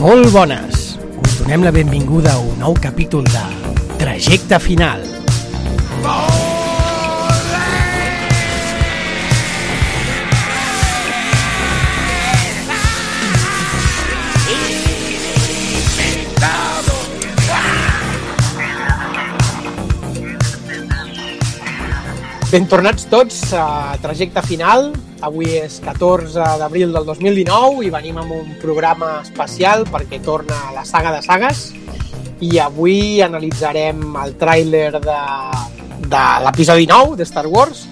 Molt bones! Us donem la benvinguda a un nou capítol de Trajecte Final. Ben tornats tots a Trajecte Final. Avui és 14 d'abril del 2019 i venim amb un programa especial perquè torna a la saga de sagues i avui analitzarem el tràiler de, de l'episodi 9 de Star Wars.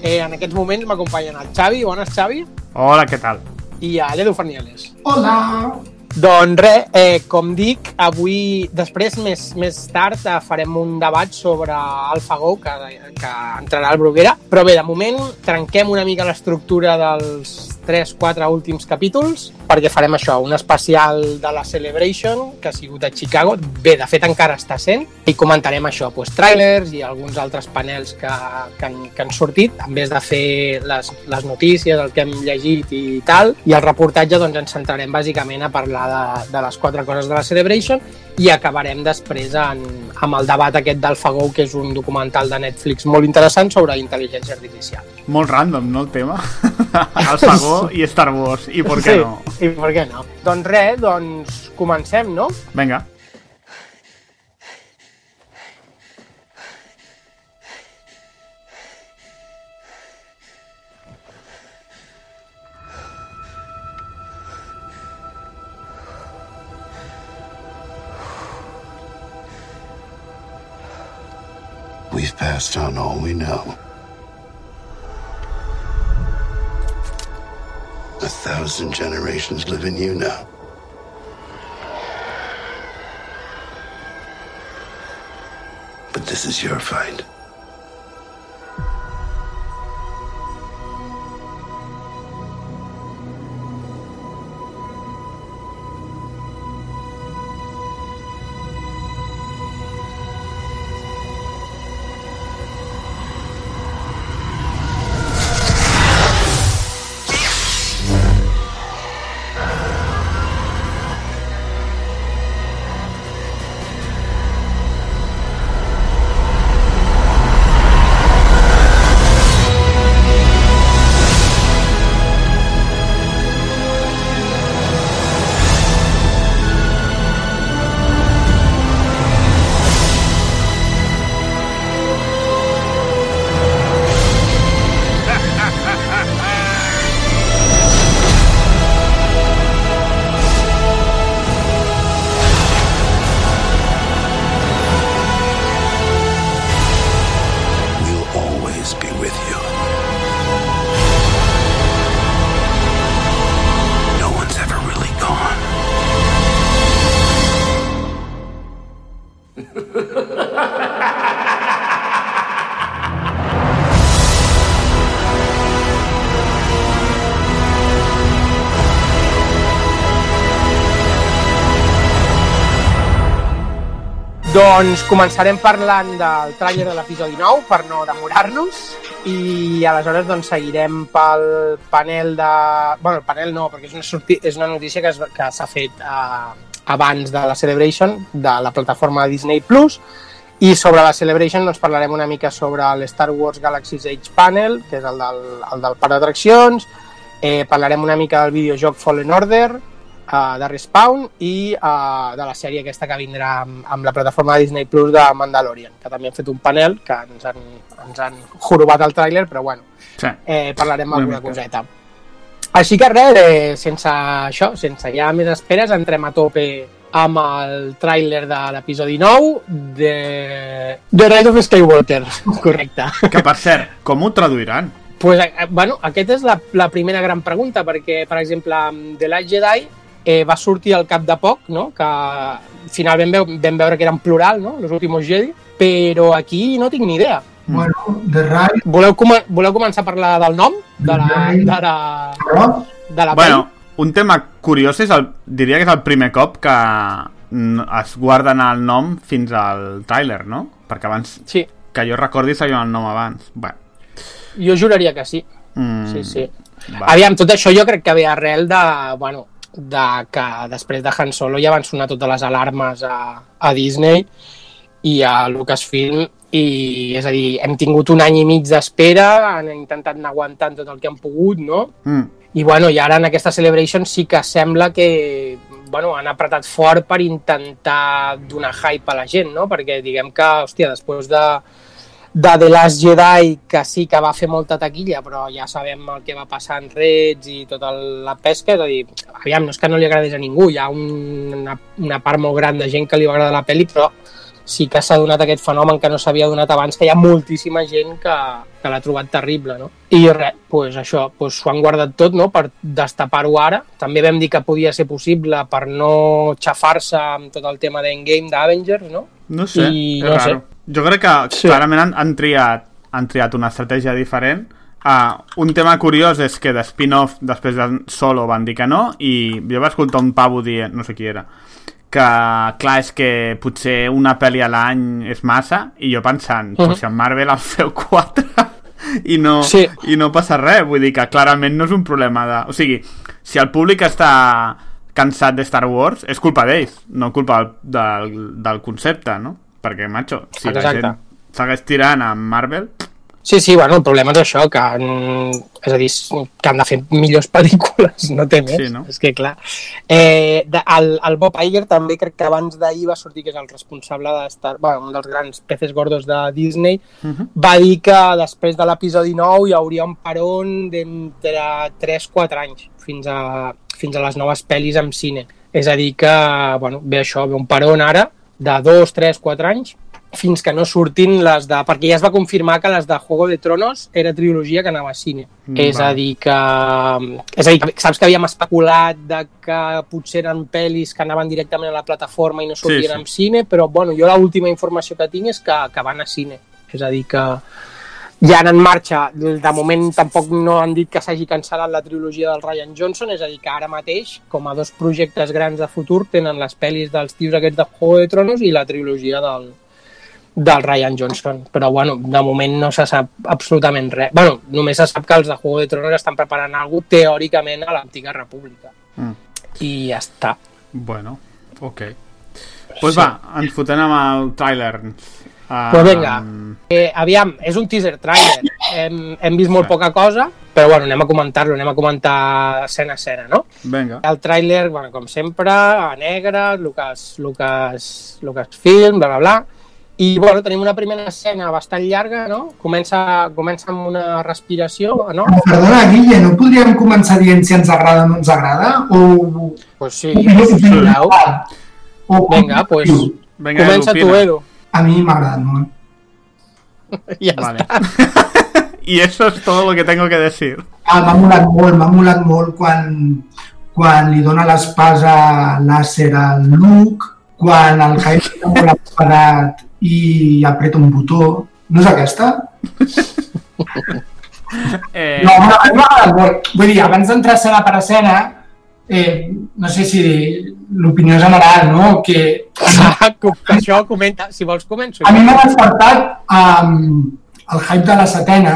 Eh, en aquests moments m'acompanyen el Xavi. Bones, Xavi. Hola, què tal? I a l'Edu Fernieles. Hola! Doncs res, eh, com dic, avui, després, més, més tard, eh, farem un debat sobre AlphaGo, que, que entrarà al Bruguera. Però bé, de moment, trenquem una mica l'estructura dels 3-4 últims capítols, perquè farem això, un especial de la Celebration, que ha sigut a Chicago. Bé, de fet, encara està sent. I comentarem això, doncs, trailers i alguns altres panels que, que, han, que han sortit, en vez de fer les, les notícies, el que hem llegit i tal. I el reportatge, doncs, ens centrarem bàsicament a parlar de, de les quatre coses de la Celebration i acabarem després en, amb el debat aquest d'AlphaGo, que és un documental de Netflix molt interessant sobre intel·ligència artificial. Molt random, no, el tema? AlphaGo i Star Wars, i per què sí, no? I per què no? Doncs res, doncs comencem, no? Vinga. We've passed on all we know. A thousand generations live in you now. But this is your fight. Doncs començarem parlant del tràiler de l'episodi 9 per no demorar-nos i aleshores doncs seguirem pel panel de... bueno, el panel no, perquè és una, sorti... és una notícia que, es... que s'ha fet eh, abans de la Celebration de la plataforma Disney Plus i sobre la Celebration doncs parlarem una mica sobre el Star Wars Galaxy's Edge Panel, que és el del, el del parc d'atraccions, eh, parlarem una mica del videojoc Fallen Order, uh, de Respawn i uh, de la sèrie aquesta que vindrà amb, amb la plataforma de Disney Plus de Mandalorian, que també han fet un panel que ens han, ens han jorobat el tràiler, però bueno, Sí. eh, parlarem Una alguna mica. coseta. Així que res, eh, sense això, sense ja més esperes, entrem a tope amb el tràiler de l'episodi 9 de The Rise of Skywalker, correcte. Que, per cert, com ho traduiran? Pues, eh, bueno, aquesta és la, la primera gran pregunta, perquè, per exemple, The Last Jedi eh, va sortir al cap de poc, no? que finalment veu, vam veure que era en plural, no? Los últimos Jedi, però aquí no tinc ni idea. Bueno, The Rise Voleu, com voleu començar a parlar del nom? De la, de la, de la Bueno, un tema curiós és el, diria que és el primer cop que mm, es guarden el nom fins al tràiler, no? Perquè abans? Sí, que jo recordi, sabia el nom abans. Bé, jo juraria que sí. mm, Sí, sí. Va. Aviam, tot això jo crec que ve arrel de... Bueno, de que després de Han Solo ja van sonar totes les alarmes a, a Disney i a Lucasfilm i és a dir, hem tingut un any i mig d'espera, han intentat anar aguantant tot el que han pogut, no? Mm. I, bueno, i ara en aquesta Celebration sí que sembla que bueno, han apretat fort per intentar donar hype a la gent, no? Perquè diguem que, hòstia, després de, de The Last Jedi, que sí que va fer molta taquilla, però ja sabem el que va passar en Reds i tota la pesca, és a dir, aviam, no és que no li agradés a ningú, hi ha un, una, una part molt gran de gent que li va agradar la pel·li, però sí que s'ha donat aquest fenomen que no s'havia donat abans, que hi ha moltíssima gent que, que l'ha trobat terrible, no? I res, pues això, pues s'ho han guardat tot, no?, per destapar-ho ara. També vam dir que podia ser possible per no xafar-se amb tot el tema d'Endgame d'Avengers, no? No sé, I és no raro. Jo crec que Sí. clarament han, han, triat, han triat una estratègia diferent. Uh, un tema curiós és que de spin-off després de Solo van dir que no i jo vaig escoltar un pavo dient, no sé qui era que clar, és que potser una pel·li a l'any és massa i jo pensant, uh -huh. Pues si en Marvel en feu quatre i no, Sí. i no passa res, vull dir que clarament no és un problema de... O sigui, si el públic està cansat de Star Wars, és culpa d'ells, no culpa del, del, del concepte, no? Perquè, macho, si la Exacte. gent segueix tirant amb Marvel... Sí, sí, bueno, el problema és això, que, han, és a dir, que han de fer millors pel·lícules, no té més, Sí, no? és que clar. Eh, de, el, el Bob Iger també crec que abans d'ahir va sortir, que és el responsable de Star, bueno, un dels grans peces gordos de Disney, Uh -huh. va dir que després de l'episodi 9 hi hauria un peron d'entre 3-4 anys fins a, fins a les noves pel·lis en cine. És a dir que, bueno, ve això, ve un peron ara de 2, 3, 4 anys fins que no surtin les de... Perquè ja es va confirmar que les de Juego de Tronos era trilogia que anava a cine. Mm, és a dir que... És a dir, que saps que havíem especulat de que potser eren pel·lis que anaven directament a la plataforma i no sortien sí, sí. en cine, però bueno, jo l'última informació que tinc és que, que van a cine. És a dir, que ja en marxa, de moment tampoc no han dit que s'hagi cancel·lat la trilogia del Ryan Johnson, és a dir, que ara mateix, com a dos projectes grans de futur, tenen les pel·lis dels tios aquests de Juego de Tronos i la trilogia del, del Ryan Johnson. Però, bueno, de moment no se sap absolutament res. Bueno, només se sap que els de Juego de Tronos estan preparant alguna cosa teòricament a l'antiga república. Mm. I ja està. Bueno, ok. Pues Sí. va, ens fotem amb el tràiler. Uh, Pues vinga. Eh, aviam, és un teaser trailer. Hem, hem vist molt Sí. poca cosa, però bueno, anem a comentar-lo, anem a comentar escena a escena, no? Vinga. El tràiler, bueno, com sempre, a negre, Lucas, Lucas, Lucasfilm, bla, bla, bla. I, bueno, tenim una primera escena bastant llarga, no? Comença, comença amb una respiració, no? Perdona, Guille, no podríem començar dient si ens agrada o no ens agrada? O... Pues sí, si voleu. o- Vinga, pues, Vinga, comença tu. Edu. A mi m'ha agradat molt. Ja Vale. està. y eso es todo lo que tengo que decir. Ah, m'ha molat molt, m'ha molat molt quan, quan li dona l'espasa làser al Luke, quan el Jaime està molt espadat i apreta un botó. No és aquesta? Eh, No, m'ha agradat molt. Vull dir, abans d'entrar escena per escena, eh, no sé si l'opinió general, no? Que Ah, que això comenta, si vols començo. a mi m'ha despertat um, el hype de la setena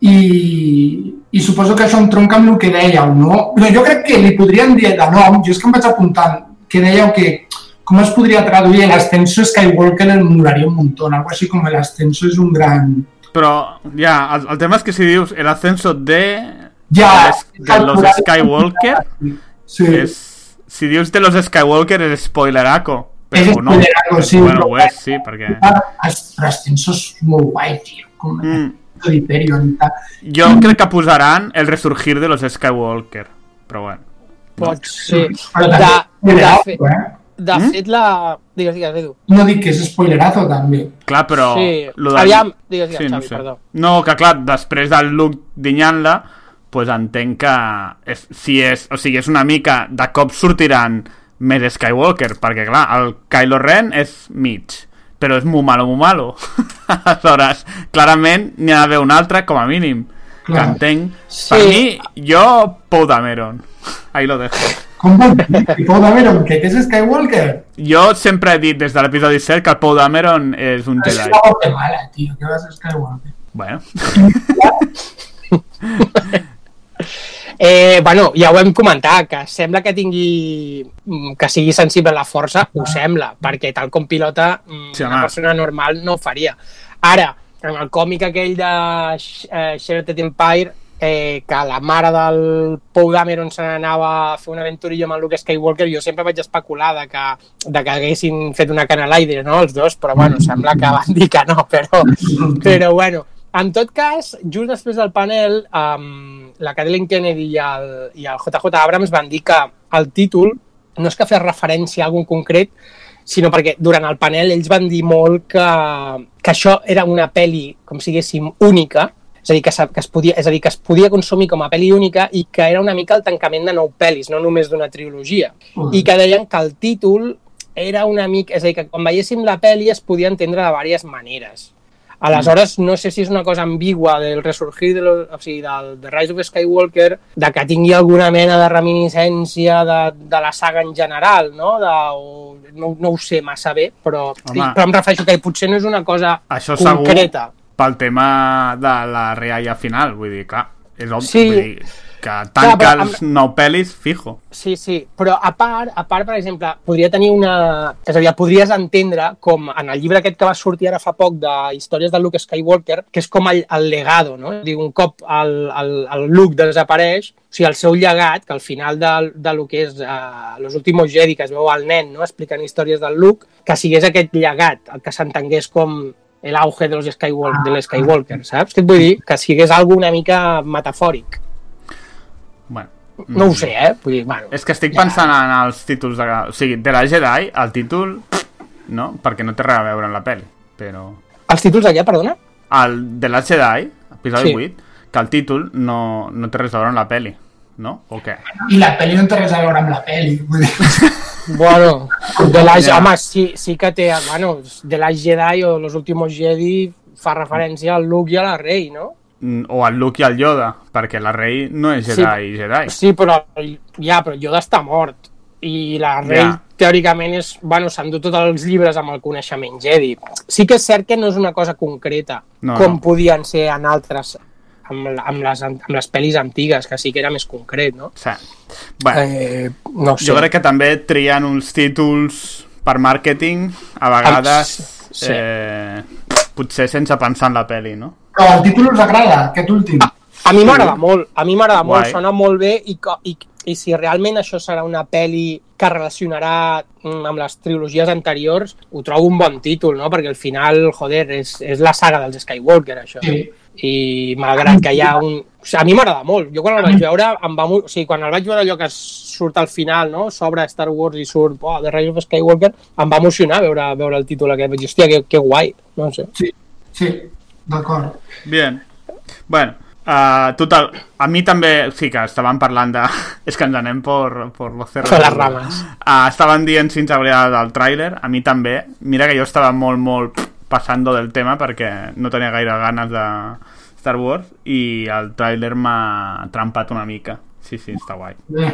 i, i suposo que això entronca amb el que dèieu, no? Però jo crec que li podrien dir de nom, jo és que em vaig apuntant, que dèieu que com es podria traduir el ascenso Skywalker em molaria un muntó, algo així com el ascenso és un gran... Però, ja, el, el tema és que si dius el ascenso de, Ja, de los Skywalker, Sí. és, si dius de los Skywalker és spoileraco. És Però no. spoileraco, sí, Bueno, però- ho és, sí, perquè... Però ascenso és molt guai, tio. Com Mm. mm. i tal. Jo crec que posaran el resurgir de los Skywalker. Però bueno. Pot ser. Però De, també de, spoilerazo, fe, eh? de Mm? fet, la... Digues, digues, Edu. No dic que és spoilerazo, també. Clar, però... Sí. lo del- Aviam, digues, digues, Sí, no, sé. perdó. no, que clar, després del look dinyant-la, pues entenc que és, si és, o sigui, és una mica de cop sortiran més Skywalker, perquè clar, el Kylo Ren és mig, però és molt malo, molt malo. Aleshores, clarament n'hi ha d'haver un altre, com a mínim, que Clar. entenc. Sí. Per mi, jo, Pou Dameron. Ahí lo dejo. Com vol dir? Que Pou Dameron, que és Skywalker? Jo sempre he dit des de l'episodi 7 que el Pou Dameron és un És Jedi. cosa mala, tio, que va ser Skywalker. Bueno, Eh, bueno, ja ho hem comentat, que sembla que tingui mm, que sigui sensible a la força, ho sembla, perquè tal com pilota mm, Sí, home. una persona normal no ho faria. Ara, en el còmic aquell de eh, Shattered Empire, eh, que la mare del Paul Dameron se n'anava a fer una aventurillo amb el Luke Skywalker, jo sempre vaig especular de que, de que haguessin fet una canalaide, no?, els dos, però bueno, sembla que van dir que no, però, però bueno, en tot cas, just després del panel, um, la Kathleen Kennedy i el, i el JJ Abrams van dir que el títol no és que fes referència a algun concret, sinó perquè durant el panel ells van dir molt que, que això era una pel·li, com si diguéssim, única, és a dir, que, se- que es podia, és a dir, que es podia consumir com a pel·li única i que era una mica el tancament de nou pel·lis, no només d'una trilogia. I que deien que el títol era una mica... És a dir, que quan veiéssim la pel·li es podia entendre de diverses maneres. Aleshores, no sé si és una cosa ambigua del resurgir de, lo, o sigui, del The Rise of Skywalker, de que tingui alguna mena de reminiscència de, de la saga en general, no? De, o, no, no ho sé massa bé, però, Home. però em refereixo que potser no és una cosa Això segur concreta. pel tema de la realla final, vull dir, clar, és obvi, Sí. vull dir, que tanca però els nou pel·lis, fijo. Sí, sí, però a part, a part, per exemple, podria tenir una... És a dir, podries entendre com en el llibre aquest que va sortir ara fa poc de històries de Luke Skywalker, que és com el, el legado, no? Dir, un cop el, el, el Luke desapareix, o sigui, el seu llegat, que al final de, de lo que és uh, Los Últimos Jedi, que es veu al nen, no?, explicant històries del Luke, que sigués aquest llegat, el que s'entengués com el auge de los Skywalker, de l'Skywalker, saps? Què et vull dir? Que sigués algo una mica metafòric. Bueno, No ho sé, eh? Vull dir, bueno... És que estic pensant en els títols de... O sigui, de la Jedi, el títol, no? Perquè no té res a veure amb la pel·li, però... Els títols de què, perdona? El de la Jedi, episodi Sí. 8, que el títol no, no té res a veure amb la pel·li, no? O què? I la pel·li no té res a veure amb la pel·li. Vull dir, Bueno, de la, Ja. home, sí, sí que té, bueno, de la Jedi o los últimos Jedi fa referència al Luke i a la Rey, no? Mm, O el Luke i el Yoda, perquè la Rei no és Sí. Jedi, Jedi. Sí, però ja, però Yoda està mort i la Rey Ja. teòricament és, bueno, dut tots els llibres amb el coneixement Jedi. Sí que és cert que no és una cosa concreta, No, com no. podien ser en altres, amb, amb, les, amb les pel·lis antigues, que sí que era més concret, no? Sí. Bueno, Eh, no sé. jo crec que també trien uns títols per màrqueting, a vegades, sí. eh, potser sense pensar en la pel·li, no? Però el títol us agrada, aquest últim. A mi m'agrada molt, a mi m'agrada molt, sona molt bé i, i, i si realment això serà una pel·li que relacionarà mm, amb les trilogies anteriors, ho trobo un bon títol, no? Perquè al final, joder, és, és la saga dels Skywalker, això. Sí. I malgrat que hi ha un... O sigui, a mi m'agrada molt. Jo quan el vaig veure, em va... O sigui, quan el vaig veure allò que surt al final, no? S'obre Star Wars i surt oh, The Rise of Skywalker, em va emocionar veure, veure el títol aquest. Vaig dir, hòstia, que, que guai. No sé. Sí, sí, d'acord. Bien. Bueno, uh, total, a mi també, sí que estaven parlant de... És que ens anem por, por los cerros. Per les rames. Uh, estaven dient sin saber del tràiler, a mi també. Mira que jo estava molt, molt passando del tema perquè no tenia gaire ganes de Star Wars i el tràiler m'ha trampat una mica. Sí, sí, està guai. Bé,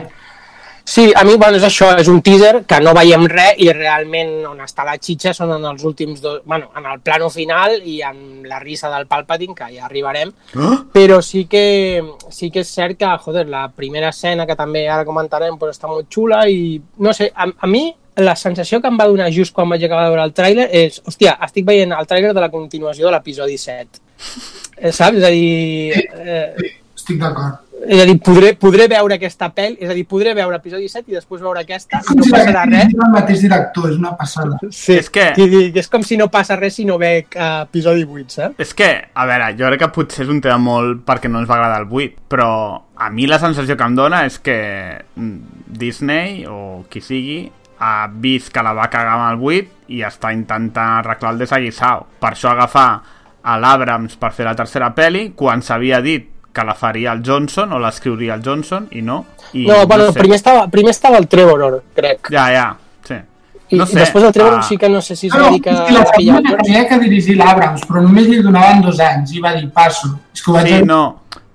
Sí, a mi, bueno, és això, és un teaser que no veiem res i realment on està la xitxa són en els últims dos... Bueno, en el plano final i en la risa del Palpatine, que ja arribarem, Oh? però sí que, sí que és cert que, joder, la primera escena, que també ara comentarem, pues, està molt xula i, no sé, a, a mi la sensació que em va donar just quan vaig acabar de veure el tràiler és, hòstia, estic veient el tràiler de la continuació de l'episodi 7. Eh, saps? És a dir... Eh, estic d'acord. És a dir, podré, podré veure aquesta pel·li, és a dir, podré veure episodi 7 i després veure aquesta És i no passarà res. dit el mateix director, és una passada. Sí, És que- sí, és com si no passa res si no veig uh, episodi 8, saps? És que, a veure, jo crec que potser és un tema molt perquè no ens va agradar el 8, però a mi la sensació que em dona és que mm, Disney, o qui sigui, ha vist que la va cagar amb el 8 i està intentant arreglar el desaguisau. Per això agafar a l'Abrams per fer la tercera peli quan s'havia dit que la faria el Johnson o l'escriuria el Johnson i no. I No, bueno, sé. primer, estava, primer estava el Trevor, crec. Ja, ja, sí. I, no i després el Trevor sí que no sé si es No, va no, dir que... la segona tenia que dirigir l'Abrams, però només li donaven dos anys i va dir, passo. És que ho vaig Sí, no,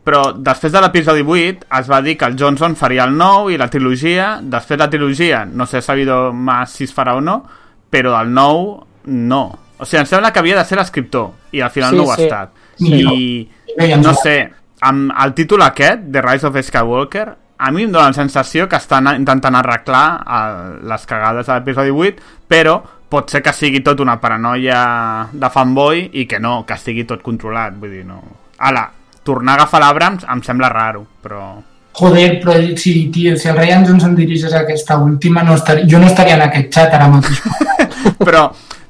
però després de l'episodi 8 es va dir que el Johnson faria el 9 i la trilogia, després la trilogia no sé sabido más si es farà o no, però el 9 no. O sigui, em sembla que havia de ser l'escriptor i al final Sí, no ho ha sí. estat. Sí. I no va. sé, amb el títol aquest, The Rise of Skywalker, a mi em dóna la sensació que estan intentant arreglar el, les cagades de l'episodi 8, però pot ser que sigui tot una paranoia de fanboy i que no, que estigui tot controlat, vull dir, no... Ala, tornar a agafar l'Abrams em sembla raro, però... Joder, però si, tio, si el Ryan Johnson dirigeix aquesta última, no estaria, jo no estaria en aquest xat ara mateix. però,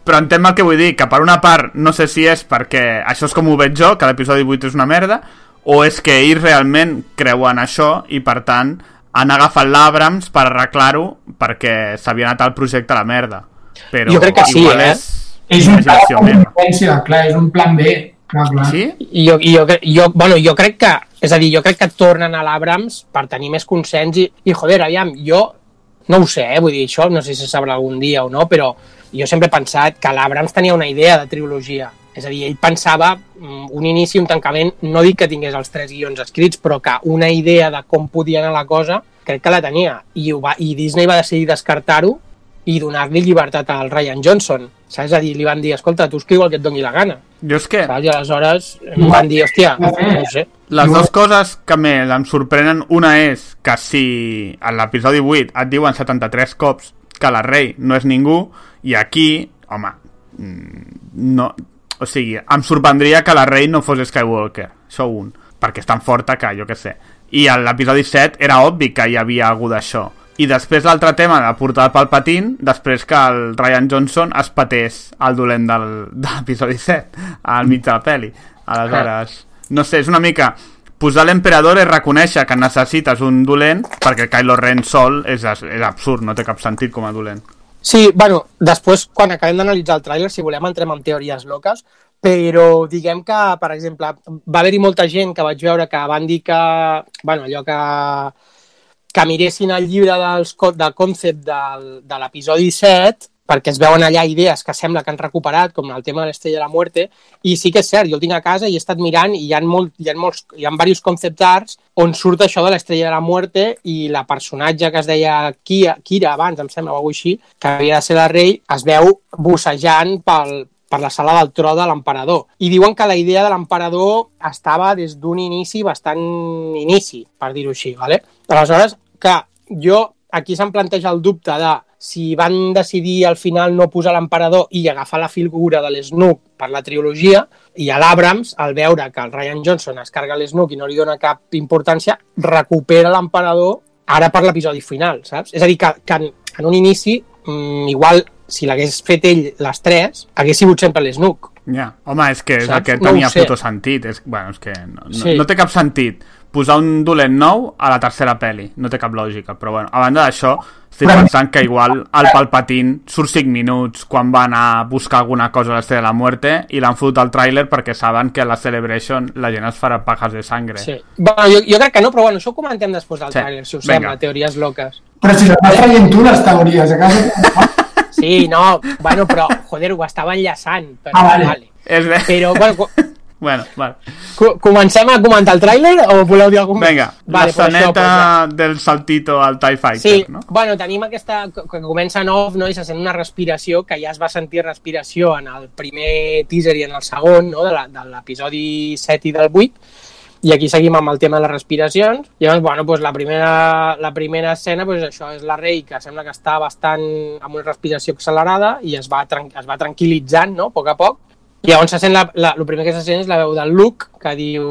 però entenc el que vull dir, que per una part no sé si és perquè això és com ho veig jo, que l'episodi 8 és una merda, o és que ells realment creuen això i per tant han agafat l'Abrams per arreglar-ho perquè s'havia anat el projecte a la merda. Però Jo crec que sí, igual eh? és, és un pla clar, és un plan B. Clar, clar. Sí? I jo, i jo, jo, bueno, jo crec que, és a dir, jo crec que tornen a l'Abrams per tenir més consens i, i joder, aviam, jo no ho sé, eh, vull dir, això no sé si se sabrà algun dia o no, però jo sempre he pensat que l'Abrams tenia una idea de trilogia. És a dir, ell pensava mm, un inici, un tancament, no dic que tingués els tres guions escrits, però que una idea de com podia anar la cosa, crec que la tenia. I, ho va, i Disney va decidir descartar-ho i donar-li llibertat al Ryan Johnson. Saps? És a dir, li van dir, escolta, tu escriu el que et doni la gana. Jo és que Saps? I aleshores em van dir, hòstia, no sé. les dues coses que més em sorprenen, una és que si a l'episodi 8 et diuen 73 cops que la rei no és ningú, i aquí, home, mm, no... O sigui, em sorprendria que la rei no fos Skywalker, això un, perquè és tan forta que, jo que sé. I a l'episodi 7 era obvi que hi havia algú d'això. I després l'altre tema de portar Palpatine, després que el Ryan Johnson es patés el dolent del, de l'episodi 7, al mig de la peli. Aleshores, no sé, és una mica... Posar l'emperador és reconèixer que necessites un dolent perquè Kylo Ren sol és, és absurd, no té cap sentit com a dolent. Sí, bueno, després, quan acabem d'analitzar el tràiler, si volem, entrem en teories loques, però diguem que, per exemple, va haver-hi molta gent que vaig veure que van dir que, bueno, allò que, que miressin el llibre dels, del concept del, de l'episodi 7, perquè es veuen allà idees que sembla que han recuperat, com el tema de l'Estrella de la Muerte, i sí que és cert, jo el tinc a casa i he estat mirant i hi ha, molt, hi ha, molts, hi ha diversos concept arts on surt això de l'Estrella de la Muerte i la personatge que es deia Kira, Kira abans, em sembla, o alguna així, que havia de ser la rei, es veu bussejant pel, per la sala del tro de l'emperador. I diuen que la idea de l'emperador estava des d'un inici bastant inici, per dir-ho així, ¿vale? Aleshores, que jo aquí se'm planteja el dubte de si van decidir al final no posar l'emperador i agafar la figura de l'Snook per la trilogia, i a l'Abrams, al veure que el Ryan Johnson es carga l'Snook i no li dona cap importància, recupera l'emperador ara per l'episodi final, saps? És a dir, que, que en, en un inici, mm, igual, si l'hagués fet ell les tres, hagués sigut sempre l'Snook. Ja, home, és que és Saps? el que No tenia sé. puto sentit. És, bueno, és que no, no, Sí. no té cap sentit posar un dolent nou a la tercera peli. No té cap lògica, però bueno, a banda d'això, estic pensant que igual el Palpatine surt 5 minuts quan va anar a buscar alguna cosa a l'Estrella de la Muerte i l'han fotut al tràiler perquè saben que a la Celebration la gent es farà pajas de sangre. Sí. Bueno, jo, jo crec que no, però bueno, això ho comentem després del Sí. tràiler, si us Vinga. sembla, teories loques. Però si les vas traient tu, les teories, a casa... Sí, no, bueno, però, joder, ho estava enllaçant. Però, Ah, vale. vale. És bé. Però, bueno, Bueno, vale. co comencem a comentar el tràiler o voleu dir alguna Vinga, Vale, pues l'esceneta del saltito al TIE Fighter, Sí, no? bueno, tenim aquesta, que comença en off, no? i se sent una respiració, que ja es va sentir respiració en el primer teaser i en el segon, no? de l'episodi 7 i del 8, i aquí seguim amb el tema de les respiracions. Llavors, bueno, doncs la primera, la primera escena, doncs això, és la Rei, que sembla que està bastant amb una respiració accelerada i es va, es va tranquil·litzant, no?, a poc a poc. Llavors se sent la, la, el primer que se sent és la veu del Luke, que diu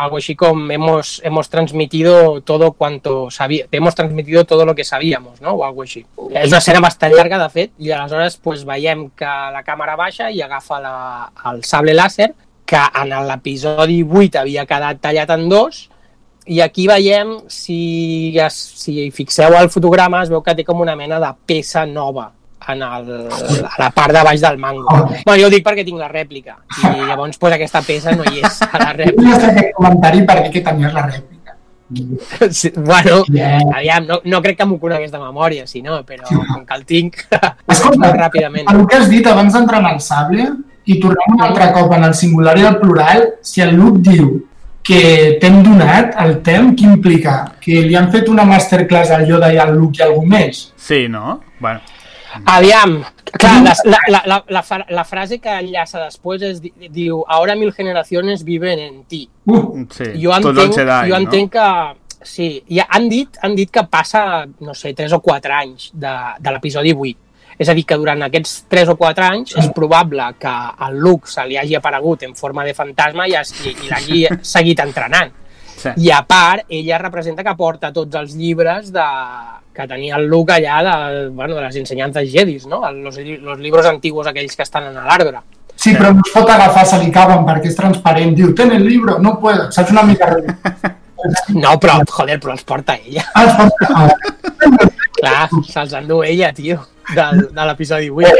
algo així com hemos, hemos transmitido todo cuanto sabía, hemos transmitido todo lo que sabíamos, no? o algo així. És una escena bastant llarga, de fet, i aleshores pues, veiem que la càmera baixa i agafa la, el sable làser, que en l'episodi 8 havia quedat tallat en dos, i aquí veiem, si, es, si fixeu el fotograma, es veu que té com una mena de peça nova en el, a la part de baix del mango. Bueno, jo ho dic perquè tinc la rèplica, i llavors pues, aquesta peça no hi és a la Jo rèplica. volia fer aquest comentari per dir que tenies la rèplica. Sí, bueno, Yeah. aviam, no, no crec que m'ho conegués de memòria, si no, però com que el tinc, Escolta, molt ràpidament. el que has dit abans d'entrar en el sable, i tornem un altre cop en el singular i el plural, si el Luke diu que t'hem donat el temps, què implica? Que li han fet una masterclass al Yoda i al Luke i algú més? Sí, no? Bueno, Aviam, Clar, la, la, la, la, la, fra- la frase que enllaça després és, di- diu ahora mil generaciones viven en ti. Uh, Sí, jo entenc, Jedi, jo no? entenc que... Sí, ja han dit, han dit que passa, no sé, 3 o 4 anys de, de l'episodi 8. És a dir, que durant aquests 3 o 4 anys és probable que el Luke se li hagi aparegut en forma de fantasma i, i, i l'hagi seguit entrenant. Sí. I a part, ella representa que porta tots els llibres de, que tenia el Luke allà de, bueno, de les ensenyances jedis, no? Los, los libros antiguos aquells que estan en l'arbre. sí, però no es pot agafar, se li caben perquè és transparent. Diu, ten el libro, no puedo. Saps una mica... No, però, joder, però els porta ella. Ah, es pot... Ah, Clar, se'ls endú ella, tio, del, de l'episodi 8.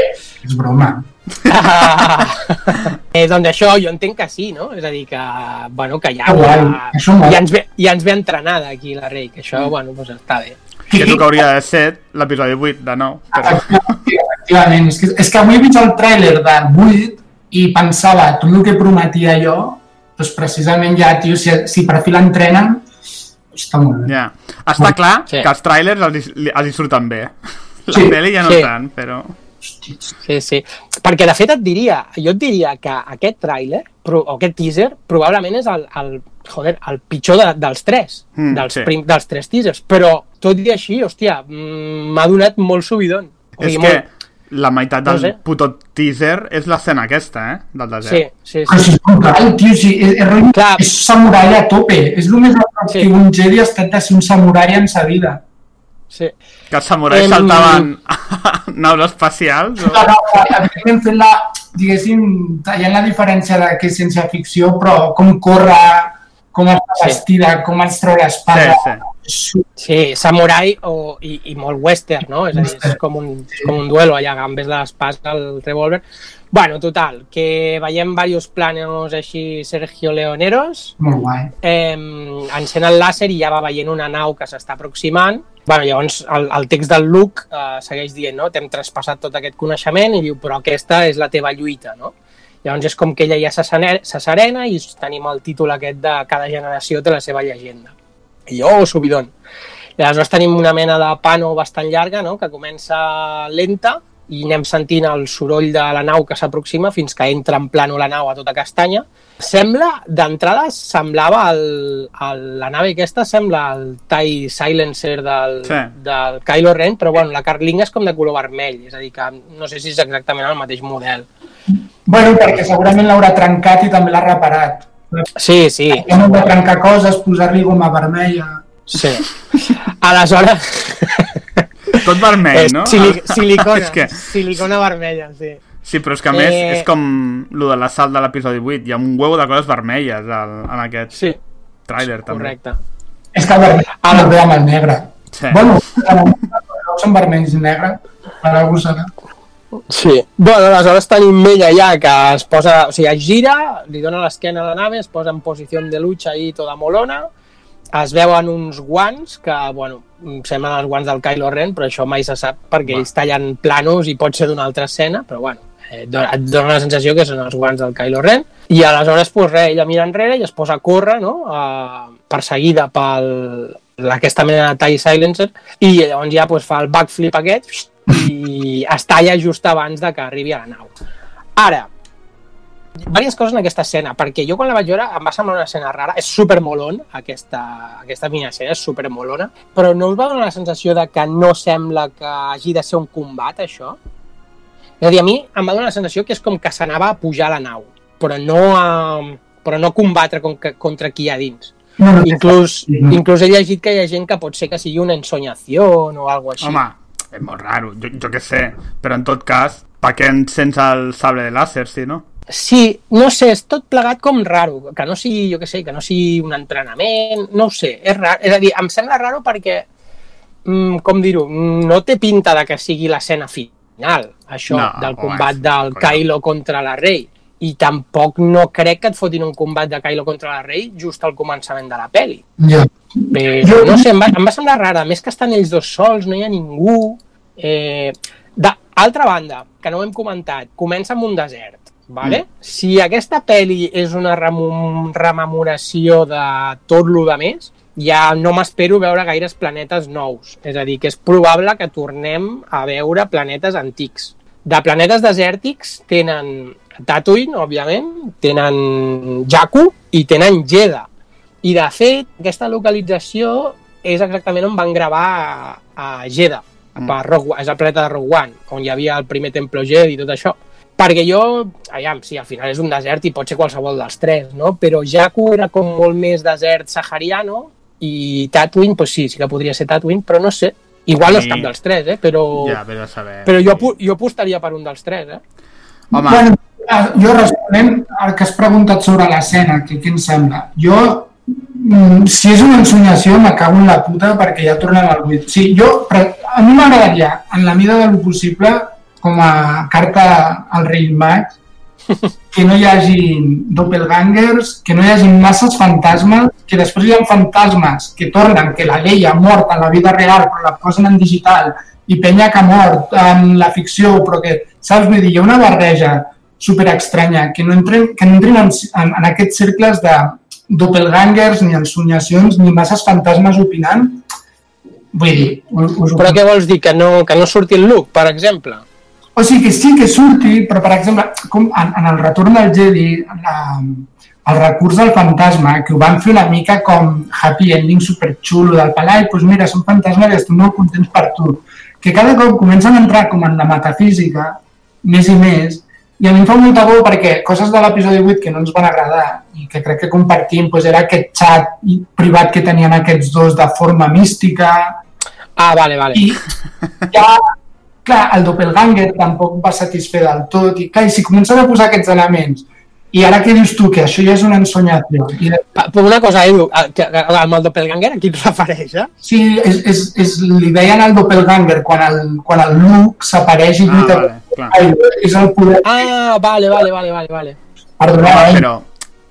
és broma. eh, doncs això, jo entenc que sí, no? És a dir, que, bueno, que ja, guai, ja, ja, ens ve, ja ens ve entrenada aquí la Rei, que això, bueno, doncs està bé. Que és el que hauria de ser l'episodi 8 de nou. Però... Efectivament, és que, és que avui he vist el tràiler del 8 i pensava, tot el que prometia jo, doncs precisament ja, tio, si, si per fi l'entrenen, està molt bé. Ja. Està clar Sí. que els trailers els, els hi surten bé. La Sí, pel·li ja no sí. tant, però... Sí, sí. Perquè, de fet, et diria, jo et diria que aquest tràiler, o aquest teaser, probablement és el, el, joder, el pitjor de, dels tres, Mm, dels, sí. prim, dels tres teasers. Però, tot i així, hòstia, mm, m'ha donat molt subidon. O És sigui, que molt... la meitat del No sé. puto teaser és l'escena aquesta, eh? Del Sí, desert. sí, Però sí. si és brutal, tio, si és, és, Clar. és samurai a tope. És el més a prop Sí. que un Jedi ha estat de ser un samurai en sa vida. Sí. Que els samurais Em- saltaven a naus espacials. O... Clar, Evidentment fent la, diguéssim, tallant la diferència de que és ciència-ficció, però com corre, com està Sí. vestida, com es treu l'espada. Sí, Sí, samurai o, i, i molt western, no? És a dir, és com un, és com un duelo allà, en vez de l'espasa, el revòlver. Bueno, total, que veiem diversos planos així Sergio Leoneros, Molt guai. eh, encén el làser i ja va veient una nau que s'està aproximant. Bueno, llavors el, el text del Luke eh, segueix dient, no? T'hem traspassat tot aquest coneixement i diu, però aquesta és la teva lluita, no? Llavors és com que ella ja s'assene- s'asserena i tenim el títol aquest de cada generació té la seva llegenda. I jo, oh, subidon. Aleshores tenim una mena de pano bastant llarga, no?, que comença lenta i anem sentint el soroll de la nau que s'aproxima fins que entra en plano la nau a tota castanya. Sembla, d'entrada, semblava el, el, la nave aquesta sembla el TIE Silencer del, Sí. del Kylo Ren, però bueno, la carlinga és com de color vermell, és a dir, que no sé si és exactament el mateix model. Bueno, perquè segurament l'haurà trencat i també l'ha reparat. Sí, sí, Ja no de trencar coses, posar-li goma vermella... sí. Aleshores... Tot vermell, no? sili silicona, és que, silicona vermella, sí. sí, però és que a més Eh, és com lo de l'assalt de l'episodi 8. Hi ha un huevo de coses vermelles al, en aquest Sí, tràiler, també. Ah, correcte. És que el vermell Ara- el ve amb el negre. Sí. Bueno, són vermells i negre, per algú serà. Sí. Bueno, aleshores tenim ella ja que es posa, o sigui, es gira, li dona l'esquena a la nave, es posa en posició de lucha ahí toda molona, es veuen uns guants que, bueno, semblen els guants del Kylo Ren, però això mai se sap perquè Va. ells tallen planos i pot ser d'una altra escena, però bueno, eh, et dona la sensació que són els guants del Kylo Ren. I aleshores, pues, res, ella mira enrere i es posa a córrer, no?, a, perseguida pel aquesta mena de TIE Silencer i llavors ja pues, fa el backflip aquest i es talla just abans de que arribi a la nau. Ara, diverses coses en aquesta escena, perquè jo quan la vaig veure em va semblar una escena rara, és super molon aquesta, aquesta mini escena, és super molona, però no us va donar la sensació de que no sembla que hagi de ser un combat, això? És a dir, a mi em va donar la sensació que és com que s'anava a pujar a la nau, però no a, però no a combatre con, contra qui hi ha dins. No, no, Inclús, Mhm. inclús he llegit que hi ha gent que pot ser que sigui una ensoñació o alguna així. Home, és molt raro, jo, jo què sé. Però en tot cas, per què sense el sable de làser, sí, no? Sí, no sé, és tot plegat com raro, que no sigui, jo què sé, que no sigui un entrenament, no ho sé, és raro, és a dir, em sembla raro perquè, mm, com dir-ho, no té pinta de que sigui l'escena final, això, No, del home, combat del collons. Kylo contra la Rey, i tampoc no crec que et fotin un combat de Kylo contra la Rey just al començament de la peli. ja. Però, no sé, em va, em va semblar rara. A més que estan ells dos sols, no hi ha ningú. Eh, D'altra banda, que no ho hem comentat, comença en un desert. Vale? Mm. Si aquesta pel·li és una rememoració de tot lo de més, ja no m'espero veure gaires planetes nous. És a dir, que és probable que tornem a veure planetes antics De planetes desèrtics tenen Tatooine, òbviament, tenen Jakku i tenen Jedha. I, de fet, aquesta localització és exactament on van gravar a, a Jedha, Mm. per és el planeta de Rogue One, on hi havia el primer temple Jedi i tot això. Perquè jo, aviam, sí, al final és un desert i pot ser qualsevol dels tres, no? Però Jakku era com molt més desert sahariano i Tatooine, pues sí, sí que podria ser Tatooine, però no sé. Igual no és cap dels tres, eh? Però, Ja, a saber. però jo, jo apostaria per un dels tres, eh? Home, Bueno, ah, jo responent al que has preguntat sobre l'escena, que què em sembla? Jo, mm, si és una ensoñació, me cago en la puta perquè ja tornen al buit. Sí, jo, però a mi m'agradaria, en la mida del possible, com a carta al rei mag, que no hi hagi doppelgangers, que no hi hagi masses fantasmes, que després hi ha fantasmes que tornen, que la llei ha mort en la vida real però la posen en digital i penya que ha mort en la ficció, però que, saps, vull dir, hi ha una barreja super estranya, que no entren, que no entrin en, en, en aquests cercles de doppelgangers, ni ensoñacions, ni masses fantasmes opinant. Vull dir, us, us Però què vols dir? Que no, que no surti el Luke, per exemple? O sigui que sí que surti, però per exemple, com en, en el retorn del Jedi, la, el recurs del fantasma, que ho van fer una mica com happy ending superxulo del palai, doncs mira, són fantasmes i estem molt contents per tu. Que cada cop comencen a entrar com en la metafísica, més i més, i a mi em fa molta por perquè coses de l'episodi 8 que no ens van agradar i que crec que compartim doncs era aquest xat privat que tenien aquests dos de forma mística, Ah, vale, vale. i ja, clar, el doppelganger tampoc va satisfer del tot, i clar, i si comencen a posar aquests elements, i ara què dius tu, que això ja és una ensoñació, i Però una cosa, Edu, que, amb el doppelganger a qui et refereix, eh? sí, és, és, és, li deien el doppelganger quan el, quan el Luke s'apareix i Ah, lluita vale, clar. Ai, és el poder Ah, vale, vale, vale, vale, vale. perdonar, Home, eh? però,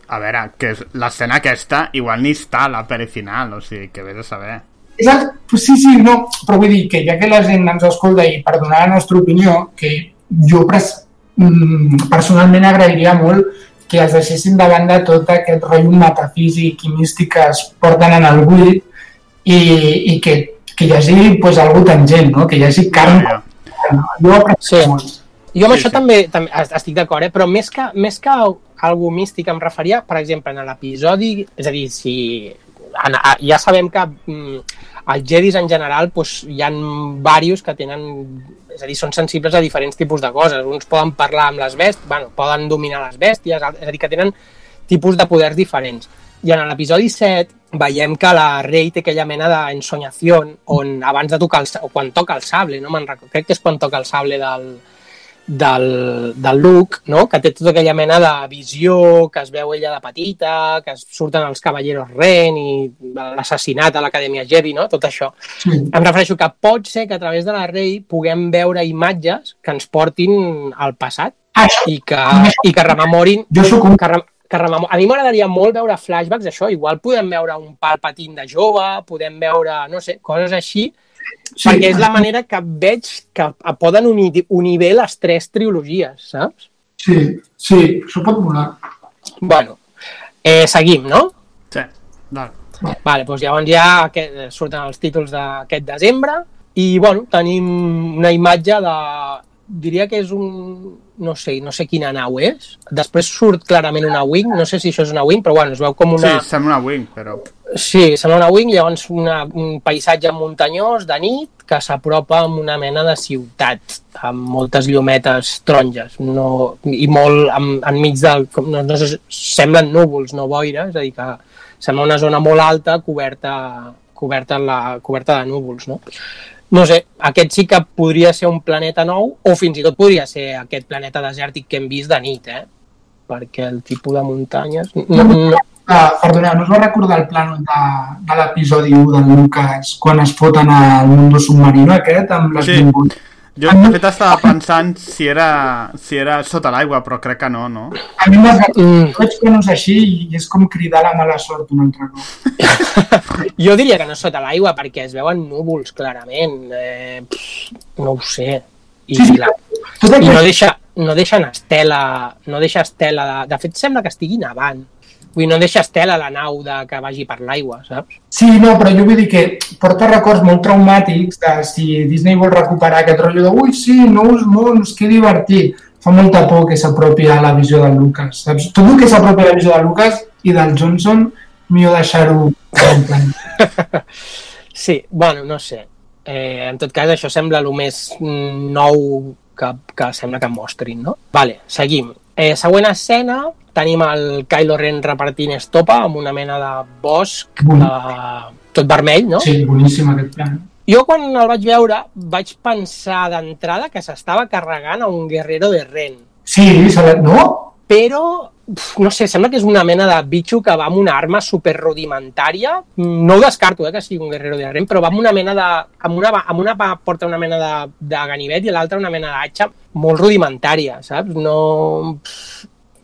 a veure, que l'escena aquesta igual ni està a la peli final, o sigui, que vés a saber. Exacte, pues sí, sí, no, però vull dir que ja que la gent ens escolta i per donar la nostra opinió, que jo pres, mm, personalment agrairia molt que es deixessin de banda tot aquest rotllo metafísic i místic que es porten en el buit i, i que, que hi hagi pues, algú tangent, no? que hi hagi carn. Ja, Jo ho aprecio Sí. molt. Jo amb Sí, això sí. també, també es- estic d'acord, eh? però més que, més que algú místic em referia, per exemple, en l'episodi, és a dir, si en, a, ja sabem que mm, els Jedis en general doncs, hi ha diversos que tenen, és a dir, són sensibles a diferents tipus de coses. Uns poden parlar amb les bèsties, bueno, poden dominar les bèsties, és a dir, que tenen tipus de poders diferents. I en l'episodi 7 veiem que la Rei té aquella mena d'ensoñació on abans de tocar el, o quan toca el sable, no crec que és quan toca el sable del, del, del Luke, no? que té tota aquella mena de visió, que es veu ella de petita, que surten els cavalleros Ren i l'assassinat a l'Acadèmia Jedi, no? tot això. Sí. Em refereixo que pot ser que a través de la Rei puguem veure imatges que ens portin al passat i que, i que rememorin jo sóc un... que, rem- que rememo... A mi m'agradaria molt veure flashbacks d'això. Igual podem veure un Palpatine de jove, podem veure, no sé, coses així, sí. perquè és la manera que veig que poden unir, unir bé les tres trilogies, saps? Sí, sí, això pot volar. Bueno, eh, seguim, no? Sí, dale. Vale, doncs llavors ja aquest, surten els títols d'aquest desembre i, bueno, tenim una imatge de... Diria que és un... No sé, no sé quina nau és. Després surt clarament una wing, no sé si això és una wing, però bueno, es veu com una... Sí, sembla una wing, però... Sí, sembla una wing, llavors una, un paisatge muntanyós de nit que s'apropa amb una mena de ciutat amb moltes llumetes taronges no, i molt en, enmig del... No, no semblen núvols, no boira, és a dir que sembla una zona molt alta coberta, coberta, la, coberta de núvols, no? No sé, aquest sí que podria ser un planeta nou o fins i tot podria ser aquest planeta desèrtic que hem vist de nit, eh? Perquè el tipus de muntanyes... No, no, Ah, perdona, no us va recordar el plànol de, de l'episodi 1 del Lucas quan es foten al mundo submarino aquest amb les Sí. sí. Jo, de fet, estava pensant si era, si era sota l'aigua, però crec que no, no? A mi m'ha Mm. veig que no és així i és com cridar la mala sort un altre cop. Jo diria que no sota l'aigua perquè es veuen núvols clarament. Eh, pff, no ho sé. I, Sí, sí, la, i no, deixa, no deixen estela, no deixa estela de, de fet sembla que estigui nevant Vull dir, no deixes tela a la nau de que vagi per l'aigua, saps? Sí, no, però jo vull dir que porta records molt traumàtics de si Disney vol recuperar aquest rotllo de ui, sí, nous mons, que divertit. Fa molta por que s'apropi a la visió de Lucas, saps? Tot el que s'apropi a la visió de Lucas i del Johnson, millor deixar-ho en plan. Sí, bueno, no sé. Eh, en tot cas, això sembla el més mm, nou que, que sembla que mostrin, no? Vale, seguim. Eh, següent escena, tenim el Kylo Ren repartint estopa amb una mena de bosc eh, tot vermell, no? Sí, boníssim aquest plan. Jo quan el vaig veure vaig pensar d'entrada que s'estava carregant a un guerrero de Ren, Sí, no? però no sé, sembla que és una mena de bitxo que va amb una arma super rudimentària. No ho descarto, eh, que sigui un guerrero de Ren, però va amb una mena de... Amb una, amb una porta una mena de, de ganivet i l'altra una mena d'atxa molt rudimentària, saps? No...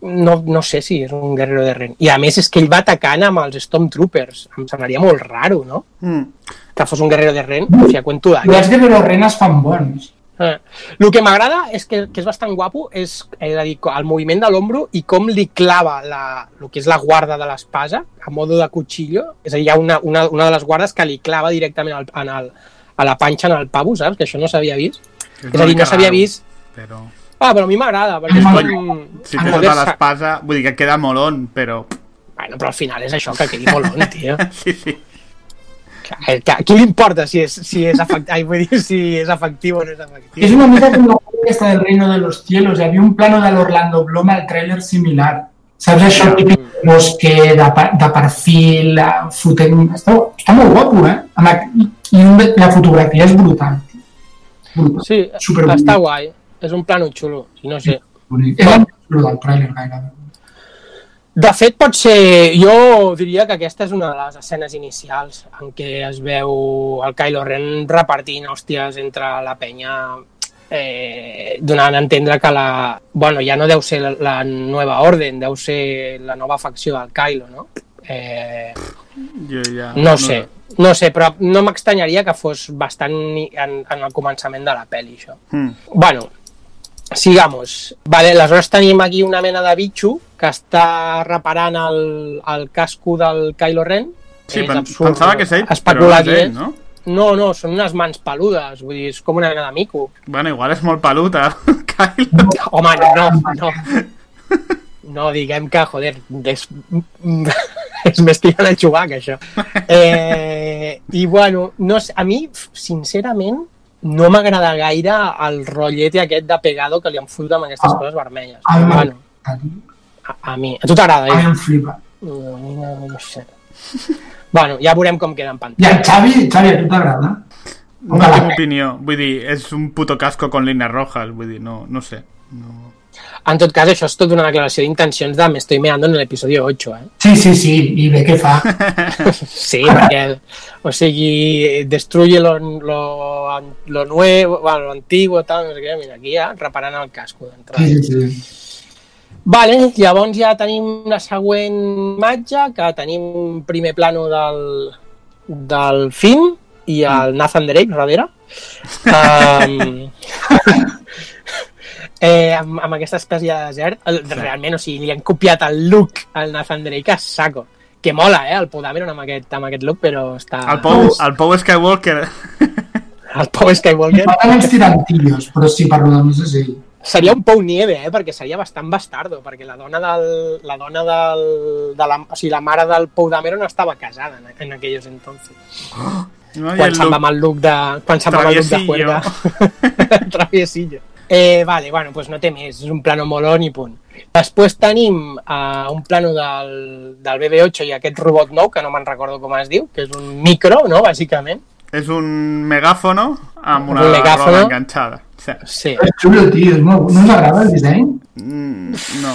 No, no sé si és un guerrero de Ren. I a més és que ell va atacant amb els Stormtroopers. Em semblaria molt raro, no? Mm. Que fos un guerrero de Ren. O sigui, cuento d'any. els guerreros renes fan bons. Eh. El que m'agrada és que, que és bastant guapo és, és a dir, el moviment de l'ombro i com li clava la, el que és la guarda de l'espasa a modo de cuchillo. És a dir, hi ha una, una, una de les guardes que li clava directament al, en el, a la panxa en el pavo, saps? Que això no s'havia vist. És, una a dir, no s'havia vist... Però... Ah, però a mi m'agrada, perquè és com... Si Ah, té tota sa- l'espasa, vull dir que queda molon, però... Bueno, però al final és això, que quedi molt on, tio. Sí, sí. Que, que, a qui li importa si és, si és, efect... Ai, vull dir, si és efectiu o no és efectiu? És una mica com la aquesta del Reino de los Cielos. Hi havia un plano de l'Orlando Bloom al tràiler similar. Saps això típic de bosque, de, de perfil, eh, fotent... Està, està molt guapo, eh? Amb, aqu- I la fotografia és brutal. Brutal. Sí, Superbonic. està guai. És un plano xulo, si no sé. Bonic. És el més xulo del tràiler, gairebé. De fet, pot ser... Jo diria que aquesta és una de les escenes inicials en què es veu el Kylo Ren repartint hòsties entre la penya eh, donant a entendre que la... Bueno, ja no deu ser la, la nova orden, deu ser la nova facció del Kylo, no? Eh, Jo ja... no sé, no sé, però no m'extanyaria que fos bastant en, en el començament de la pel·li, això. Mm. Bueno, sigamos. Vale, aleshores tenim aquí una mena de bitxo que està reparant el, el casco del Kylo Ren. Sí, És pen absurd pensava que és ell, però no és ell, no? No, no, són unes mans peludes, vull dir, és com una mena de mico. Bueno, igual és molt pelut, eh? Kylo. Home, no, no. No, diguem que, joder, és, és més tirant a jugar que això. Eh, I, bueno, no a mi, sincerament, no m'agrada gaire el rotllete aquest de pegado que li han fotut amb aquestes Ah. coses vermelles. A mi Bueno, a, a mi. A tu t'agrada, A mi eh? em flipa. No, sé. Bueno, ja veurem com queda en I pantalla. el Xavi, Xavi, a tu t'agrada? No tinc opinió. Vull dir, és un puto casco con líneas rojas. Vull dir, no, no sé. No... En tot cas, això és tota una declaració d'intencions de me estoy meando en l'episodi 8, eh? Sí, sí, sí, i bé què fa. Sí, perquè, o sigui, destruye lo, lo, lo nuevo, bueno, lo antiguo, tal, no sé què, mira, aquí ja reparant el casco d'entrada. Sí, sí, sí. Vale, llavors ja tenim la següent imatge, que tenim un primer plano del, del Finn i el Nathan Drake darrere. Um, eh, amb, amb aquesta espècie de desert, el, realment, o sigui, li han copiat el look al Nathan Drake a saco. Que mola, eh, el Podameron amb aquest, amb aquest look, però està... El Pou, el Pou Skywalker... el Pau Skywalker. M'agraden els tirantillos, però sí, per més és ell. Seria un Pou Nieve, eh? perquè seria bastant bastardo, perquè la dona del, la dona del, de la, o sigui, la mare del Pou Dameron estava casada en, en aquellos entonces. No? I Quan el se'n va look- amb el look de, quan se'n va amb el look de juerga. Traviesillo. Eh, vale, bueno, pues no té més, és un plano molón i punt. Després tenim uh, un plano del, del BB-8 i aquest robot nou, que no me'n recordo com es diu, que és un micro, no?, bàsicament. És un megàfono amb una Un megàfono. roda enganxada. Sí. Sí. És xulo, tio, és molt... No us agrada el disseny? Mm, no.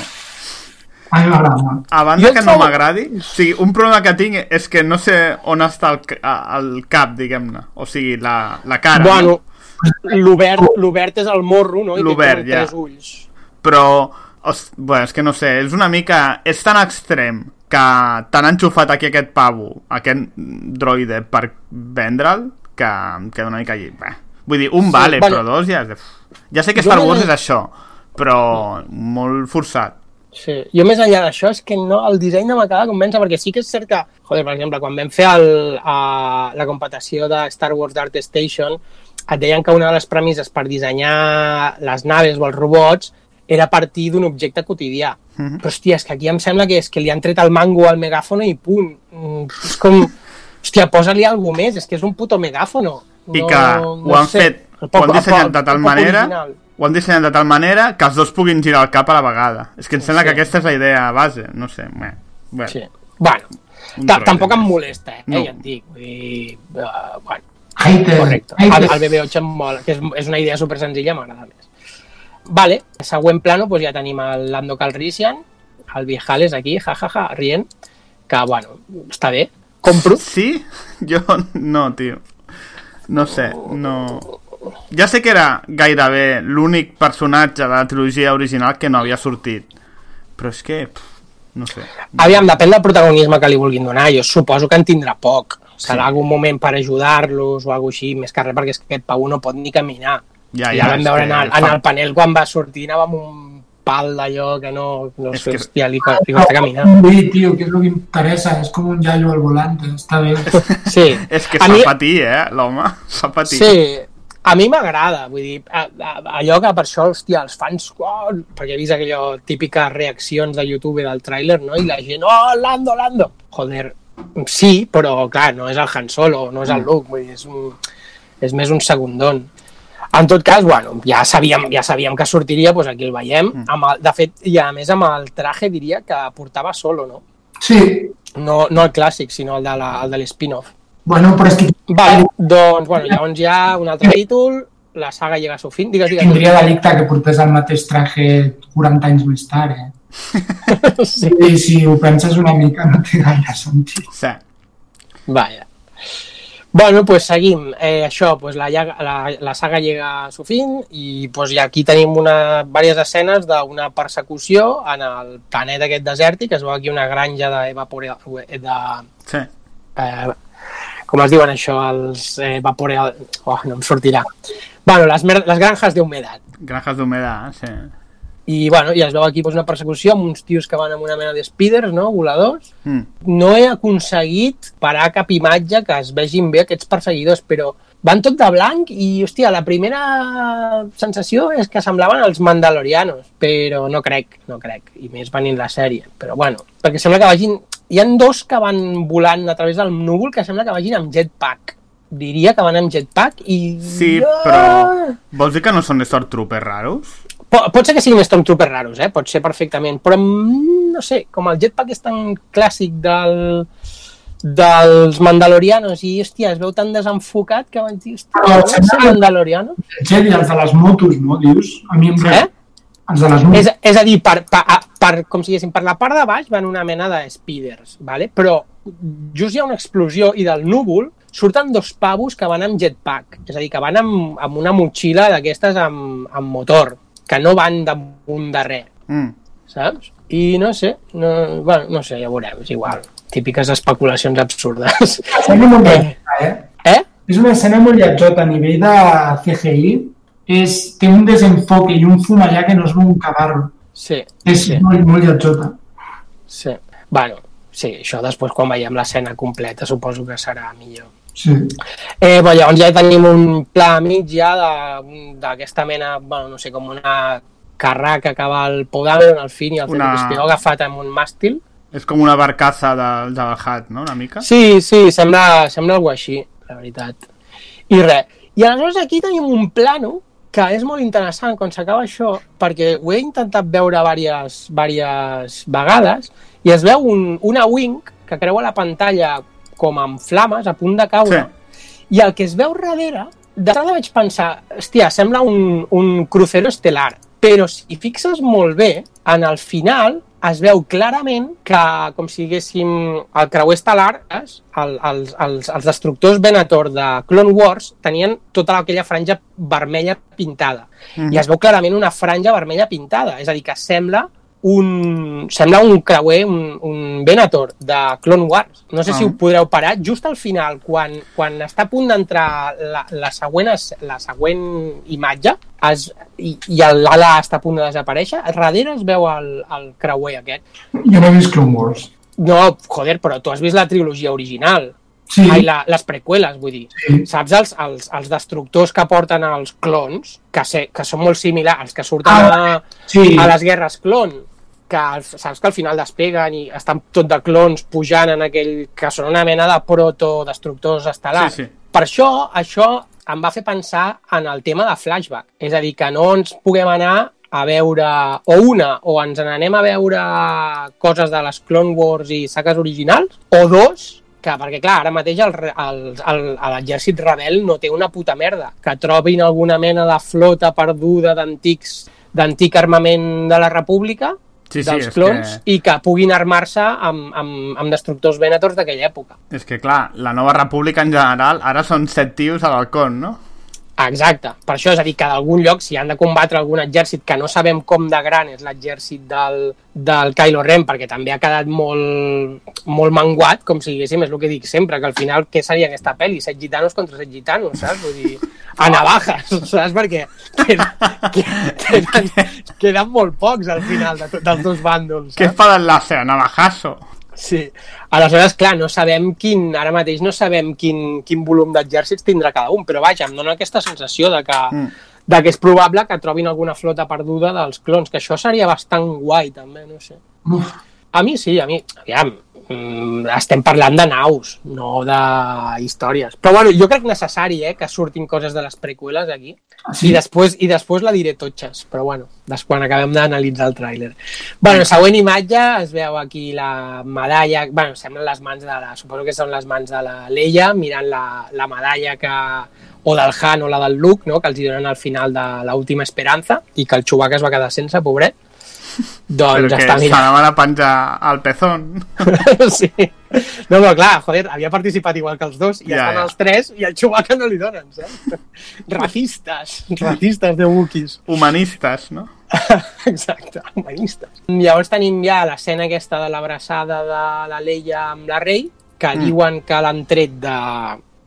A mi m'agrada. A banda que no trobo- m'agradi, o sigui, un problema que tinc és que no sé on està el, el cap, diguem-ne. O sigui, la, la cara. Bueno, l'obert l'obert és el morro, no? I L'obert, ja. tres ulls. Però, os, bueno, és que no sé, és una mica... És tan extrem que t'han enxufat aquí aquest pavo, aquest droide per vendre'l, que em queda una mica allí. Bé. Vull dir, un Sí, vale, bueno, però dos ja. Ja sé que Star no Wars és això, però molt forçat. Sí. Jo més enllà d'això és que no, el disseny no m'acaba de convèncer perquè sí que és cert que, joder, per exemple, quan vam fer el, a, la competició de Star Wars Dark Station et deien que una de les premisses per dissenyar les naves o els robots era a partir d'un objecte quotidià. Mm -hmm. Però, hòstia, és que aquí em sembla que és que li han tret el mango al megàfono i punt. Mm, És com... Hòstia, posa-li alguna més, és que és un puto megàfono. I que ho han fet, El ho han poc- dissenyat el de tal poc manera original. ho han dissenyat de tal manera que els dos puguin girar el cap a la vegada. És que em sembla Sí. que aquesta és la idea base, no sé. Bé, bé. Sí. Bueno, tampoc em molesta, eh? No. Ja et dic. Vull dir, uh, bueno, Hater. correcte. hater. El, el BB8 em mola, que és, és una idea super senzilla, m'agrada més. Vale, següent plano, doncs ja tenim el Lando Calrissian, el Viejales aquí, jajaja, ja, ja, rient, que, bueno, està bé, compro. Sí? Jo no, tio. No sé, no... Ja sé que era gairebé l'únic personatge de la trilogia original que no havia sortit. Però és que... Pff, no sé. Aviam, depèn del protagonisme que li vulguin donar. Jo suposo que en tindrà poc. Serà Sí. algun moment per ajudar-los o alguna així, més que res, perquè és que aquest Pau no pot ni caminar. Ja, Ja, ja, ja vam és veure en el, fa- en el panel quan va sortir, anava amb un pal d'allò que no, no És sé, que- hòstia, li, li costa caminar. Sí, tío, que es lo que interesa. Es como un yayo al volante. Está bien. Sí, És que s'ha mi, patit, eh, l'home? S'ha patit. sí, a mi m'agrada, vull dir, a, a, allò que per això, hòstia, els fans, oh, perquè he vist aquello típiques reaccions de YouTube del tràiler, no? I la gent, oh, Lando, Lando! Joder, sí, però clar, no és el Han Solo, no és el Luke, vull dir, és, un, és més un segundon. En tot cas, bueno, ja sabíem, ja sabíem que sortiria, doncs aquí el veiem. Amb el, de fet, i a més amb el traje diria que portava solo, no? Sí. No, no el clàssic, sinó el de la- el de l'spin-off. Bueno, pero es que Vale, doncs, bueno, llavors hi ha un altre títol, la saga llega a su fin. Digues, digues. tindria delicte que portés el mateix traje 40 anys més tard, eh? Sí. I si ho penses una mica no té gaire sentit. Sí. Vaya. Bueno, pues seguim. Eh, això, pues la, la, la saga llega a su fin i pues, ja aquí tenim una, diverses escenes d'una persecució en el planeta aquest desèrtic, es veu aquí una granja d'evaporeal... De, Sí. eh, com es diuen això, els eh. Oh, no em sortirà. Bueno, les, les granjas d'humedat. Granjas d'humedad, sí. I, bueno, i es veu aquí pues, una persecució amb uns tios que van amb una mena de speeders, no?, voladors. Mm. No he aconseguit parar cap imatge que es vegin bé aquests perseguidors, però van tot de blanc i, hòstia, la primera sensació és que semblaven els mandalorianos, però no crec, no crec, i més venint la sèrie. Però, bueno, perquè sembla que vagin... Hi han dos que van volant a través del núvol que sembla que vagin amb jetpack. Diria que van amb jetpack i... Sí, però... Vols dir que no són Stormtroopers raros? Po- Pot ser que siguin Stormtroopers raros, eh? pot ser perfectament, però mm, no sé, com el jetpack és tan clàssic del, dels Mandalorianos i, hòstia, es veu tan desenfocat que vaig dir, hòstia, no sembla- són Mandalorianos? El Jedi, els de les motos, no, dius? A mi em Eh? Els de les motos. És, és a dir, per, per, per, com si diguéssim, per la part de baix van una mena de speeders, vale? però just hi ha una explosió i del núvol surten dos pavos que van amb jetpack, és a dir, que van amb, amb una motxilla d'aquestes amb, amb motor, que no van damunt de res. Mm. saps? I no sé, no, bueno, no sé, ja veurem, és igual. Típiques especulacions absurdes. Escena molt lletjota, eh? Eh? És una escena molt lletjota a nivell de CGI. És, té un desenfoque i un fum allà que no es veu un cagarro. Sí, És sí, molt, molt lletjota. sí. Bueno, sí, això després quan veiem l'escena completa suposo que serà millor. Sí. Eh, però llavors ja tenim un pla mig ja de- d'aquesta mena, bueno, no sé, com una carraca que va al Podameron al fin i al Una- una... agafat amb un màstil. És com una barcaza del Jabba el Hutt, no? Una mica? Sí, sí, sembla, sembla alguna així, la veritat. I res. I aleshores aquí tenim un plano que és molt interessant quan s'acaba això, perquè ho he intentat veure diverses, diverses vegades, i es veu un, una wing que creua la pantalla com amb flames, a punt de caure, i el que es veu darrere, d'entrada vaig pensar, hòstia, sembla un, un crucero estel·lar, però si fixes molt bé, en el final es veu clarament que, com si diguéssim, el creuer estel·lar, el, els, els, els destructors Venator de Clone Wars tenien tota aquella franja vermella pintada. Mhm. I es veu clarament una franja vermella pintada, és a dir, que sembla un... Sembla un creuer, un, un Venator de Clone Wars. No sé Ah. si ho podreu parar. Just al final, quan, quan està a punt d'entrar la, la, següent, la següent imatge es, i, i l'ala està a punt de desaparèixer, darrere es veu el, el creuer aquest. Jo no he vist Clone Wars. No, joder, però tu has vist la trilogia original. Sí, Ai, la, les preqüeles, vull dir. sí. Saps els, els, els destructors que porten els clons, que, sé, que són molt similars, els que surten Ah, a, sí. a les guerres clon, que els- saps que al final despeguen i estan tot de clons pujant en aquell... que són una mena de protodestructors estel·lars. Sí, sí. Per això, això em va fer pensar en el tema de flashback. És a dir, que no ens puguem anar a veure, o una, o ens n'anem a veure coses de les Clone Wars i saques originals, o dos, que perquè clar, ara mateix l'exèrcit rebel no té una puta merda. Que trobin alguna mena de flota perduda d'antics d'antic armament de la república, Sí, sí, dels és clons, que- i que puguin armar-se amb, amb, amb destructors Venators d'aquella època. És que, clar, la nova república en general, ara són set tios a l'Alcon, no? Exacte, per això és a dir, que d'algun lloc, si han de combatre algun exèrcit que no sabem com de gran és l'exèrcit del, del Kylo Ren, perquè també ha quedat molt, molt manguat, com si diguéssim, és el que dic sempre, que al final què seria aquesta pel·li? Set gitanos contra set gitanos, saps? Vull dir, a navajas, saps? Perquè queden, queden, queden molt pocs al final de, dels dos bàndols, Què saps? espada enlace? Navajazo. Sí. Aleshores, clar, no sabem quin, ara mateix no sabem quin, quin volum d'exèrcits tindrà cada un, però vaja, em dona aquesta sensació de que, Mm. de que és probable que trobin alguna flota perduda dels clons, que això seria bastant guai també, no sé. Uf, A mi sí, a mi, aviam, mm, estem parlant de naus, no de històries. Però bueno, jo crec necessari eh, que surtin coses de les preqüeles aquí, sí. i després, i després la diré totxes, però bueno, des quan acabem d'analitzar el tràiler. Bueno, següent imatge, es veu aquí la medalla, bueno, semblen les mans de la, suposo que són les mans de la Leia, mirant la, la medalla que, o del Han o la del Luke, no? que els hi donen al final de l'última esperança, i que el Chewbacca es va quedar sense, pobret. Doncs Però que està se mirant. la van a penjar al pezón. sí. No, però clar, joder, havia participat igual que els dos, i Ja, estan ja. els tres, i al Chewbacca no li donen, saps? Racistes, racistes de Wookiees. Humanistes, no? Exacte, humanistes. Llavors tenim ja l'escena aquesta de l'abraçada de la Leia amb la Rei, que Mm. mm. diuen que l'han tret de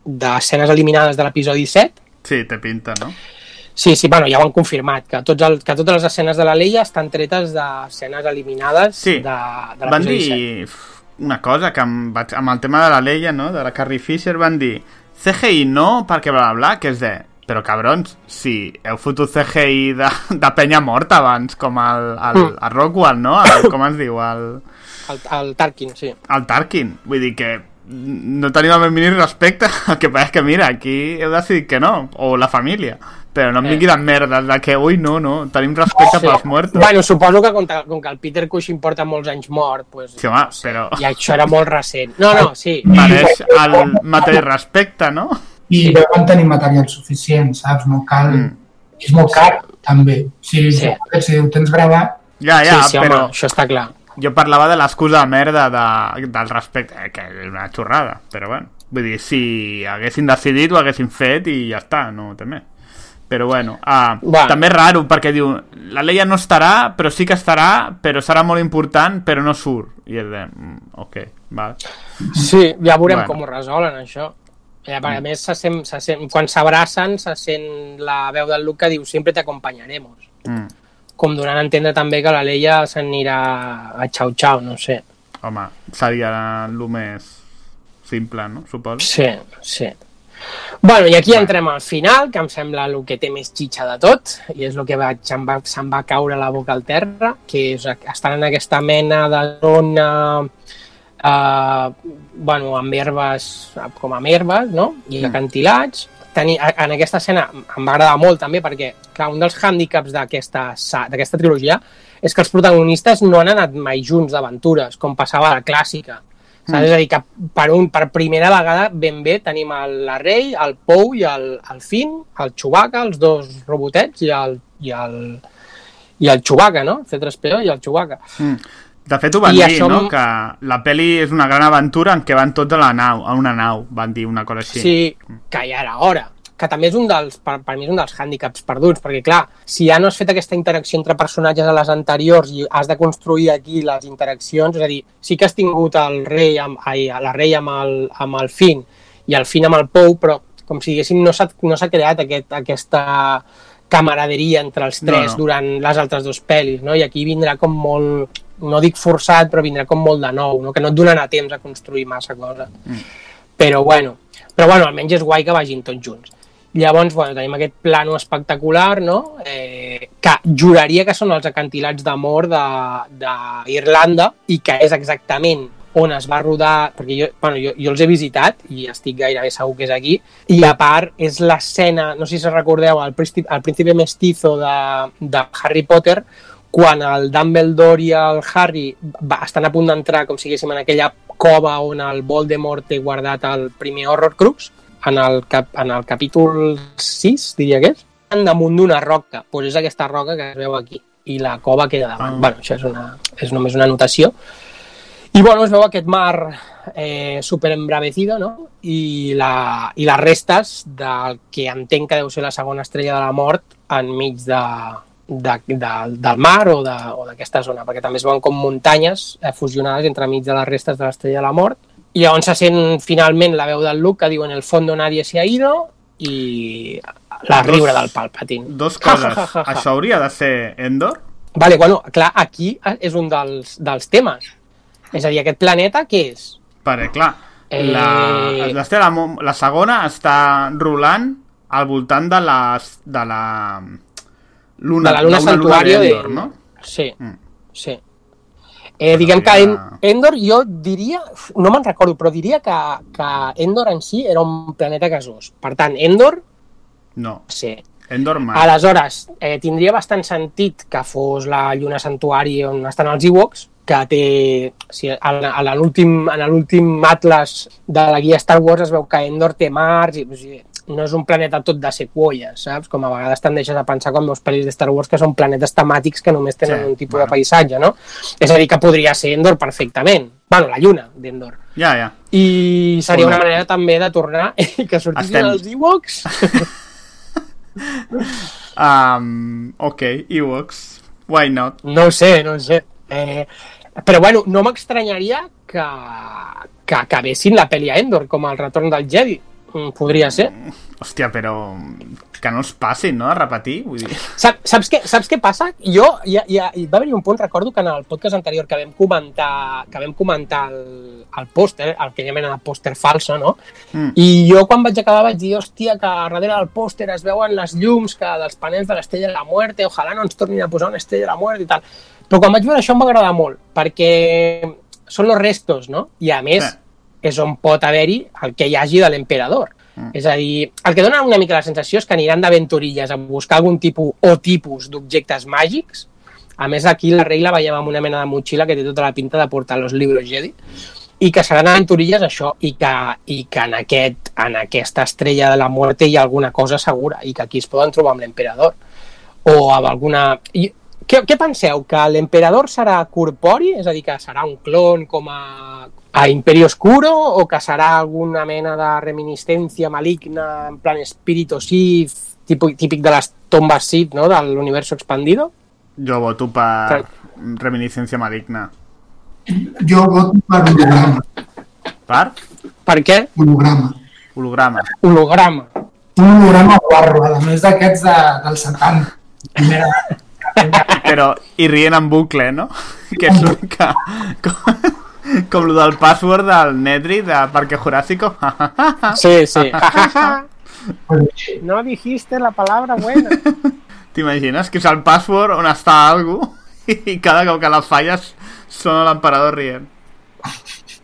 d'escenes eliminades de l'episodi 7. Sí, té pinta, no? Sí, sí, bueno, ja ho han confirmat, que, tots el, que totes les escenes de la Leia estan tretes d'escenes eliminades Sí, de, de van l'episodi 7. dir una cosa que vaig, amb el tema de la Leia, no? de la Carrie Fisher, van dir CGI no, perquè bla bla bla, que és de... Però cabrons, si heu fotut CGI de, de penya morta abans, com el, el, Mm. el Rockwell, no? El, com es diu? El, El, el Tarkin, sí. el Tarkin. Vull dir que no tenim el més mínim respecte, el que passa és que mira, aquí heu decidit que no, o la família. Però no em Eh. vingui de merdes de que, ui, no, no, tenim respecte Sí. pels muertos. Bueno, suposo que com, com que el Peter Cushing porta molts anys mort, pues, Sí, home, no sé, però- i això era molt recent. No, no, sí. Mereix el mateix respecte, no? I Sí. deuen tenir material suficient, saps? No cal... Mm. És molt car, també. Si, Sí. si ho tens gravat, Ja, ja, sí, sí, però home, això està clar. jo parlava de l'excusa de merda de, del respecte, eh, que és una xorrada, però bueno. Vull dir, si haguessin decidit ho haguessin fet i ja està, no té més. Però bueno, uh, Va. també és raro perquè diu, la Leia no estarà, però sí que estarà, però serà molt important, però no surt. I és de, mm, ok, val. Sí, ja veurem Bueno. com ho resolen, això. Ja, perquè, a més, se sent, se sent, quan s'abracen, se sent la veu del Luke que diu sempre t'acompanyaremos. Mm. Com donant a entendre també que la Leia s'anirà a xau-xau, no sé. Home, seria el més simple, no? Suposo. Sí, sí. Bueno, i aquí entrem al final, que em sembla el que té més xitxa de tot, i és el que vaig, em va, se'm va caure la boca al terra, que és estar en aquesta mena de zona eh, bueno, amb herbes, com amb herbes, no? I Mm. acantilats. Tenir, en aquesta escena em va agradar molt també perquè, clar, un dels hàndicaps d'aquesta trilogia és que els protagonistes no han anat mai junts d'aventures, com passava a la clàssica. Saps? Mm. És a dir, que per, un, per primera vegada ben bé tenim el, la Rei, el Pou i el, el Finn, el Chewbacca, els dos robotets i el, i el, i el Chewbacca, no? C3PO i el Chewbacca. Mm. De fet, ho van I dir, això no? Que la peli és una gran aventura en què van tots a la nau, a una nau, van dir una cosa així. Sí, que ja era hora. Que també és un dels, per, per mi és un dels hàndicaps perduts, perquè clar, si ja no has fet aquesta interacció entre personatges a les anteriors i has de construir aquí les interaccions, és a dir, sí que has tingut el rei amb, ai, la rei amb el, amb el Finn i el Finn amb el Pou, però com si diguéssim no s'ha no creat aquest, aquesta camaraderia entre els tres No, no. durant les altres dues pel·lis, no? I aquí vindrà com molt, no dic forçat, però vindrà com molt de nou, no? Que no et donarà temps a construir massa cosa. Mm. Però bueno, però bueno, almenys és guai que vagin tots junts. Llavors, bueno, tenim aquest plano espectacular, no? Eh, que juraria que són els acantilats d'amor d'Irlanda i que és exactament on es va rodar, perquè jo, bueno, jo, jo els he visitat i estic gairebé segur que és aquí, i a part és l'escena, no sé si recordeu, el príncipe, el príncipe mestizo de, de Harry Potter, quan el Dumbledore i el Harry va, estan a punt d'entrar, com si en aquella cova on el Voldemort té guardat el primer Horrorcrux, en el, cap, en el capítol 6, diria que és, damunt d'una roca. Pues és aquesta roca que es veu aquí. I la cova queda davant. Ah. Bueno, això és, una, és només una anotació. I bueno, es veu aquest mar eh, super embravecido, no? I, la, I les restes del que entenc que deu ser la segona estrella de la mort enmig de, de, de, del mar o d'aquesta zona, perquè també es veuen com muntanyes eh, fusionades entre mig de les restes de l'estrella de la mort. I llavors se sent finalment la veu del Luke que diu en el fondo nadie se ha ido i la Dos- riure del Palpatine. Dos coses. ja, ja, ja, ja. Això hauria de ser Endor? Vale, bueno, clar, aquí és un dels, dels temes. És a dir, aquest planeta què és? Perquè, clar, Eh, la, la, la, la segona està rolant al voltant de la, de la luna, de la luna d'una santuario de... d'Endor, no? Sí, Mm. sí. Eh, diguem que en, Endor jo diria, no me'n recordo, però diria que, que Endor en si era un planeta gasós. Per tant, Endor, No, sí. Endor mai. Aleshores, eh, tindria bastant sentit que fos la lluna santuari on estan els Ewoks, que té... Si, en l'últim atlas de la guia Star Wars es veu que Endor té mars i o sigui, no és un planeta tot de sequoies, saps? Com a vegades tendeixes a pensar quan veus pel·lis de Star Wars que són planetes temàtics que només tenen Sí, un tipus bueno. de paisatge, no? És a dir, que podria ser Endor perfectament. bueno, la lluna d'Endor. Ja, ja. I seria Una- manera també de tornar i que sortissin Estem- els Ewoks. Um, ok, Ewoks. Why not? No sé, no sé. Eh, però bueno, no m'estranyaria que, que acabessin la pel·li a Endor, com el retorn del Jedi. Mm, Podria ser. Hòstia, però que no es passin, no?, a repetir, vull dir... Saps, saps, què, saps què passa? Jo, ja, ja, va haver un punt, recordo que en el podcast anterior que vam comentar, que vam comentar el, el pòster, el que llamen el pòster falso, no? Mm. I jo quan vaig acabar vaig dir, hòstia, que darrere del pòster es veuen les llums que dels panels de l'Estrella de la Muerte, ojalà no ens tornin a posar una Estrella de la Muerte i tal. Però quan vaig veure això em va agradar molt, perquè són los restos, no? I a més, Sí. És on pot haver-hi el que hi hagi de l'emperador. Mm. És a dir, el que dona una mica la sensació és que aniran d'aventurilles a buscar algun tipus o tipus d'objectes màgics. A més, aquí la regla veiem amb una mena de motxilla que té tota la pinta de portar los libros Jedi i que seran aventurilles això i que, i que en, aquest, en aquesta estrella de la muerte hi ha alguna cosa segura i que aquí es poden trobar amb l'emperador o amb alguna... I, què, què penseu? Que l'emperador serà corpori? És a dir, que serà un clon com a, a Imperi Oscuro o que serà alguna mena de reminiscència maligna en plan espíritu Sith típic, típic de les tombes Sith no? de l'universo expandido? Jo voto per reminiscència maligna. Jo voto per holograma. Per Per què? holograma. holograma. Holograma. Un holograma guarro, a més d'aquests de, del 70. Primera, Però, i rient en bucle, no? Que és l'únic que... Com, lo del password del Nedry de Parque Jurásico. Sí, sí. no dijiste la palabra buena. T'imagines que és el password on està algú i cada cop que la falles sona l'emperador rient.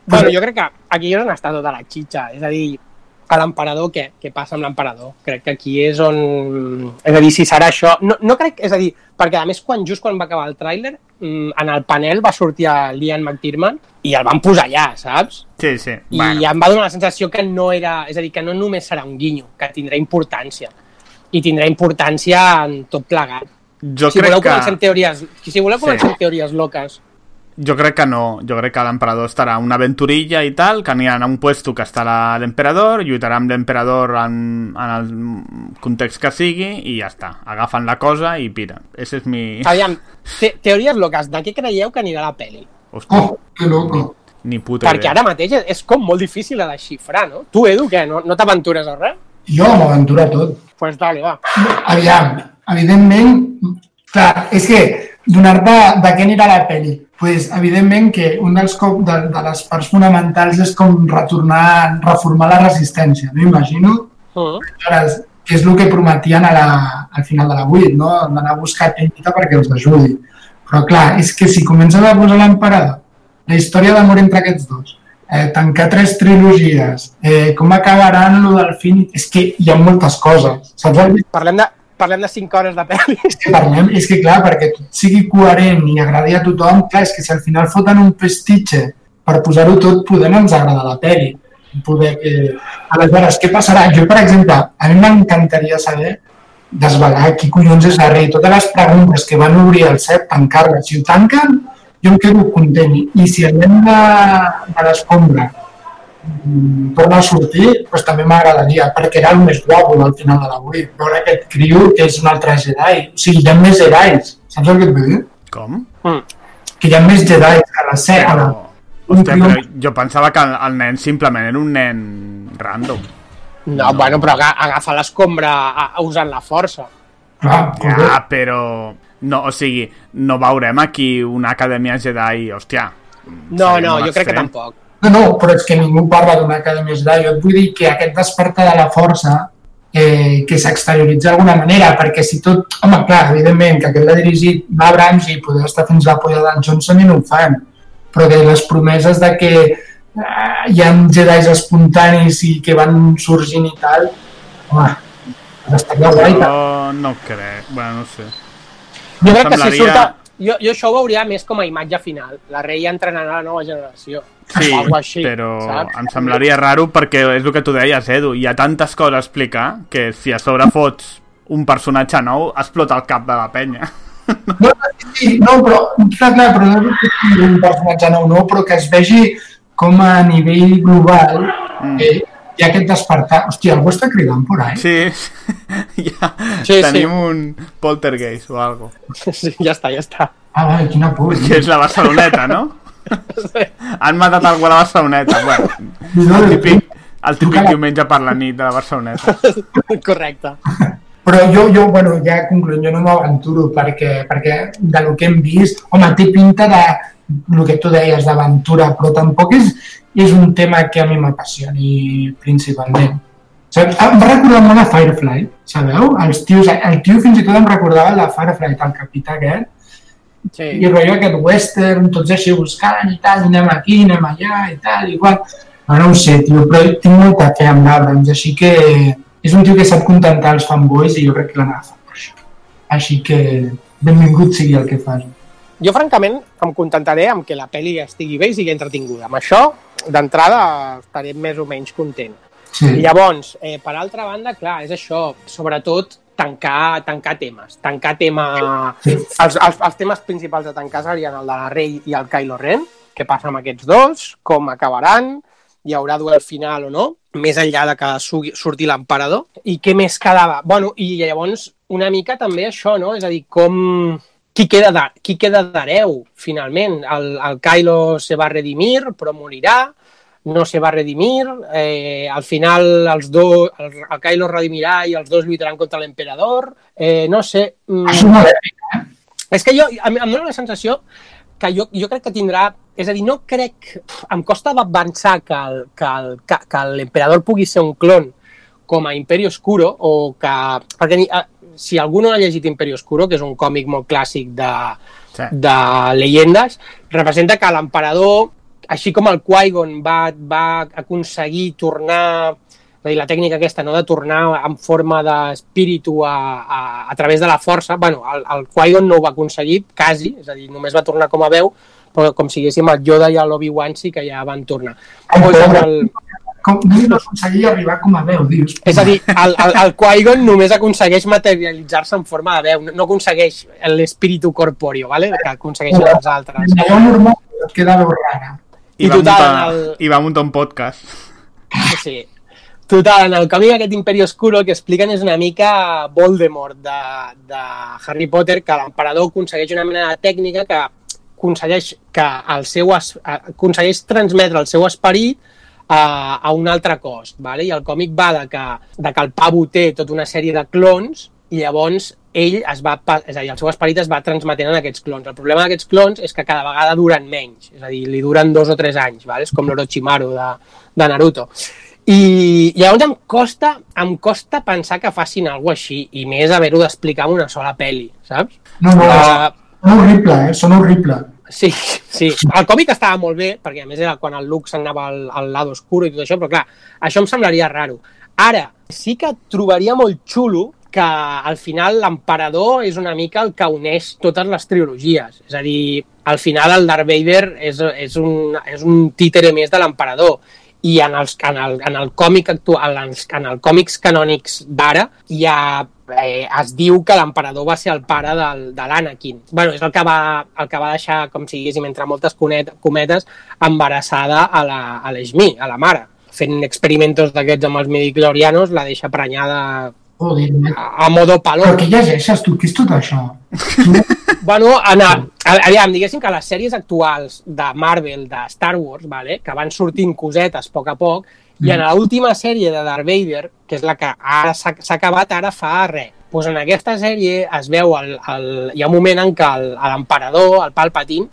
bueno, jo crec que aquí és on està tota la xitxa. És a dir, a l'emperador, què? Què passa amb l'emperador? Crec que aquí és on... És a dir, si serà això... No, no crec... És a dir, perquè a més, quan just quan va acabar el tràiler, mm, en el panel va sortir a Liam McTiernan i el van posar allà, saps? Sí, sí. I Bueno, em va donar la sensació que no era... És a dir, que no només serà un guinyo, que tindrà importància. I tindrà importància en tot plegat. jo si crec voleu que... teories, si voleu Sí. començar amb teories loques, jo crec que no. Jo crec que l'emperador estarà una aventurilla i tal, que aniran a un puesto que estarà l'emperador, lluitarà amb l'emperador en, en el context que sigui i ja està. Agafen la cosa i pira. Ese és mi... Aviam, te teories locas, de què creieu que anirà la pel·li? Hòstia, Oh, que loco. ni puta Perquè idea. ara mateix és com molt difícil de desxifrar, no? Tu, Edu, què? No, no t'aventures a res? Jo m'aventura a tot. Doncs pues dale, va. Aviam, evidentment, clar, és que donar-te de què anirà la pel·li? Pues, evidentment que un dels cop de, de les parts fonamentals és com retornar, reformar la resistència, no? Imagino, Mm. aleshores, que és el que prometien a la, al final de la 8, no? d'anar a buscar Tenita perquè els ajudi. Però clar, és que si comencen a posar l'emperador, la història d'amor entre aquests dos, eh, tancar tres trilogies, eh, com acabaran lo del fin... És que hi ha moltes coses, saps? Parlem de, parlem de 5 hores de pel·li. és parlem, és que clar, perquè sigui coherent i agradi a tothom, clar, és que si al final foten un prestitge per posar-ho tot, poder no ens agrada la pel·li. Poder que... Aleshores, què passarà? Jo, per exemple, a mi m'encantaria saber desvelar qui collons és rei, totes les preguntes que van obrir el cep, tancar-les. Si ho tanquen, jo em quedo content. I si nen de, de l'escombra torna a sortir, doncs també m'agradaria, perquè era el més guapo al final de la 8. Veure aquest criu que és un altre Jedi. O sigui, hi ha més Jedi. Saps el que et vull dir? Com? Mm. Que hi ha més Jedi que la sèrie. Però, hòstia, però jo pensava que el, el nen simplement era un nen random. No, no. bueno, però aga- agafa l'escombra a- a- usant la força. Clar, correcte. Ja, però... No, o sigui, no veurem aquí una acadèmia Jedi, hòstia. No, no, jo crec que tampoc. No, no, però és que ningú parla d'una acadèmia Jedi. Jo et vull dir que aquest despertar de la força eh, que s'exterioritza d'alguna manera, perquè si tot... Home, clar, evidentment, que aquest l'ha dirigit l'Abrams i poder estar fins la polla d'en Johnson i no ho fan. Però que les promeses de que eh, hi ha Jedi espontanis i que van sorgint i tal, home, estaria guai. que- Jo no crec, bueno, no sé. Jo crec que si semblaria- surt... Jo, jo això ho veuria més com a imatge final. La rei entrenarà la nova generació. Sí, així, però saps? em semblaria raro perquè és el que tu deies, Edu. Hi ha tantes coses a explicar que si a sobre fots un personatge nou, explota el cap de la penya. No, no, sí, no, però, clar, clar, però no un personatge nou, no, però que es vegi com a nivell global Mm. eh, hi ha aquest despertar. Hòstia, algú està cridant por ahí? Sí, ja Sí, tenim sí. un poltergeist o algo. Sí, ja està, ja està. Ah, vale, quina por. Que és la Barceloneta, no? Han matat algú a la Barceloneta. Bueno, No, el típic, el típic Truca- diumenge per la nit de la Barceloneta. Correcte. Però jo, jo bueno, ja concluint, jo no m'aventuro perquè, perquè de lo que hem vist, home, té pinta de el que tu deies d'aventura, però tampoc és, és un tema que a mi m'apassioni principalment. Saps? Em va recordar molt a Firefly, sabeu? Els tios, el tio fins i tot em recordava de Firefly, el capità aquest, Sí. i rotllo aquest western, tots així buscant i tal, i anem aquí, anem allà i tal, igual. No, no ho sé, tio, però tinc molta fe amb l'Abrams, així que és un tio que sap contentar els fanboys i jo crec que l'han agafat per això. Així que benvingut sigui el que fas. Jo, francament, em contentaré amb que la pel·li estigui bé i sigui entretinguda. Amb això, d'entrada, estaré més o menys content. Sí, I llavors, eh, per altra banda, clar, és això, sobretot tancar, tancar temes. Tancar tema... Sí. Els, els, els temes principals de tancar serien el de la Rei i el Kylo Ren, què passa amb aquests dos, com acabaran, hi haurà duel final o no, més enllà de que sugui- surti l'emperador. I què més quedava? Bueno, i llavors una mica també això, no? És a dir, com... Qui queda, de, qui queda d'hereu, finalment? El, el Kylo se va redimir, però morirà. No se va redimir, eh, al final els dos, el, el Kylo redimirà i els dos lluitaran contra l'emperador, eh, no sé... és Mm, és que jo, a mi em dóna la sensació que jo, jo crec que tindrà... És a dir, no crec... Em costa pensar que el- que el- que- que l'emperador pugui ser un clon com a Imperio Oscuro o que... Perquè eh, si algú no ha llegit Imperio Oscuro, que és un còmic molt clàssic de, Sí. de llegendes, representa que l'emperador, així com el Qui-Gon va, va aconseguir tornar és a dir, la tècnica aquesta, no? de tornar en forma d'espíritu a, a, a través de la força, bueno, el, el Qui-Gon no ho va aconseguir, quasi, és a dir, només va tornar com a veu, però com si diguéssim el Yoda i l'Obi-Wan sí que ja van tornar. Pues amb el, Com, no va aconseguir arribar com a veu, dius. és a dir, el, el, el Qui-Gon només aconsegueix materialitzar-se en forma de veu, no, no aconsegueix l'espíritu corpòreo, ¿vale? que aconsegueixen els altres. La veu normal et queda veu rara. I, I va total, muntar, el- I va muntar un podcast. Sí. Total, en el còmic aquest Imperi Oscuro el que expliquen és una mica Voldemort de, de Harry Potter, que l'emperador aconsegueix una mena de tècnica que aconsegueix, que el seu, es- aconsegueix transmetre el seu esperit a, a un altre cos. Vale? I el còmic va de que, de que el pavo té tota una sèrie de clons i llavors ell es va, és a dir, el seu esperit es va transmetent en aquests clons. El problema d'aquests clons és que cada vegada duren menys, és a dir, li duren dos o tres anys, vale? és com l'Orochimaru de, de Naruto. I llavors em costa, em costa pensar que facin alguna així, i més haver-ho d'explicar en una sola pel·li, saps? No, no, Uh, són horrible, eh? Són horrible. Sí, sí. El còmic estava molt bé, perquè a més era quan el Luke s'anava al, al lado oscuro i tot això, però clar, això em semblaria raro. Ara, sí que trobaria molt xulo que al final l'emperador és una mica el que uneix totes les trilogies. És a dir, al final el Darth Vader és, és, un, és un títere més de l'emperador i en, els, en, el, en el còmic actual, en els, en els còmics canònics d'ara hi ha eh, es diu que l'emperador va ser el pare del, de l'Anakin. bueno, és el que, va, el que va deixar, com si diguéssim, entre moltes conet, cometes, embarassada a la, a l'Esmi, a la mare. Fent experimentos d'aquests amb els midichlorianos, la deixa prenyada Joder, a, a modo Però paló. què llegeixes tu? Què és tot això? Bueno, en el, a- aviam, diguéssim que les sèries actuals de Marvel, de Star Wars, vale, que van sortint cosetes a poc a poc, i en l'última sèrie de Darth Vader, que és la que ara s'ha acabat ara fa res, doncs en aquesta sèrie es veu, el, el, hi ha un moment en què el- l'emperador, el Palpatine,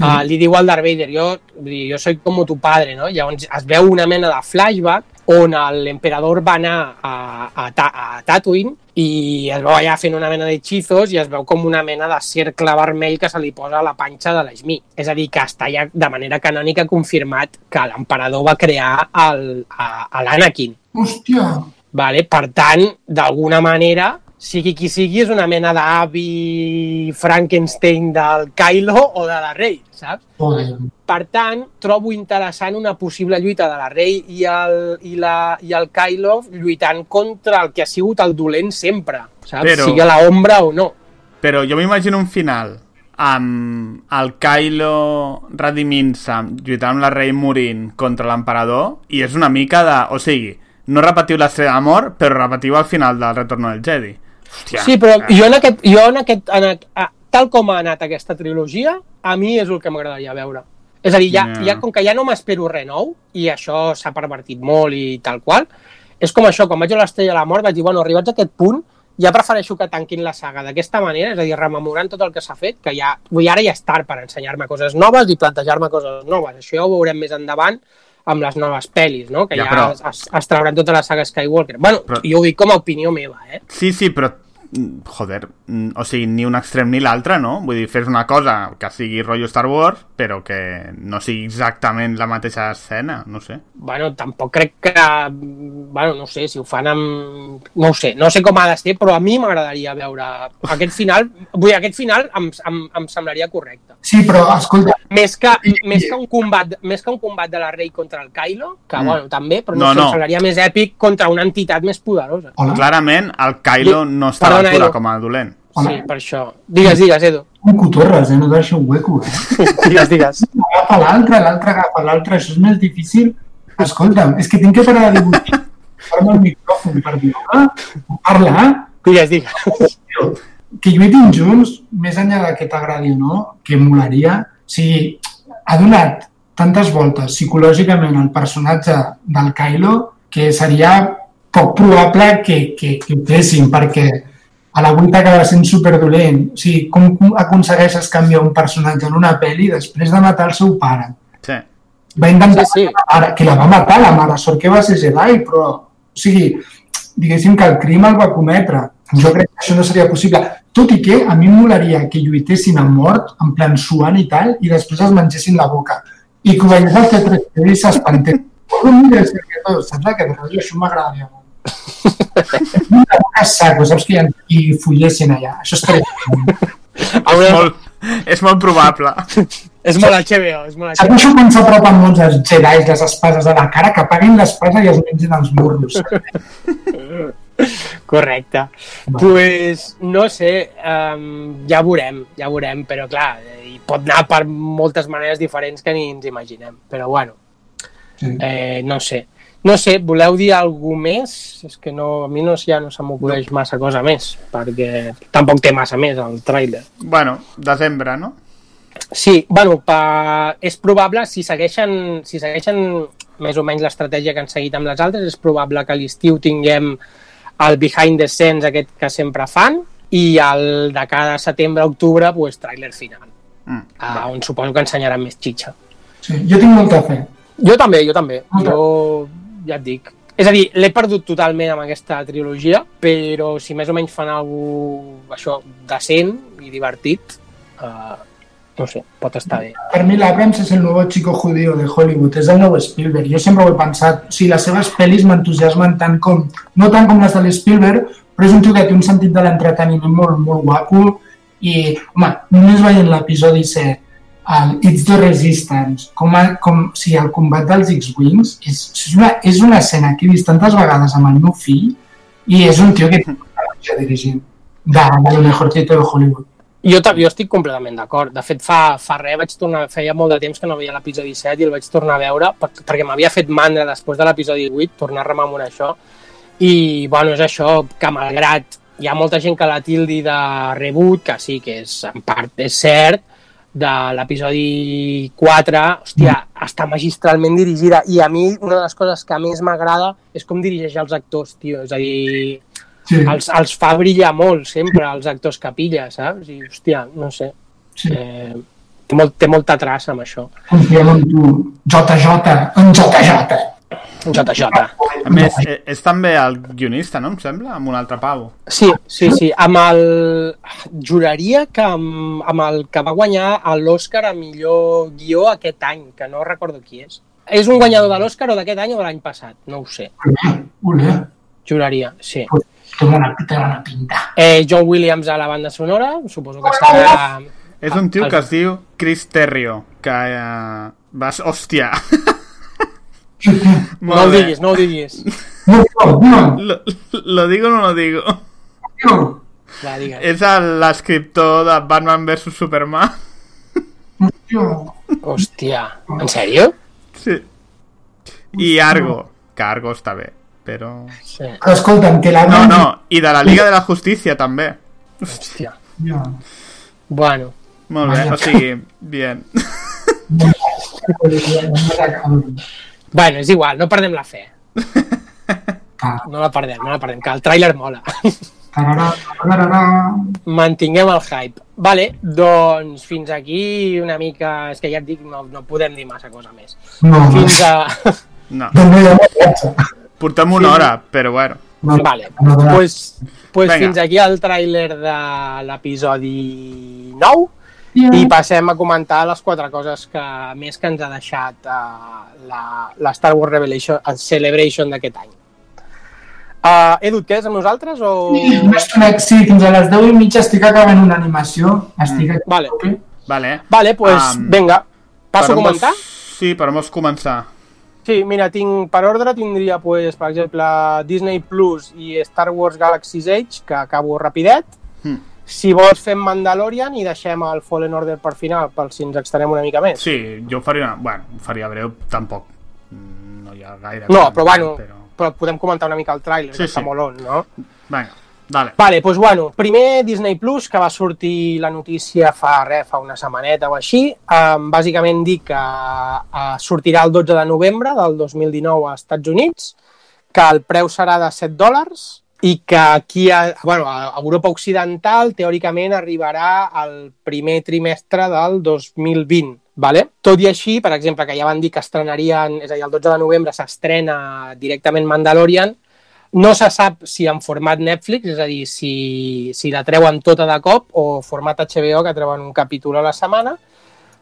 uh, li diu al Darth Vader, jo, vull dir, jo soy como tu padre, no? Llavors es veu una mena de flashback on l'emperador va anar a, a, a Tatooine i es veu allà fent una mena d'hechizos i es veu com una mena de cercle vermell que se li posa a la panxa de l'Esmi. És a dir, que està ja de manera canònica confirmat que l'emperador va crear l'Anakin. Hòstia, Vale? Per tant, d'alguna manera, sigui qui sigui, és una mena d'avi Frankenstein del Kylo o de la Rey, saps? joder. Per tant, trobo interessant una possible lluita de la Rey i el, i la, i el Kylo lluitant contra el que ha sigut el dolent sempre, saps? Però- Sigui a la ombra o no. Però jo m'imagino un final amb el Kylo redimint-se, lluitant amb la rei morint contra l'emperador, i és una mica de... O sigui, no repetiu la seva de mort, però repetiu al final del Retorno del Jedi. Hòstia. Sí, però jo en aquest, jo en aquest, en, a, tal com ha anat aquesta trilogia, a mi és el que m'agradaria veure. És a dir, ja, Ja. ja, com que ja no m'espero res nou, i això s'ha pervertit molt i tal qual, és com això, quan vaig a l'Estrella de la Mort vaig dir, bueno, arribats a aquest punt, ja prefereixo que tanquin la saga d'aquesta manera, és a dir, rememorant tot el que s'ha fet, que ja, vull ara ja és tard per ensenyar-me coses noves i plantejar-me coses noves. Això ja ho veurem més endavant amb les noves pel·lis, no? que Ja, ja, però- es, es, es trauran tota la saga Skywalker. Bueno, Però- jo ho dic com a opinió meva, eh? Sí, sí, però joder, mm, o sigui, ni un extrem ni l'altre, no? Vull dir, fes una cosa que sigui rotllo Star Wars, però que no sigui exactament la mateixa escena, no sé. bueno, tampoc crec que... Bueno, no sé, si ho fan amb... No ho sé, no sé com ha de ser, però a mi m'agradaria veure aquest final... Vull dir, aquest final em, em, em semblaria correcte. Sí, però escolta, Més que, més que, un, combat, més que un combat de la Rey contra el Kylo, que, Mm. bueno, també, però no, No, sé, no. em semblaria més èpic contra una entitat més poderosa. hola, Clarament, el Kylo no està a Perdona, Edu. com a dolent. Hola. Sí, per això. Digues, digues, Edu. un cotorres, eh? No deixa un hueco, eh? Digues, digues. Agafa l'altre, l'altre agafa l'altre, això és més difícil. Escolta'm, és que tinc que parar de dibuixar. Parla el micròfon per dir, ah, parla? Digues, digues. que lluitin junts, més enllà de que t'agradi o no, que molaria, o sigui, ha donat tantes voltes psicològicament al personatge del Kylo que seria poc probable que, que, que ho fessin, perquè a la vuita acaba sent superdolent. O sigui, com aconsegueixes canviar un personatge en una pel·li després de matar el seu pare? Sí. Va intentar Sí, sí. Ara, que la va matar la mare, sort que va ser Jedi, però, o sigui, diguéssim que el crim el va cometre. Jo crec que això no seria possible. Tot i que a mi em molaria que lluitessin a mort, en plan suant i tal, i després es mengessin la boca. I que ho veiés el C3 i s'espantés. Com mira, és que tot, saps aquest rotllo? Això m'agradaria molt. Una boca a saco, saps que hi ha i follessin allà. Això estaria... Una... Molt, és molt probable. És molt HBO, és molt Saps HBO. això quan s'apropen molts els Jedi, les espases a la cara, que apaguin l'espasa i es mengin els morros. Correcte. pues, no sé, um, ja veurem, ja veurem, però clar, eh, pot anar per moltes maneres diferents que ni ens imaginem. Però bueno, Sí. eh, no sé. No sé, voleu dir alguna més? És que no, a mi no, ja no se m'ocorreix massa cosa més, perquè tampoc té massa més el tràiler. Bueno, desembre, no? Sí, bueno, pa... és probable, si segueixen, si segueixen més o menys l'estratègia que han seguit amb les altres, és probable que a l'estiu tinguem el behind the scenes aquest que sempre fan i el de cada setembre-octubre, pues, tràiler final, Mm, ah, on suposo que ensenyaran més xitxa. Sí, jo tinc molta fe. Jo també, jo també. Jo ja et dic. És a dir, l'he perdut totalment amb aquesta trilogia, però si més o menys fan alguna això, decent i divertit, uh, no sé, pot estar bé. Per mi l'Abrams és el nou chico judío de Hollywood, és el nou Spielberg. Jo sempre ho he pensat. O sigui, les seves pel·lis m'entusiasmen tant com... No tant com les de l'Spielberg, però és un tio que té un sentit de l'entreteniment molt, molt guapo i, home, només veient l'episodi 7, el It's the Resistance, com, a, com o sigui, el combat dels X-Wings, és, és, una, és una escena que he vist tantes vegades amb el meu fill i és un tio que una dirigint de, de lo mejorcito de Hollywood. Jo, jo estic completament d'acord. De fet, fa, fa res, vaig tornar, feia molt de temps que no veia l'episodi 7 i el vaig tornar a veure per, perquè m'havia fet mandra després de l'episodi 8, tornar a rememorar això. I, bueno, és això, que malgrat hi ha molta gent que la tildi de reboot, que sí que és, en part és cert, de l'episodi 4, hòstia, està magistralment dirigida i a mi una de les coses que més m'agrada és com dirigeix els actors, tio, és a dir, Sí, els, els fa brillar molt sempre els actors que pilla, saps? I, hòstia, no sé, sí. eh, té, molt, té molta traça amb això. confiem en tu. JJ, en JJ. JJ. A més, eh, és també el guionista, no? Em sembla? Amb un altre pavo. Sí, sí, sí, amb el... Juraria que amb, amb el que va guanyar l'Oscar a millor guió aquest any, que no recordo qui és. És un guanyador de l'Oscar o d'aquest any o de l'any passat? No ho sé. Olé, Juraria, sí. té bona, té bona pinta. Eh, John Williams a la banda sonora, suposo que serà... És un tio que es diu Chris Terrio, que eh, vas... Hòstia! No ho diguis, no ho diguis. No, Lo, lo digo o no lo digo? no. Digues. És el- l'escriptor de Batman vs Superman. Hòstia, en sèrio? Sí. I Argo, que Argo està bé, però... Sí. Escolta'm, que la No, no, i de la Liga de la Justícia també. Hòstia. Ja. Bueno, Molt bé, o sigui, bien. Bueno, és igual, no perdem la fe. Ah, No la perdem, no la perdem, que el tràiler mola. Mantinguem el hype. Vale, doncs fins aquí una mica... És que ja et dic, no, no podem dir massa cosa més. No, Fins a... No, viatge. portem una hora, però bueno. No, Vale, no, no. pues, pues fins aquí el tràiler de l'episodi 9 Ja. i passem a comentar les quatre coses que més que ens ha deixat uh, la, la Star Wars Revelation, el Celebration d'aquest any. Uh, Edu, et quedes amb nosaltres o... Sí, estona- Sí, fins a les 10 i mitja estic acabant una animació. Estic aquí. Vale. Vale. Vale, pues Um, vinga, passo a comentar? vols- Sí, per on vols començar? Sí, mira, tinc per ordre tindria, pues, per exemple, Disney Plus i Star Wars Galaxy's Edge, que acabo rapidet. Hmm. Si vols fem Mandalorian i deixem el Fallen Order per final, per si ens extenem una mica més. Sí, jo ho faria... Bueno, faria breu, tampoc. Mm, No hi ha gaire... No, però bueno, Però... però podem comentar una mica el tràiler, Sí, que està sí. molt on, no? Vinga, dale. Vale, doncs bueno, primer Disney Plus, que va sortir la notícia fa res, fa una setmaneta o així, um, bàsicament dic que uh, sortirà el 12 de novembre del 2019 als Estats Units, que el preu serà de 7 dòlars i que aquí a, bueno, a Europa Occidental teòricament arribarà al primer trimestre del 2020. Vale? Tot i així, per exemple, que ja van dir que estrenarien, és a dir, el 12 de novembre s'estrena directament Mandalorian, no se sap si en format Netflix, és a dir, si, si la treuen tota de cop, o format HBO, que treuen un capítol a la setmana,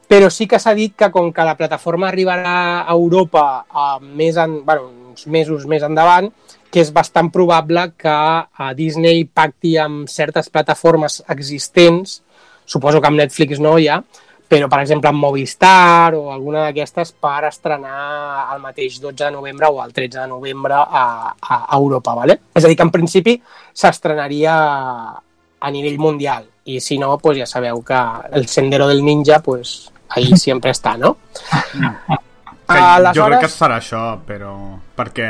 però sí que s'ha dit que com que la plataforma arribarà a Europa a més en, bueno, uns mesos més endavant, que és bastant probable que a Disney pacti amb certes plataformes existents, suposo que amb Netflix no ja, però per exemple amb Movistar o alguna d'aquestes per estrenar el mateix 12 de novembre o el 13 de novembre a, a Europa, ¿vale? És a dir, que en principi s'estrenaria a nivell mundial i si no, pues ja sabeu que el Sendero del Ninja, pues ahí sempre està, no? Que Aleshores... Jo crec que es farà això, però... Perquè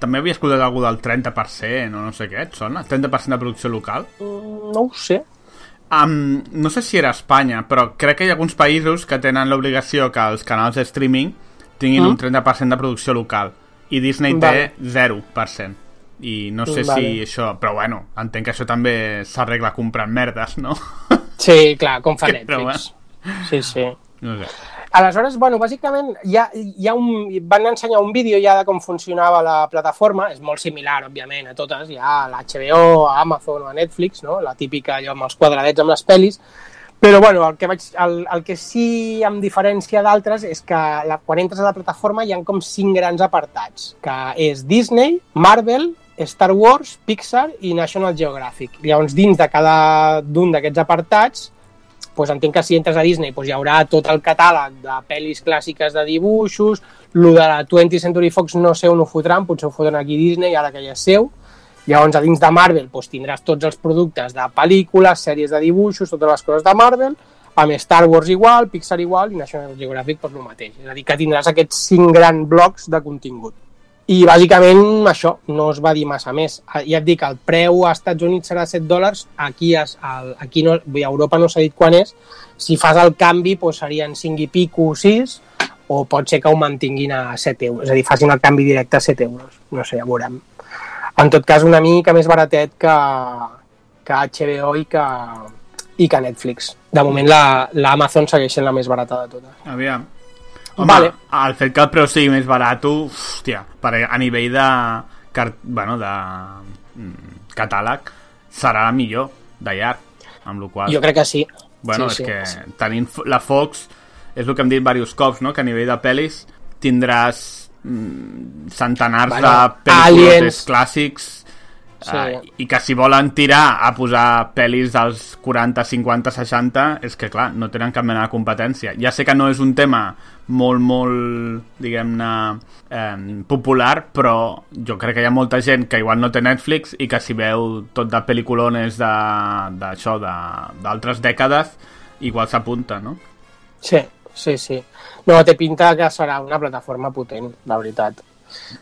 també havia escoltat alguna del 30% o no sé què, et sona? 30% de producció local? Mm, no ho sé. Um, no sé si era Espanya, però crec que hi ha alguns països que tenen l'obligació que els canals de streaming tinguin mm. un 30% de producció local i Disney vale. té 0%. I no sé vale. si això... Però bueno, entenc que això també s'arregla comprant merdes, no? Sí, clar, com fa Netflix. Però. Sí, sí. No sé. Aleshores, bueno, bàsicament hi ha, hi ha un, van ensenyar un vídeo ja de com funcionava la plataforma, és molt similar, òbviament, a totes, hi ha l'HBO, a Amazon o a Netflix, no? la típica allò amb els quadradets amb les pel·lis, però bueno, el que, vaig, el, el que sí amb diferència d'altres és que la, quan entres a la plataforma hi ha com cinc grans apartats, que és Disney, Marvel, Star Wars, Pixar i National Geographic. Llavors, dins de cada d'un d'aquests apartats pues entenc que si entres a Disney pues hi haurà tot el catàleg de pel·lis clàssiques de dibuixos, lo de la 20th Century Fox no sé on ho fotran, potser ho fotran aquí Disney, ara que ja és seu. Llavors, a dins de Marvel pues, tindràs tots els productes de pel·lícules, sèries de dibuixos, totes les coses de Marvel, amb Star Wars igual, Pixar igual i National Geographic pues, el mateix. És a dir, que tindràs aquests cinc grans blocs de contingut. I bàsicament això, no es va dir massa més. Ah, ja et dic, el preu als Estats Units serà 7 dòlars, aquí, es, el, aquí no, a Europa no s'ha dit quan és, si fas el canvi doncs serien 5 i pico, 6, o pot ser que ho mantinguin a 7 euros, és a dir, facin el canvi directe a 7 euros, no sé, ja veurem. En tot cas, una mica més baratet que, que HBO i que, i que Netflix. De moment l'Amazon segueix sent la més barata de totes. Aviam, Home, vale. el fet que el preu sigui més barat, hòstia, per, a nivell de, bueno, de mm, catàleg, serà la millor de llarg, amb la qual Jo crec que sí. Bueno, sí, és sí, que sí. tenint la Fox, és el que hem dit diversos cops, no? que a nivell de pel·lis tindràs mm, centenars bueno, de pel·lícules clàssics Sí. Uh, I que si volen tirar a posar pel·lis dels 40, 50, 60, és que, clar, no tenen cap mena de competència. Ja sé que no és un tema molt, molt, diguem-ne, eh, popular, però jo crec que hi ha molta gent que igual no té Netflix i que si veu tot de pel·liculones d'això, d'altres dècades, igual s'apunta, no? Sí, sí, sí. No, té pinta que serà una plataforma potent, la veritat.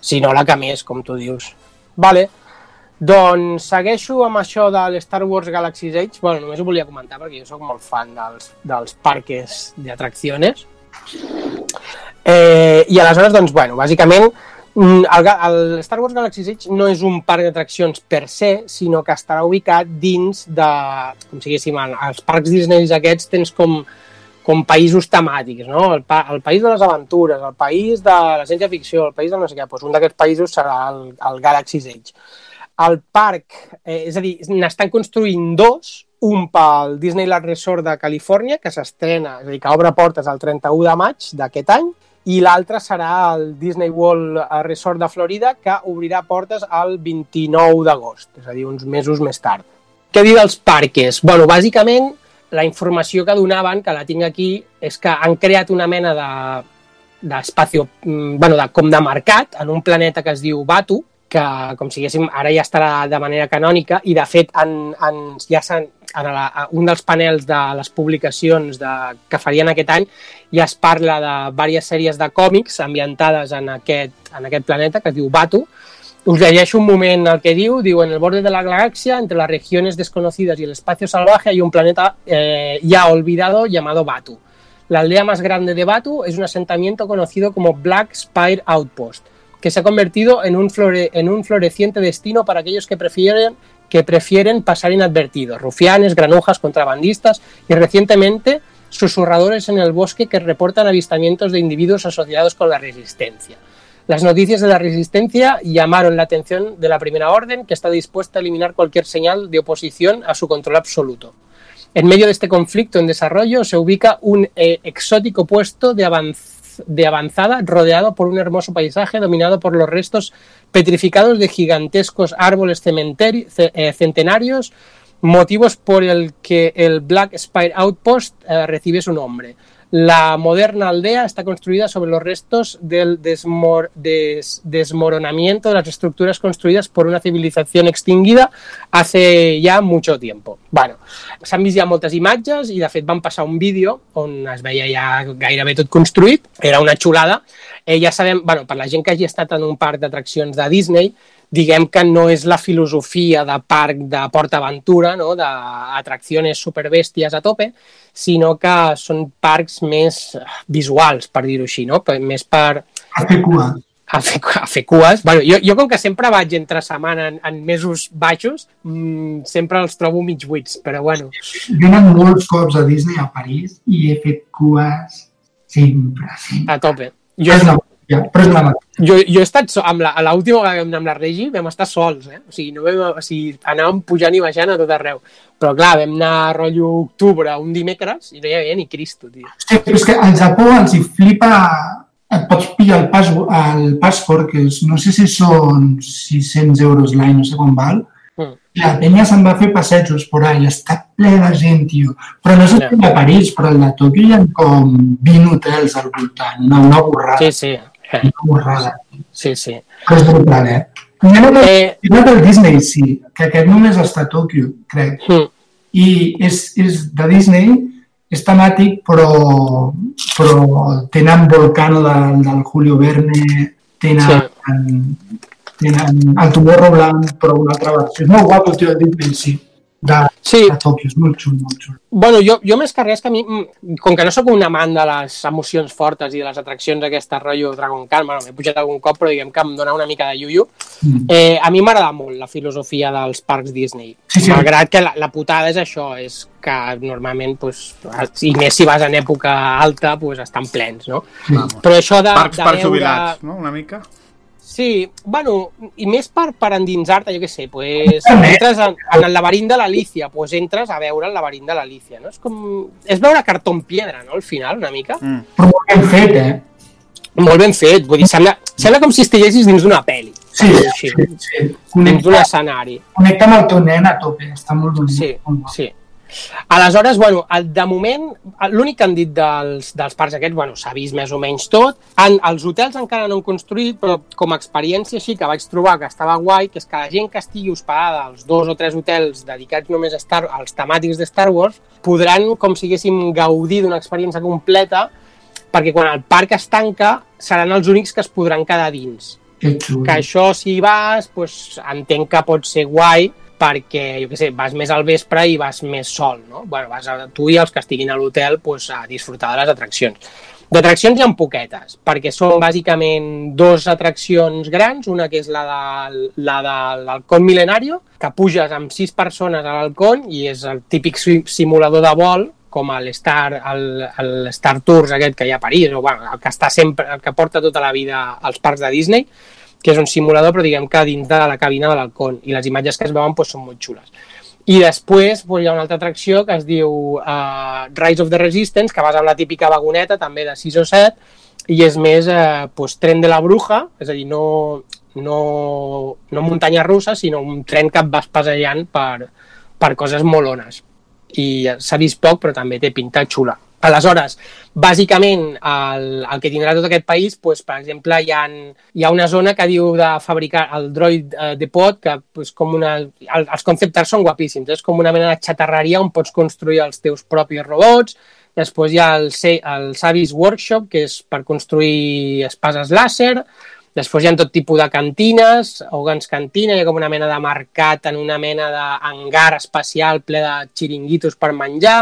Si no la que més, com tu dius. Vale, doncs segueixo amb això de l'Star Wars Galaxy's Edge. Bueno, només ho volia comentar perquè jo sóc molt fan dels, dels parques d'atraccions. Eh, I aleshores, doncs, bueno, bàsicament, mm, el, el Star Wars Galaxy's Edge no és un parc d'atraccions per se, sinó que estarà ubicat dins de, com si diguéssim, els parcs Disney aquests tens com, com països temàtics, no? El, pa, el país de les aventures, el país de la ciència-ficció, el país de no sé què, doncs un d'aquests països serà el, el Galaxy's Edge el parc, eh, és a dir, n'estan construint dos, un pel Disneyland Resort de Califòrnia, que s'estrena, és a dir, que obre portes el 31 de maig d'aquest any, i l'altre serà el Disney World Resort de Florida, que obrirà portes el 29 d'agost, és a dir, uns mesos més tard. Què dir dels parques? bueno, bàsicament, la informació que donaven, que la tinc aquí, és que han creat una mena de d'espacio, mm, bueno, de, com de mercat en un planeta que es diu Batu, que, com si diguéssim, ara ja estarà de manera canònica i, de fet, en, en, ja en, la, un dels panels de les publicacions de, que farien aquest any ja es parla de diverses sèries de còmics ambientades en aquest, en aquest planeta que es diu Batu. Us llegeixo un moment el que diu. Diu, en el borde de la galaxia, entre las regiones desconocidas y el espacio salvaje, hay un planeta eh, ya olvidado llamado Batu. La aldea más grande de Batu es un asentamiento conocido como Black Spire Outpost que se ha convertido en un, flore, en un floreciente destino para aquellos que prefieren, que prefieren pasar inadvertidos, rufianes, granujas, contrabandistas y recientemente susurradores en el bosque que reportan avistamientos de individuos asociados con la resistencia. Las noticias de la resistencia llamaron la atención de la Primera Orden, que está dispuesta a eliminar cualquier señal de oposición a su control absoluto. En medio de este conflicto en desarrollo se ubica un eh, exótico puesto de avanzada de avanzada, rodeado por un hermoso paisaje dominado por los restos petrificados de gigantescos árboles eh, centenarios motivos por el que el Black Spire Outpost eh, recibe su nombre. La moderna aldea está construida sobre los restos del desmor- des- desmoronamiento de las estructuras construidas por una civilización extinguida hace ya mucho tiempo. Bueno, s'han vist ja moltes imatges i de fet van passar un vídeo on es veia ja gairebé tot construït, era una xulada. Eh, ja sabem, bueno, per la gent que hagi estat en un parc d'atraccions de Disney, diguem que no és la filosofia de parc de PortAventura, no? d'atraccions superbèsties a tope, sinó que són parcs més visuals, per dir-ho així, no? Més per A fer cua. a fer, a fer cues. Bueno, jo, jo com que sempre vaig entre setmana en, en mesos baixos, mmm, sempre els trobo mig buits, però bueno, Jo he anat molts cops a Disney a París i he fet cues sempre, sempre. a tope. Jo, És maravilla, però és una maravilla. jo, jo he estat, so, amb la, a l'última vegada que vam anar amb la Regi vam estar sols, eh? O sigui, no vam, o sigui, anàvem pujant i baixant a tot arreu. Però clar, vam anar a rotllo octubre, un dimecres, i no hi havia ni Cristo, tio. Hòstia, però és que al Japó els hi flipa... Et pots pillar el, pas, el password, que és, no sé si són 600 euros l'any, no sé quan val, Mm. la penya se'n va fer passejos por ahí, està ple de gent, tio. Però no sé Ja. si a París, però al de Tòquio hi ha com 20 hotels al voltant, una, una borrada, Sí, sí, eh, borrada. sí, sí. És brutal, eh? Hi ha una Eh, del Disney, sí, que aquest només està a Tòquio, crec. mm, I és, és de Disney, és temàtic, però, però tenen Volcano del, del Julio Verne, tenen, tenen el Tomorrowland, però una altra versió. És molt guapo, tio, el Disney, sí, de, sí, de Tòquio, és molt xulo, molt xulo. Bueno, jo, jo més que res que a mi, mm, com que no sóc un amant de les emocions fortes i de les atraccions aquesta rotllo Dragon Khan, bueno, m'he pujat algun cop, però diguem que em dona una mica de yuyu, Mm. eh, a mi m'agrada molt la filosofia dels parcs Disney. Sí, sí. Malgrat que la, la putada és això, és que normalment, pues, i més si vas en època alta, pues, estan plens, no? Vamos. Però això de, Parcs de per veure... jubilats, no? Una mica. Sí, bueno, i més per, per endinsar-te, jo què sé, pues, entres en, en el laberint de l'Alicia, pues entres a veure el laberint de l'Alicia, no? És com... És veure cartó en piedra, no?, al final, una mica. Mm. Però molt ben fet, eh? Molt ben fet, vull dir, sembla, sembla com si estiguessis dins d'una pel·li. Sí, sí, sí. Dins d'un escenari. connecta amb el teu nen a tope, està molt bonic. Sí, sí. Aleshores, bueno, el- de moment, l'únic que han dit dels, dels parcs aquests, bueno, s'ha vist més o menys tot. En, els hotels encara no han construït, però com a experiència així que vaig trobar que estava guai, que és que la gent que estigui hospedada als dos o tres hotels dedicats només a Star, als temàtics de Star Wars podran, com si haguéssim gaudir d'una experiència completa, perquè quan el parc es tanca seran els únics que es podran quedar dins Que que això si vas, pues, entenc que pot ser guai perquè, jo què sé, vas més al vespre i vas més sol, no? Bueno, vas a, tu i els que estiguin a l'hotel pues, a disfrutar de les atraccions. D'atraccions hi ha poquetes, perquè són bàsicament dos atraccions grans, una que és la de la de l'Halcón Milenario, que puges amb sis persones a l'Halcón i és el típic si- simulador de vol, com l'Star el, el Star Tours aquest que hi ha a París, o bueno, el que està sempre, el que porta tota la vida als parcs de Disney, que és un simulador, però diguem que dins de la cabina de l'Halcón, i les imatges que es veuen doncs, són molt xules. I després doncs, hi ha una altra atracció que es diu uh, Rise of the Resistance, que vas amb la típica vagoneta, també de 6 o 7, i és més eh, doncs, tren de la bruja, és a dir, no, no, no muntanya russa, sinó un tren que et vas passejant per, per coses molones. I s'ha vist poc, però també té pinta xula. Aleshores, bàsicament, el, el que tindrà tot aquest país, doncs, per exemple, hi ha, hi ha una zona que diu de fabricar el droid eh, de pot, que és com una... El, els conceptes són guapíssims, és com una mena de xatarreria on pots construir els teus propis robots, després hi ha el, el Savis Workshop, que és per construir espases làser, Després hi ha tot tipus de cantines, Hogan's Cantina, hi ha com una mena de mercat en una mena d'hangar espacial ple de xiringuitos per menjar,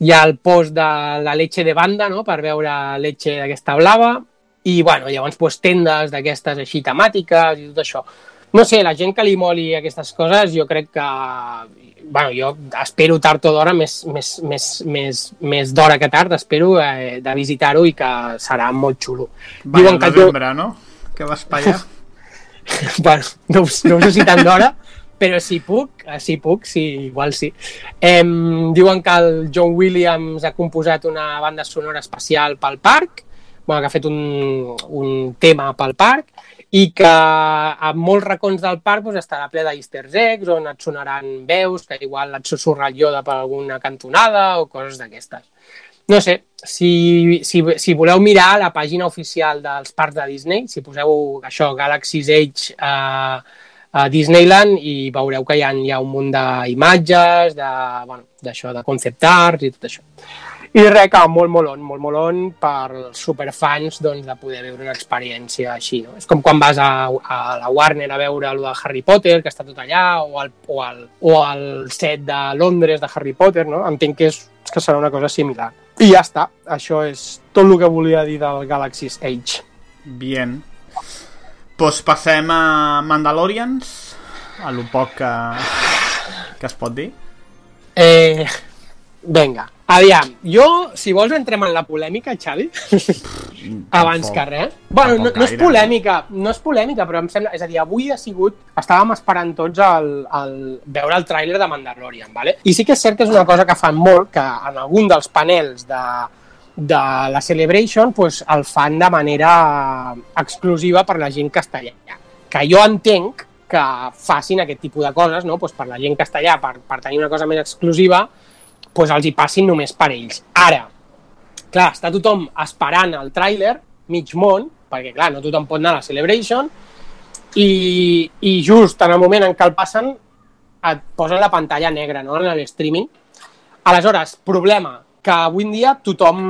hi ha el post de la leche de banda, no?, per veure leche d'aquesta blava, i, bueno, llavors, pues, tendes d'aquestes així temàtiques i tot això. No sé, la gent que li moli aquestes coses, jo crec que... Bueno, jo espero tard o d'hora, més, més, més, més, més d'hora que tard, espero eh, de visitar-ho i que serà molt xulo. Va, Diuen que tu- desembre, no? Que vas pa allà. bueno, no, no ho sé si tant d'hora, però si puc, eh, si puc, sí, igual sí. Em, diuen que el John Williams ha composat una banda sonora especial pel parc, bueno, que ha fet un, un tema pel parc i que a molts racons del parc doncs, estarà ple d'easter eggs on et sonaran veus que igual et susurra el Yoda per alguna cantonada o coses d'aquestes. No sé, si, si, si voleu mirar la pàgina oficial dels parcs de Disney, si poseu això, Galaxy's Edge a, a Disneyland i veureu que hi ha, hi ha un munt d'imatges, de, bueno, de concept art i tot això. I res, que molt molon, molt molon per superfans doncs, de poder veure una experiència així. No? És com quan vas a, a la Warner a veure el de Harry Potter, que està tot allà, o al, o al, o al set de Londres de Harry Potter, no? Entenc que, és, que serà una cosa similar. I ja està, això és tot el que volia dir del Galaxy's Age. Bien. Pues passem a Mandalorians, a lo poc que, que es pot dir. Eh, vinga, aviam, jo, si vols entrem en la polèmica, Xavi, abans Tampoc. que res. Bueno, no, no és polèmica, no és polèmica, però em sembla... És a dir, avui ha sigut... Estàvem esperant tots el, el, veure el tràiler de Mandalorian, ¿vale? I sí que és cert que és una cosa que fan molt, que en algun dels panels de, de la Celebration pues, el fan de manera exclusiva per la gent castellana. Que jo entenc que facin aquest tipus de coses, no? pues per la gent castellà, per, per tenir una cosa més exclusiva, pues els hi passin només per ells. Ara, clar, està tothom esperant el tràiler, mig món, perquè clar, no tothom pot anar a la Celebration, i, i just en el moment en què el passen et posen la pantalla negra no? en l'streaming. Aleshores, problema, que avui en dia tothom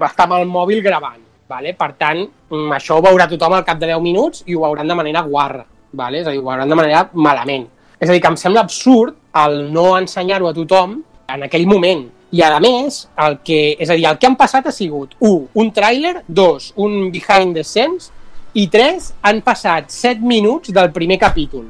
està amb el mòbil gravant. Vale? Per tant, mm, això ho veurà tothom al cap de 10 minuts i ho veuran de manera guarra. Vale? És a dir, ho veuran de manera malament. És a dir, que em sembla absurd el no ensenyar-ho a tothom en aquell moment. I a més, el que, és a dir, el que han passat ha sigut 1. Un tràiler, 2. Un behind the scenes i 3. Han passat 7 minuts del primer capítol.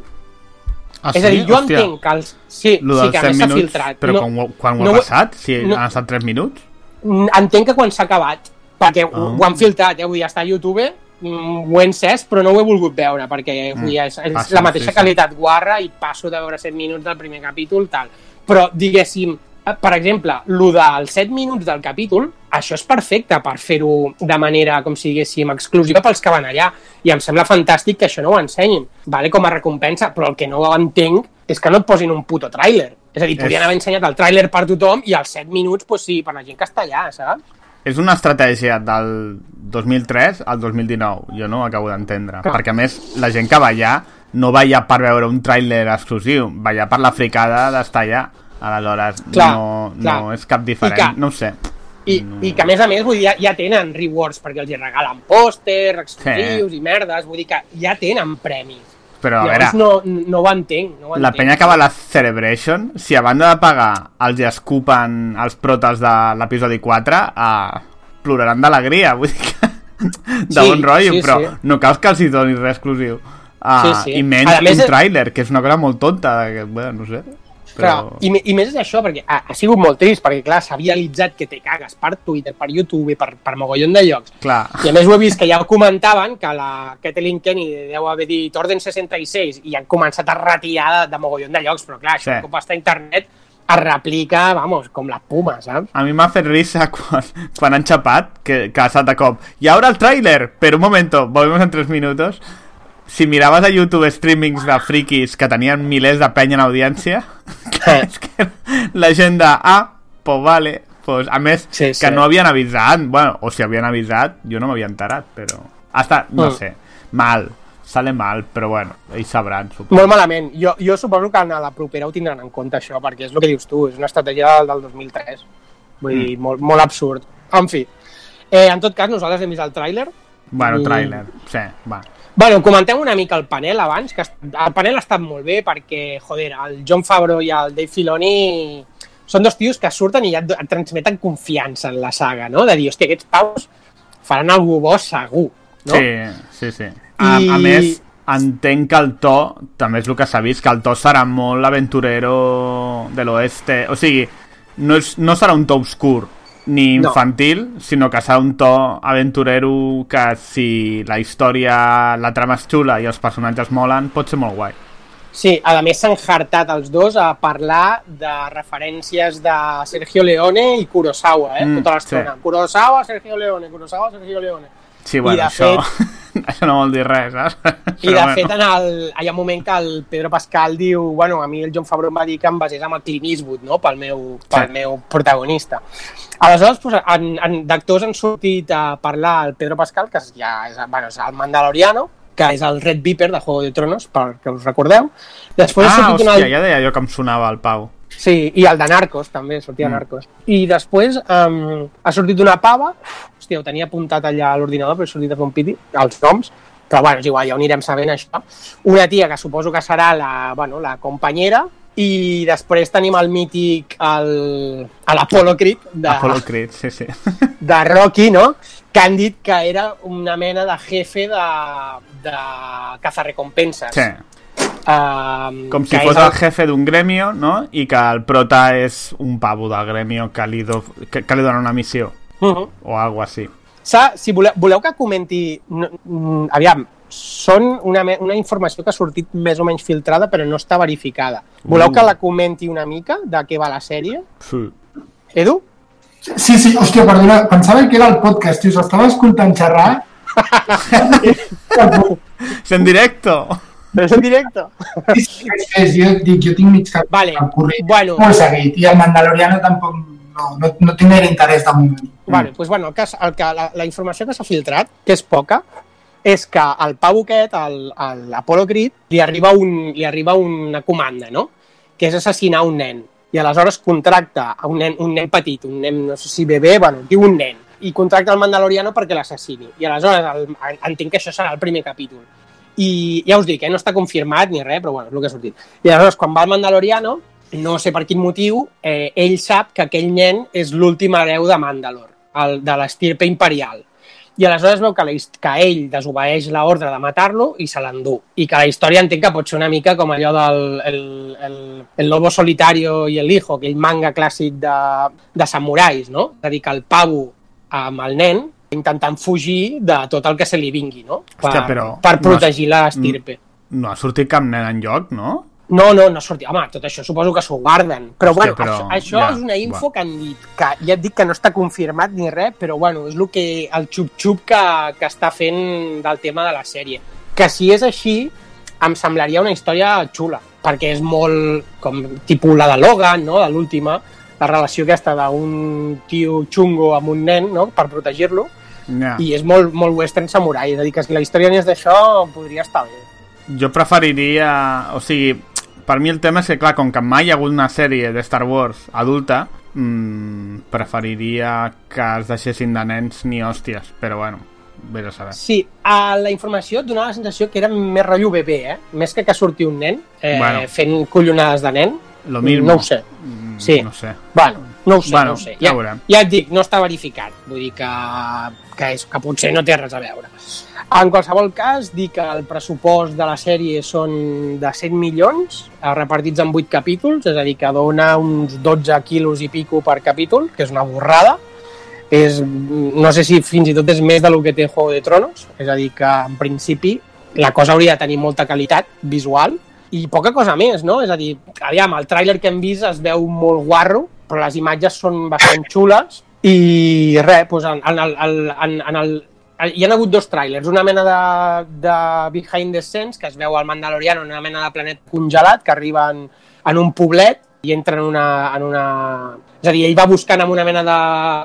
Ah, és a dir, jo Hòstia, entenc que els... Sí, Lo sí que a 7 més s'ha filtrat. però no, quan, quan ho no ha ho- passat? Si no- han estat 3 minuts? entenc que quan s'ha acabat, perquè Ah. ho, ho han filtrat, eh? vull dir, està a YouTube, mm, ho he encès, però no ho he volgut veure, perquè vull dir, és, és Passa, la mateixa sí, sí. qualitat guarra i passo de veure 7 minuts del primer capítol, tal. Però, diguéssim, per exemple, lo dels 7 minuts del capítol, això és perfecte per fer-ho de manera, com si diguéssim, exclusiva pels que van allà. I em sembla fantàstic que això no ho ensenyin, vale? com a recompensa, però el que no entenc és que no et posin un puto tràiler. És a dir, podrien És- haver ensenyat el tràiler per tothom i els 7 minuts, pues sí, per la gent castellà, saps? És una estratègia del 2003 al 2019, jo no ho acabo d'entendre. Perquè, a més, la gent que va allà no va allà per veure un tràiler exclusiu, va allà per la fricada d'estar allà. Aleshores, Clar, no, clar. no és cap diferent. Que- No ho sé. I, i que a més a més vull dir, ja, ja tenen rewards perquè els hi regalen pòsters, exclusius Sí. i merdes, vull dir que ja tenen premis. Però, a veure, no, no ho entenc. No ho la entenc. penya que va a la Celebration, si a banda de pagar els hi escupen els protes de l'episodi 4, uh, ploraran d'alegria, vull dir que... de Sí, bon rotllo, sí, però sí. no cal que els hi donis res exclusiu. Uh, Sí, sí. I menys A més, un és- tràiler, que és una cosa molt tonta, que, bueno, no sé. Clar, Però... i, me- I més és això, perquè ha, ha sigut molt trist, perquè clar, s'ha viralitzat que te cagues per Twitter, per YouTube, per, per mogollon de llocs. Clar, I a més ho he vist que ja ho comentaven, que la Kathleen Kennedy deu haver dit Orden 66 i han començat a retirar de, de mogollon de llocs, però clar, això Sí. com està a internet es replica, vamos, com la puma, saps? a mi m'ha fet risa quan, quan han xapat, que, que ha estat de cop. I ara el tràiler, però un momento, volvemos en tres minutos. Si miraves a YouTube streamings de frikis que tenien milers de penya en audiència, és que la gent de, ah, pues vale, pues, a més, Sí, que sí. no havien avisat, bueno, o si havien avisat, jo no m'havia enterat, però... Hasta, no Mm. sé, mal, sale mal, però bueno, ells sabran, suposo. Molt malament. Jo, jo suposo que a la propera ho tindran en compte, això, perquè és el que dius tu, és una estratègia del, del 2003. Vull dir, molt, molt absurd. En fi, eh, en tot cas, nosaltres hem vist el tràiler. Bueno, i- tràiler, sí, va. Bueno, comentem una mica el panel abans, que el panel ha estat molt bé perquè, joder, el John Favreau i el Dave Filoni són dos tios que surten i ja et, et transmeten confiança en la saga, no? De dir, hòstia, aquests paus faran alguna bo segur, no? Sí, sí, sí. A, I- a més, entenc que el to, també és el que s'ha vist, que el to serà molt aventurero de l'oeste. O sigui, no, és, no serà un to obscur ni No. infantil, sinó que serà un to aventurero que si la història, la trama és xula i els personatges molen, pot ser molt guai. Sí, a més s'han hartat els dos a parlar de referències de Sergio Leone i Kurosawa, eh? Mm, Tota l'estona. sí. Kurosawa, Sergio Leone, Kurosawa, Sergio Leone. Sí, bueno, de això, això no vol dir res, saps? I de fet, en el, hi ha un moment que el Pedro Pascal diu bueno, a mi el John Favreau em va dir que em basés amb el Clint Eastwood, no?, pel meu, pel Sí. meu protagonista. Aleshores, doncs, en, en, d'actors han sortit a parlar el Pedro Pascal, que ja és, bueno, és el Mandaloriano, que és el Red Viper de Juego de Tronos, perquè us recordeu. Després Ah, hòstia, un ja deia jo que em sonava el Pau. Sí, i el de Narcos, també, sortia Mm. Narcos. I després um, ha sortit una pava, hòstia, ho tenia apuntat allà a l'ordinador, però he sortit a fer un piti, els noms, però bueno, és igual, ja ho anirem sabent això. Una tia que suposo que serà la, bueno, la companyera, i després tenim el mític, el, a l'Apollo Creed, de, Apollo Creed, sí, sí. de Rocky, no? que han dit que era una mena de jefe de, de cazarrecompenses. sí. Um, Com si fos és el jefe d'un gremio, no? I que el prota és un pavo del gremio que li, do... que, que li dona una missió. Uh -huh. O algo així. Sa, si voleu, voleu que comenti... No, mm, aviam, són una, una informació que ha sortit més o menys filtrada, però no està verificada. Voleu Uh. que la comenti una mica de què va la sèrie? Sí. Edu? Sí, sí, hòstia, perdona, pensava que era el podcast, tio, s'estava escoltant xerrar. És en directo! Però és en directe. Sí, sí, sí, jo dic, jo tinc mig cap Vale, cap corrent bueno. molt seguit, i el Mandaloriano tampoc no, no, no tinc gaire interès de moment. Vale, doncs, bueno, el que, el que, la, la informació que s'ha filtrat, que és poca, és que al pavo aquest, al, a l'Apollo Creed, li arriba, un, li arriba una comanda, no? Que és assassinar un nen. I aleshores contracta a un nen, un nen petit, un nen, no sé si bebè, bueno, diu un nen, i contracta el Mandaloriano perquè l'assassini. I aleshores el, entenc que això serà el primer capítol. I ja us dic, eh, no està confirmat ni res, però bueno, és el que ha sortit. I aleshores, quan va el Mandaloriano, no sé per quin motiu, eh, ell sap que aquell nen és l'últim hereu de Mandalor, el, de l'estirpe imperial. I aleshores veu que, la, que ell desobeeix l'ordre de matar-lo i se l'endú. I que la història entenc que pot ser una mica com allò del el, el, el lobo solitario i el hijo, aquell manga clàssic de, de samurais, no? És a dir, que el pavo amb el nen intentant fugir de tot el que se li vingui, no? Per, Hòstia, però per no protegir l'estirpe. No ha sortit cap nen en lloc, no? No, no, no sortia. Home, tot això suposo que s'ho guarden. Però, Hòstia, bueno, però això, això ja, és una info va. que han dit, que ja et dic que no està confirmat ni res, però bueno, és el, que, el xup-xup que, que està fent del tema de la sèrie. Que si és així, em semblaria una història xula, perquè és molt com tipus la de Logan, no?, de l'última, la relació aquesta d'un tio xungo amb un nen, no?, per protegir-lo, Ja. i és molt, molt western samurai, és a dir, que si la història anés d'això, podria estar bé. Jo preferiria... O sigui, per mi el tema és que, clar, com que mai hi ha hagut una sèrie de Star Wars adulta, mmm, preferiria que es deixessin de nens ni hòsties, però bueno, vés a saber. Sí, a la informació et donava la sensació que era més rotllo bebè, eh? Més que que surti un nen eh, Bueno. fent collonades de nen. Lo mismo. No ho sé. Mm, Sí. No sé. Bueno, no ho sé, Bueno, no ho sé. ja Ja, ja et dic, no està verificat. Vull dir que, que, és, que potser no té res a veure. En qualsevol cas, dir que el pressupost de la sèrie són de 100 milions, eh, repartits en 8 capítols, és a dir, que dona uns 12 quilos i pico per capítol, que és una borrada. És, no sé si fins i tot és més del que té Juego de Tronos, és a dir, que en principi la cosa hauria de tenir molta qualitat visual i poca cosa més, no? És a dir, aviam, el tràiler que hem vist es veu molt guarro, però les imatges són bastant xules. I res, doncs en, en, el, en, en el, hi ha hagut dos tràilers, una mena de, de behind the scenes, que es veu al Mandaloriano en una mena de planet congelat, que arriba en, en un poblet i entra en una, en una... És a dir, ell va buscant amb una mena de,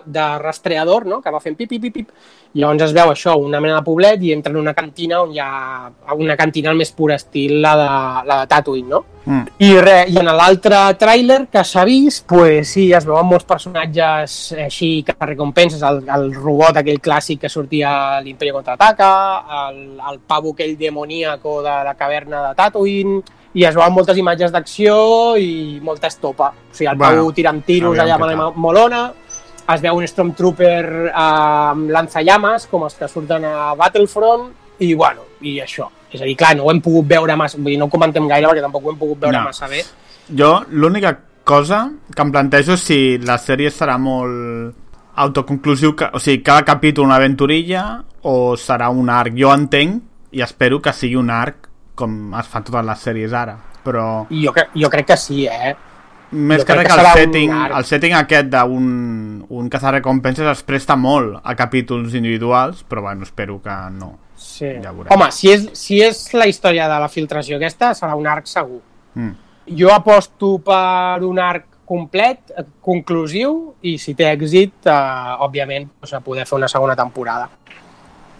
de rastreador, no?, que va fent pip, pip, pip, pip, i llavors es veu això, una mena de poblet, i entra en una cantina on hi ha una cantina al més pur estil, la de, la de Tatooine, no? Mm. I, re, i en l'altre tràiler que s'ha vist, pues, sí, es veuen molts personatges així que recompenses, el, el robot aquell clàssic que sortia a l'Imperio Contraataca, el, el pavo aquell demoníaco de la caverna de Tatooine, i es veuen moltes imatges d'acció i molta estopa. O sigui, el Bueno, pavo tirant tiros aviam allà amb tal. molona, es veu un Stormtrooper eh, amb lanzallames, com els que surten a Battlefront, i bueno, i això. És a dir, clar, no ho hem pogut veure massa, vull dir, no ho comentem gaire perquè tampoc ho hem pogut veure No. massa bé. Jo, l'única cosa que em plantejo és si la sèrie serà molt autoconclusiu, que, o sigui, cada capítol una aventurilla o serà un arc. Jo entenc i espero que sigui un arc com es fan totes les sèries ara. però Jo, cre jo crec que sí, eh? més Jo que res que que el setting, el setting aquest d'un un cazarrecompenses es presta molt a capítols individuals, però bueno, espero que no. Sí. Ja veurem. Home, si és, si és la història de la filtració aquesta, serà un arc segur. Mm. Jo aposto per un arc complet, conclusiu, i si té èxit, eh, òbviament, doncs, a poder fer una segona temporada.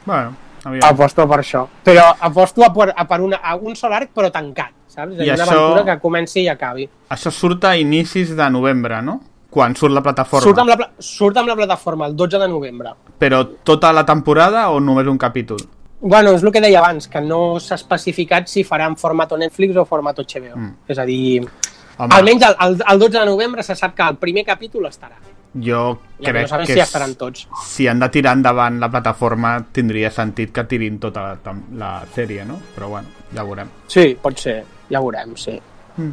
Bueno, aviam. Aposto per això. Però aposto a per, a per una, a un sol arc, però tancat, saps? És I una això- aventura que comenci i acabi. Això surt a inicis de novembre, no? Quan surt la plataforma. Surt amb, la, pla- surt amb la plataforma el 12 de novembre. Però tota la temporada o només un capítol? Bueno, és el que deia abans, que no s'ha especificat si farà en format Netflix o format HBO. Mm. És a dir, Home, almenys el, el, el 12 de novembre se sap que el primer capítol estarà. Jo Ja crec no que si estaran tots. si han de tirar endavant la plataforma tindria sentit que tirin tota la, la sèrie, no? Però bueno, ja veurem. Sí, pot ser, ja veurem, sí. Mm.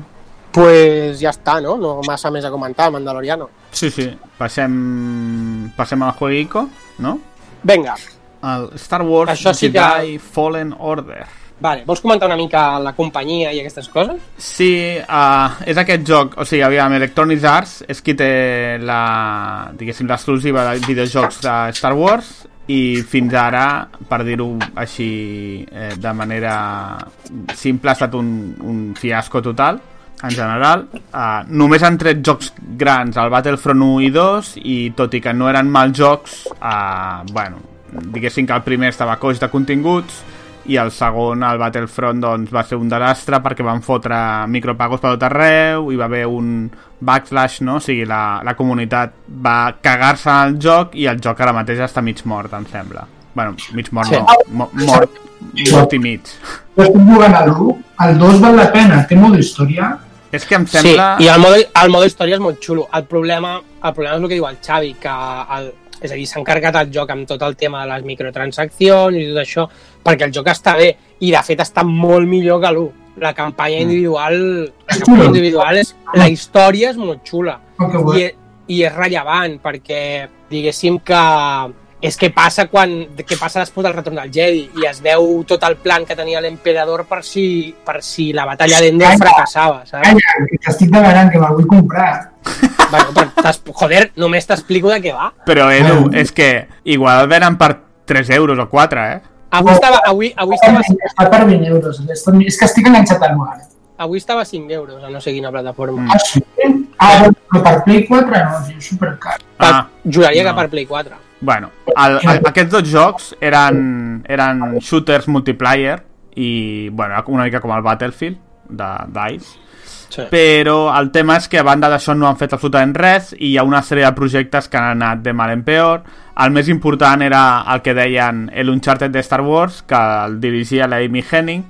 pues ja està, no? No massa més a comentar, Mandaloriano. Sí, sí. Passem, passem al jueguico, no? Vinga, El Star Wars Això sí que- Jedi Fallen Order. Vale, vols comentar una mica la companyia i aquestes coses? Sí, uh, és aquest joc, o sigui, aviam, Electronic Arts és qui té la, diguéssim, l'exclusiva de videojocs de Star Wars i fins ara, per dir-ho així eh, de manera simple, ha estat un, un fiasco total en general. Uh, només han tret jocs grans al Battlefront 1 i 2 i tot i que no eren mals jocs, uh, bueno, diguéssim que el primer estava coix de continguts i el segon, el Battlefront, doncs, va ser un desastre perquè van fotre micropagos per tot arreu, hi va haver un backslash, no? O sigui, la, la comunitat va cagar-se al joc i el joc ara mateix està mig mort, em sembla. bueno, mig mort Sí. no, mo mort, mort i mig. Jo estic jugant al 1, el 2 val la pena, té modo història. És que em sembla... Sí, i el modo, el modo història és molt xulo. El problema, el problema és el que diu el Xavi, que el, és a dir, s'ha encarregat el joc amb tot el tema de les microtransaccions i tot això, perquè el joc està bé, i de fet està molt millor que l'1. La campanya individual, la campanya individual és, la història és molt xula. Que i, i és rellevant perquè diguéssim que és que passa quan que passa després del retorn del Jedi i es veu tot el plan que tenia l'emperador per si, per si la batalla d'Ender fracassava, saps? Calla, que t'estic demanant, que me'l vull comprar. Bueno, però joder, només t'explico de què va. Però, Edu, és que igual el venen per 3 euros o 4, eh? Avui estava, avui, avui estava, Està per 20 euros. És que estic enganxat al mar. avui estava a 5 euros a no sé quina plataforma. Mm. Ah, sí? Ah, però per Play 4 no, és supercar. Ah, Juraria no. que per Play 4. Bueno, el, el, aquests dos jocs eren, eren shooters multiplayer i, bueno, una mica com el Battlefield de DICE, Sí. però el tema és que a banda d'això no han fet absolutament res i hi ha una sèrie de projectes que han anat de mal en peor. El més important era el que deien el Uncharted de Star Wars, que el dirigia la Amy Henning,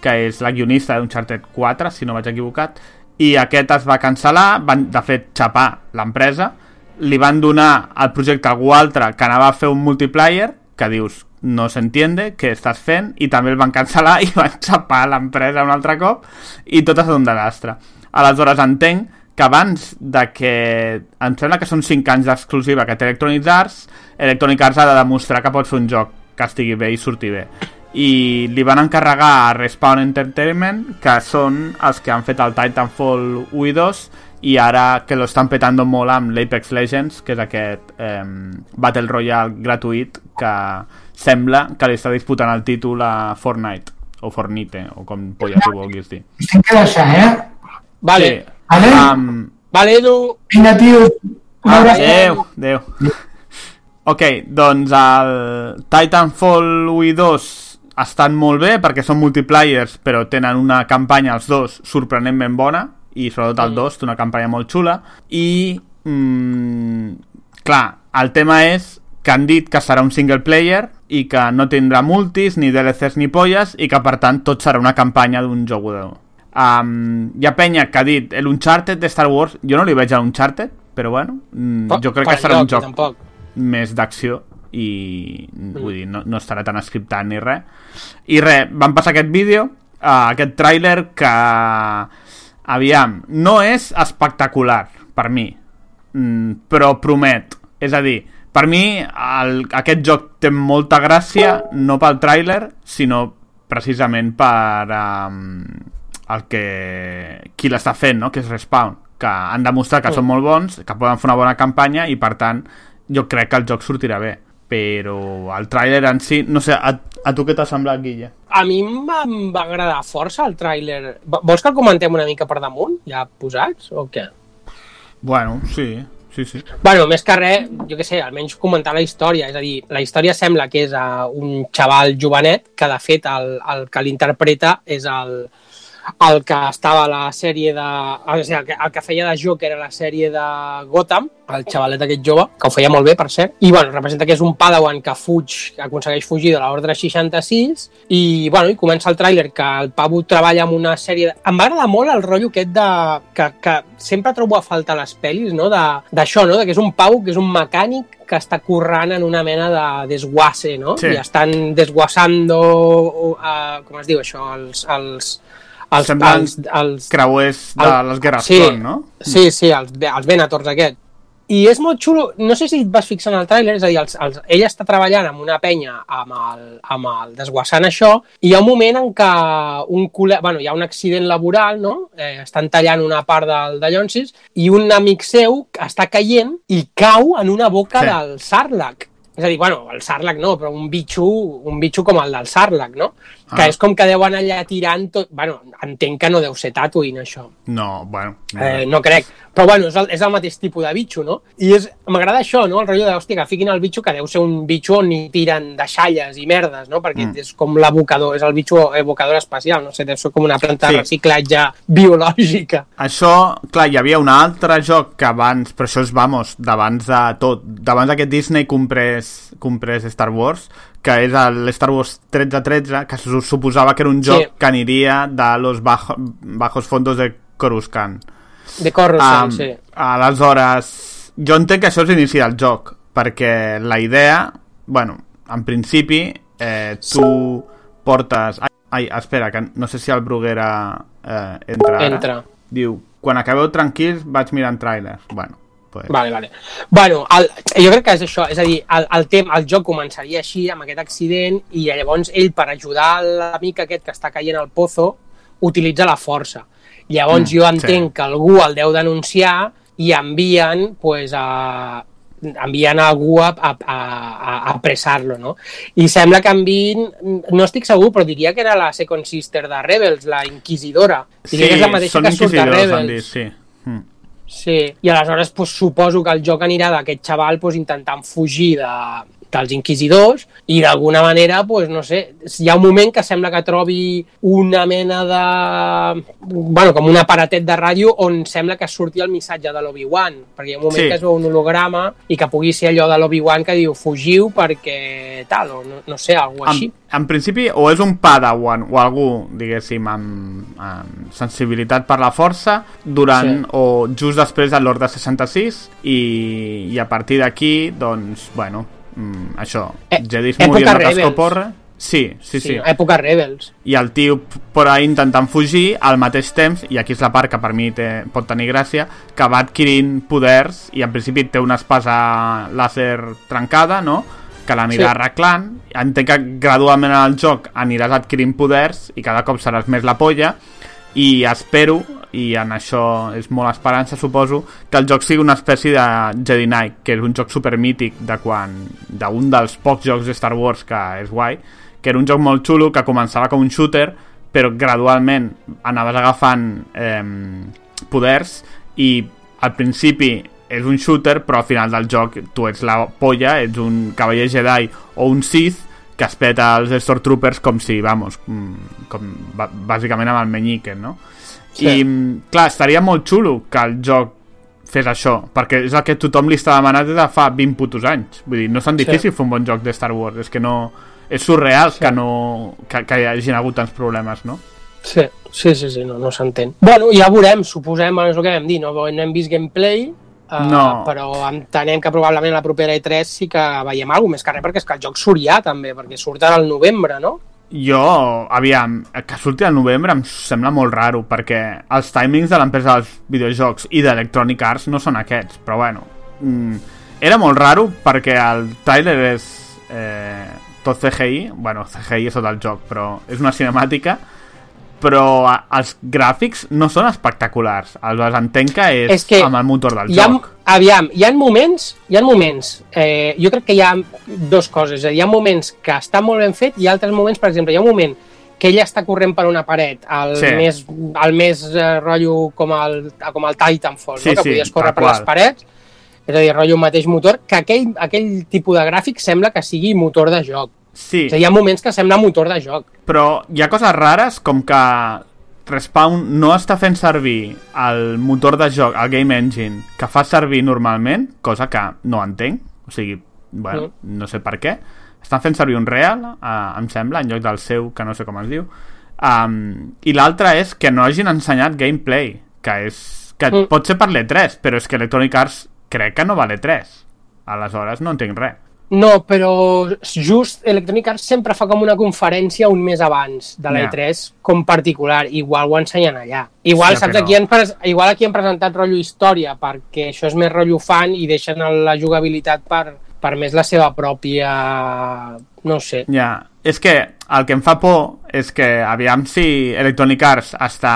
que és la guionista d'Uncharted 4, si no vaig equivocat, i aquest es va cancel·lar, van de fet xapar l'empresa, li van donar el projecte a algú altre que anava a fer un multiplayer, que dius, no s'entiende, què estàs fent, i també el van cancel·lar i van xapar l'empresa un altre cop, i tot estat un desastre. Aleshores entenc que abans de que... Em sembla que són 5 anys d'exclusiva que té Electronic Arts, Electronic Arts ha de demostrar que pot fer un joc que estigui bé i surti bé. I li van encarregar a Respawn Entertainment, que són els que han fet el Titanfall 1 i 2, i ara que lo estan petando molt amb l'Apex Legends, que és aquest eh, Battle Royale gratuït que sembla que li està disputant el títol a Fortnite, o Fornite, o com polles ho vulguis dir. Tinc que deixar, eh? Vale, Sí. Vale? Um, vale, Edu, Vinga, tio. Ah, adéu, adéu. Ok, doncs el Titanfall 1 i 2 estan molt bé perquè són multiplayers però tenen una campanya els dos sorprenentment bona i sobretot el 2 té una campanya molt xula. I mm, clar, el tema és que han dit que serà un single player i que no tindrà multis, ni DLCs ni polles i que per tant tot serà una campanya d'un jugador um, hi ha penya que ha dit l'Uncharted de Star Wars jo no li veig a l'Uncharted però bueno, mm, jo crec per que serà un joc Tampoc. més d'acció i vull dir, no, no estarà tan escriptat ni res. I res, van passar aquest vídeo uh, aquest tràiler que aviam, no és espectacular per mi mm, però promet és a dir, per mi el, aquest joc té molta gràcia no pel tràiler sinó precisament per um, el que... qui l'està fent, no? que és Respawn, que han demostrat que Mm. són molt bons, que poden fer una bona campanya i per tant jo crec que el joc sortirà bé però el tràiler en si, no sé, a, a tu què t'ha semblat, Guille? A mi em va, agradar força el tràiler. Vo- Vols que el comentem una mica per damunt, ja posats, o què? Bueno, sí, sí, sí. Bueno, més que res, jo què sé, almenys comentar la història. És a dir, la història sembla que és uh, un xaval jovenet que, de fet, el, el que l'interpreta és el, el que estava a la sèrie de... O sigui, el que, el que feia de Joker a la sèrie de Gotham, el xavalet aquest jove, que ho feia molt bé, per cert, i bueno, representa que és un padawan que fuig, que aconsegueix fugir de l'ordre 66, i bueno, i comença el tràiler que el pavo treballa en una sèrie... De... Em va agradar molt el rotllo aquest de... que, que sempre trobo a falta a les pel·lis, no? D'això, no? De que és un pavo que és un mecànic que està currant en una mena de desguasse, no? Sí. I estan desguassando, uh, com es diu això, els... els els, els, els, Creuers de El- les guerres sí. Clon, no? Sí, sí, els, els Venators aquest. I és molt xulo, no sé si et vas fixar en el tràiler, és a dir, els, els, ell està treballant amb una penya amb el, amb el desguassant això, i hi ha un moment en què un col·le... bueno, hi ha un accident laboral, no? Eh, estan tallant una part del de Llonsis, i un amic seu està caient i cau en una boca Sí. del Sarlacc. És a dir, bueno, el Sarlacc no, però un bitxo, un bitxo com el del Sarlacc, no? Que Ah. és com que deuen allà tirant tot... Bueno, entenc que no deu ser Tatooine, això. No, bueno. No. Eh, no crec. Però bueno, és el, és el mateix tipus de bitxo, no? I és- m'agrada això, no? El rotllo de, hòstia, que fiquin el bitxo que deu ser un bitxo on hi tiren deixalles i merdes, no? Perquè Mm. és com l'abocador, és el bitxo evocador espacial, no sé, deu ser com una planta Sí. de reciclatge biològica. Això, clar, hi havia un altre joc que abans, però això és, vamos, d'abans de tot, d'abans que Disney comprés, comprés Star Wars, que és el Star Wars 1313, que se suposava que era un joc Sí. que aniria de los bajo, bajos fondos de Coruscant. De Coruscant, Am, sí. Aleshores, jo entenc que això és l'inici del joc, perquè la idea, bueno, en principi, eh, tu portes... Ai, ai, espera, que no sé si el Bruguera eh, entra ara. Entra. Diu, quan acabeu tranquils vaig mirant trailers. Bueno, pues... Vale, vale. Bueno, el, jo crec que és això, és a dir, el, el, tem, el joc començaria així, amb aquest accident, i llavors ell, per ajudar l'amic aquest que està caient al pozo, utilitza la força. Llavors Mm, jo entenc sí. que algú el deu denunciar i envien, pues, a, envien a algú a, a, a, a apressar-lo, no? I sembla que envien, no estic segur, però diria que era la second sister de Rebels, la inquisidora. Diria que és la mateixa que surt a han dit, Rebels. sí. Mm. Sí, i aleshores pues, suposo que el joc anirà d'aquest xaval pues, intentant fugir de, dels inquisidors i d'alguna manera, pues, no sé, hi ha un moment que sembla que trobi una mena de... bueno, com un aparatet de ràdio on sembla que surti el missatge de l'Obi-Wan, perquè hi ha un moment Sí. que es veu un holograma i que pugui ser allò de l'Obi-Wan que diu fugiu perquè tal, o no, no sé, alguna així. En, en principi, o és un padawan o algú, diguéssim, amb, amb sensibilitat per la força, durant Sí. o just després de l'Ordre 66, i, i a partir d'aquí, doncs, bueno, mm, això, Eh, Jedis morint de Rebels. cascoporra. Sí, sí, sí. sí. Època Rebels. I el tio p- por ahí intentant fugir al mateix temps, i aquí és la part que per mi té, pot tenir gràcia, que va adquirint poders i en principi té una espasa làser trencada, no?, que l'anirà Sí. arreglant. Entenc que gradualment en el joc aniràs adquirint poders i cada cop seràs més la polla i espero, i en això és molt esperança, suposo, que el joc sigui una espècie de Jedi Knight, que és un joc supermític de quan d'un dels pocs jocs de Star Wars que és guai, que era un joc molt xulo que començava com un shooter però gradualment anaves agafant eh, poders i al principi és un shooter però al final del joc tu ets la polla, ets un cavaller Jedi o un Sith que es peta els Stormtroopers com si, vamos, mm, com bà- bàsicament amb el menyique, no? Sí. I, mm, clar, estaria molt xulo que el joc fes això, perquè és el que tothom li està demanant des de fa 20 putos anys. Vull dir, no és tan Sí. difícil fer un bon joc de Star Wars, és que no... És surreal Sí. que, no, que, que hi hagin hagut tants problemes, no? Sí, sí, sí, sí no, no s'entén. Bueno, ja veurem, suposem, és el que vam dir, no, no hem vist gameplay, uh, No. però entenem que probablement la propera E3 sí que veiem alguna més que res, perquè és que el joc surt ja també, perquè surt al novembre, no? Jo, aviam, que surti al novembre em sembla molt raro, perquè els timings de l'empresa dels videojocs i d'Electronic Arts no són aquests, però bueno, mm, era molt raro perquè el trailer és eh, tot CGI, bueno, CGI és tot el joc, però és una cinemàtica però els gràfics no són espectaculars. Aleshores, entenc que és, És que amb el motor del hi ha, joc. aviam, hi ha moments, hi ha moments, eh, jo crec que hi ha dos coses, dir, hi ha moments que està molt ben fet i altres moments, per exemple, hi ha un moment que ella està corrent per una paret, el Sí. més, el més eh, rotllo com el, com el Titanfall, Sí, no? que sí, podies córrer per les qual. parets, és a dir, rotllo mateix motor, que aquell, aquell tipus de gràfic sembla que sigui motor de joc. Sí, a dir, hi ha moments que sembla motor de joc. però hi ha coses rares com que Respawn no està fent servir el motor de joc, el Game Engine, que fa servir normalment, cosa que no entenc, o sigui, bueno, no sé per què. Estan fent servir un Real, eh, em sembla, en lloc del seu, que no sé com es diu. Um, I l'altre és que no hagin ensenyat gameplay, que és que Mm. pot ser per l'E3, però és que Electronic Arts crec que no va a l'E3. Aleshores no entenc res. No, però just Electronic Arts sempre fa com una conferència un mes abans de la Ja. E3 com particular, igual ho ensenyen allà. Igual, Sí, saps, aquí han, igual aquí han presentat rotllo història, perquè això és més rotllo fan i deixen la jugabilitat per, per més la seva pròpia... no sé. Ja, és que el que em fa por és que aviam si Electronic Arts està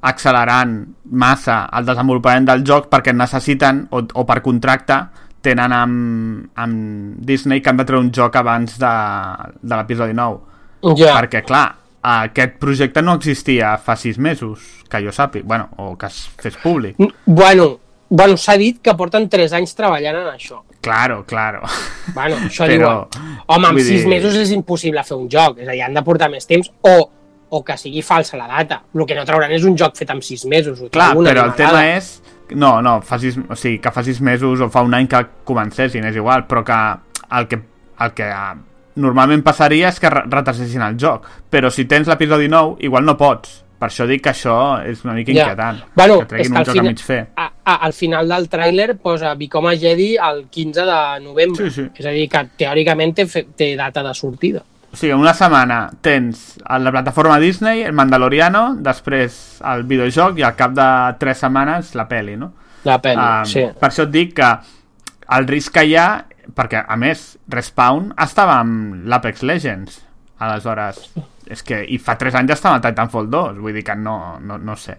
accelerant massa el desenvolupament del joc perquè necessiten, o, o per contracte, tenen amb, amb Disney que han de treure un joc abans de, de l'episodi 9. Ja, Perquè, clar, aquest projecte no existia fa sis mesos, que jo sàpiga, bueno, o que es fes públic. bueno, bueno s'ha dit que porten 3 anys treballant en això. Claro, claro. Bueno, això Però, diuen. Home, en 6 dir- mesos és impossible fer un joc, és a dir, han de portar més temps o, o que sigui falsa la data. El que no trauran és un joc fet en 6 mesos. Ho Clar, però el tema és... No, no, fa sis, o sigui, que fa sis mesos o fa un any que comencessin, és igual, però que el que, el que eh, normalment passaria és que re- retrasessin el joc. Però si tens l'episodi 9, igual no pots. Per això dic que això és una mica Ja. inquietant. Bueno, que treguin és que un joc final- a mig fer. A, a, al final del tràiler posa Become a Jedi el 15 de novembre. Sí, sí. És a dir, que teòricament té, té data de sortida. O sigui, una setmana tens a la plataforma Disney, el Mandaloriano, després el videojoc i al cap de tres setmanes la peli, no? La pel·li, Um, sí. Per això et dic que el risc que hi ha, perquè a més, Respawn estava amb l'Apex Legends, aleshores, és que, i fa 3 anys estava a Titanfall 2, vull dir que no, no, no sé.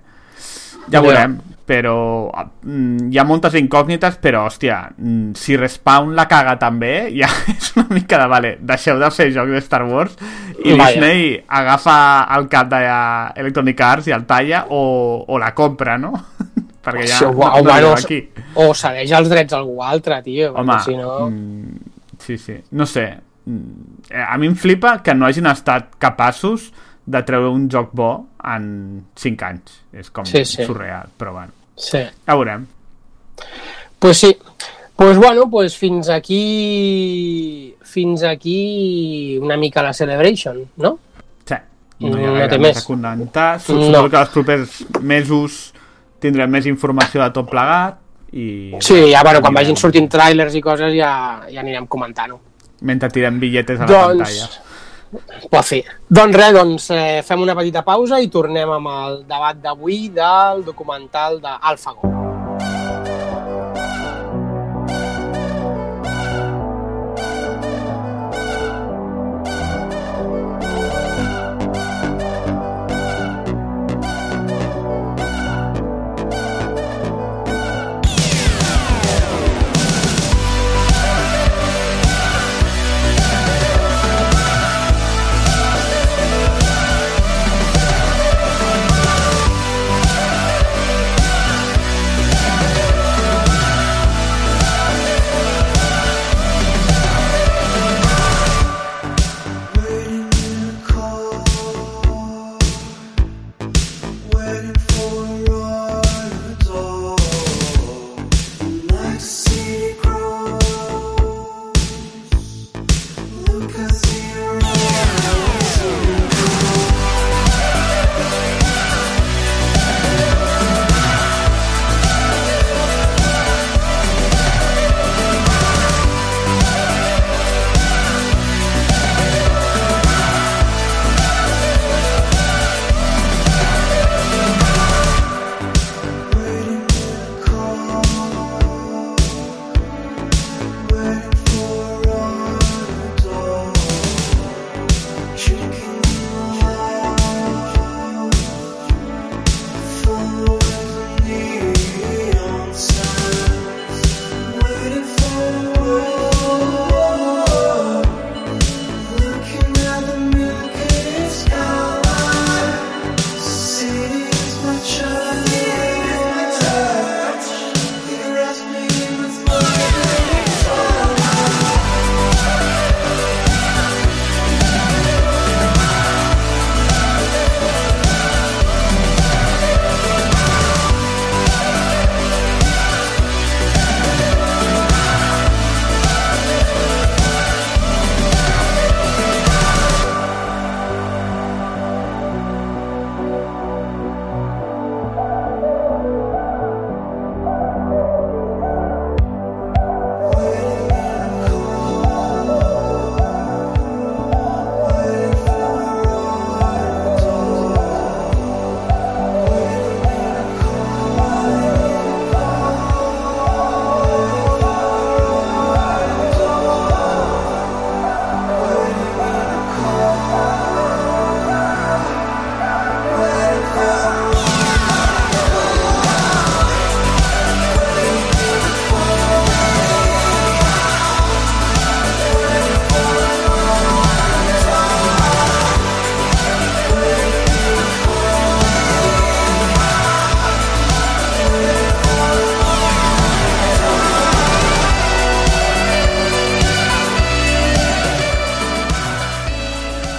Ja veurem, però mm, hi ha moltes incògnites, però, hòstia, mm, si Respawn la caga també, ja és una mica de, vale, deixeu de fer jocs de Star Wars i Vaja. Disney agafa el cap d'Electronic Arts i el talla o, o la compra, no? perquè ja o, no bueno, aquí. o cedeix els drets a algú altre, tio. Home, si no... mm, sí, sí, no sé. Mm, eh, A mi em flipa que no hagin estat capaços de treure un joc bo en 5 anys. És com Sí, sí. surreal, però bueno. Sí. Ja veurem. Pues sí. Pues bueno, pues fins aquí fins aquí una mica la Celebration, no? Sí, no hi ha No gaire més més. a comentar. No. Suposo que els propers mesos tindrem més informació de tot plegat i... Sí, ja, bueno, quan vagin sortint trailers i coses ja, ja anirem comentant-ho. Mentre tirem billetes a la Doncs, pantalla. Sí. Doncs res, doncs eh, fem una petita pausa i tornem amb el debat d'avui del documental d'Alphago.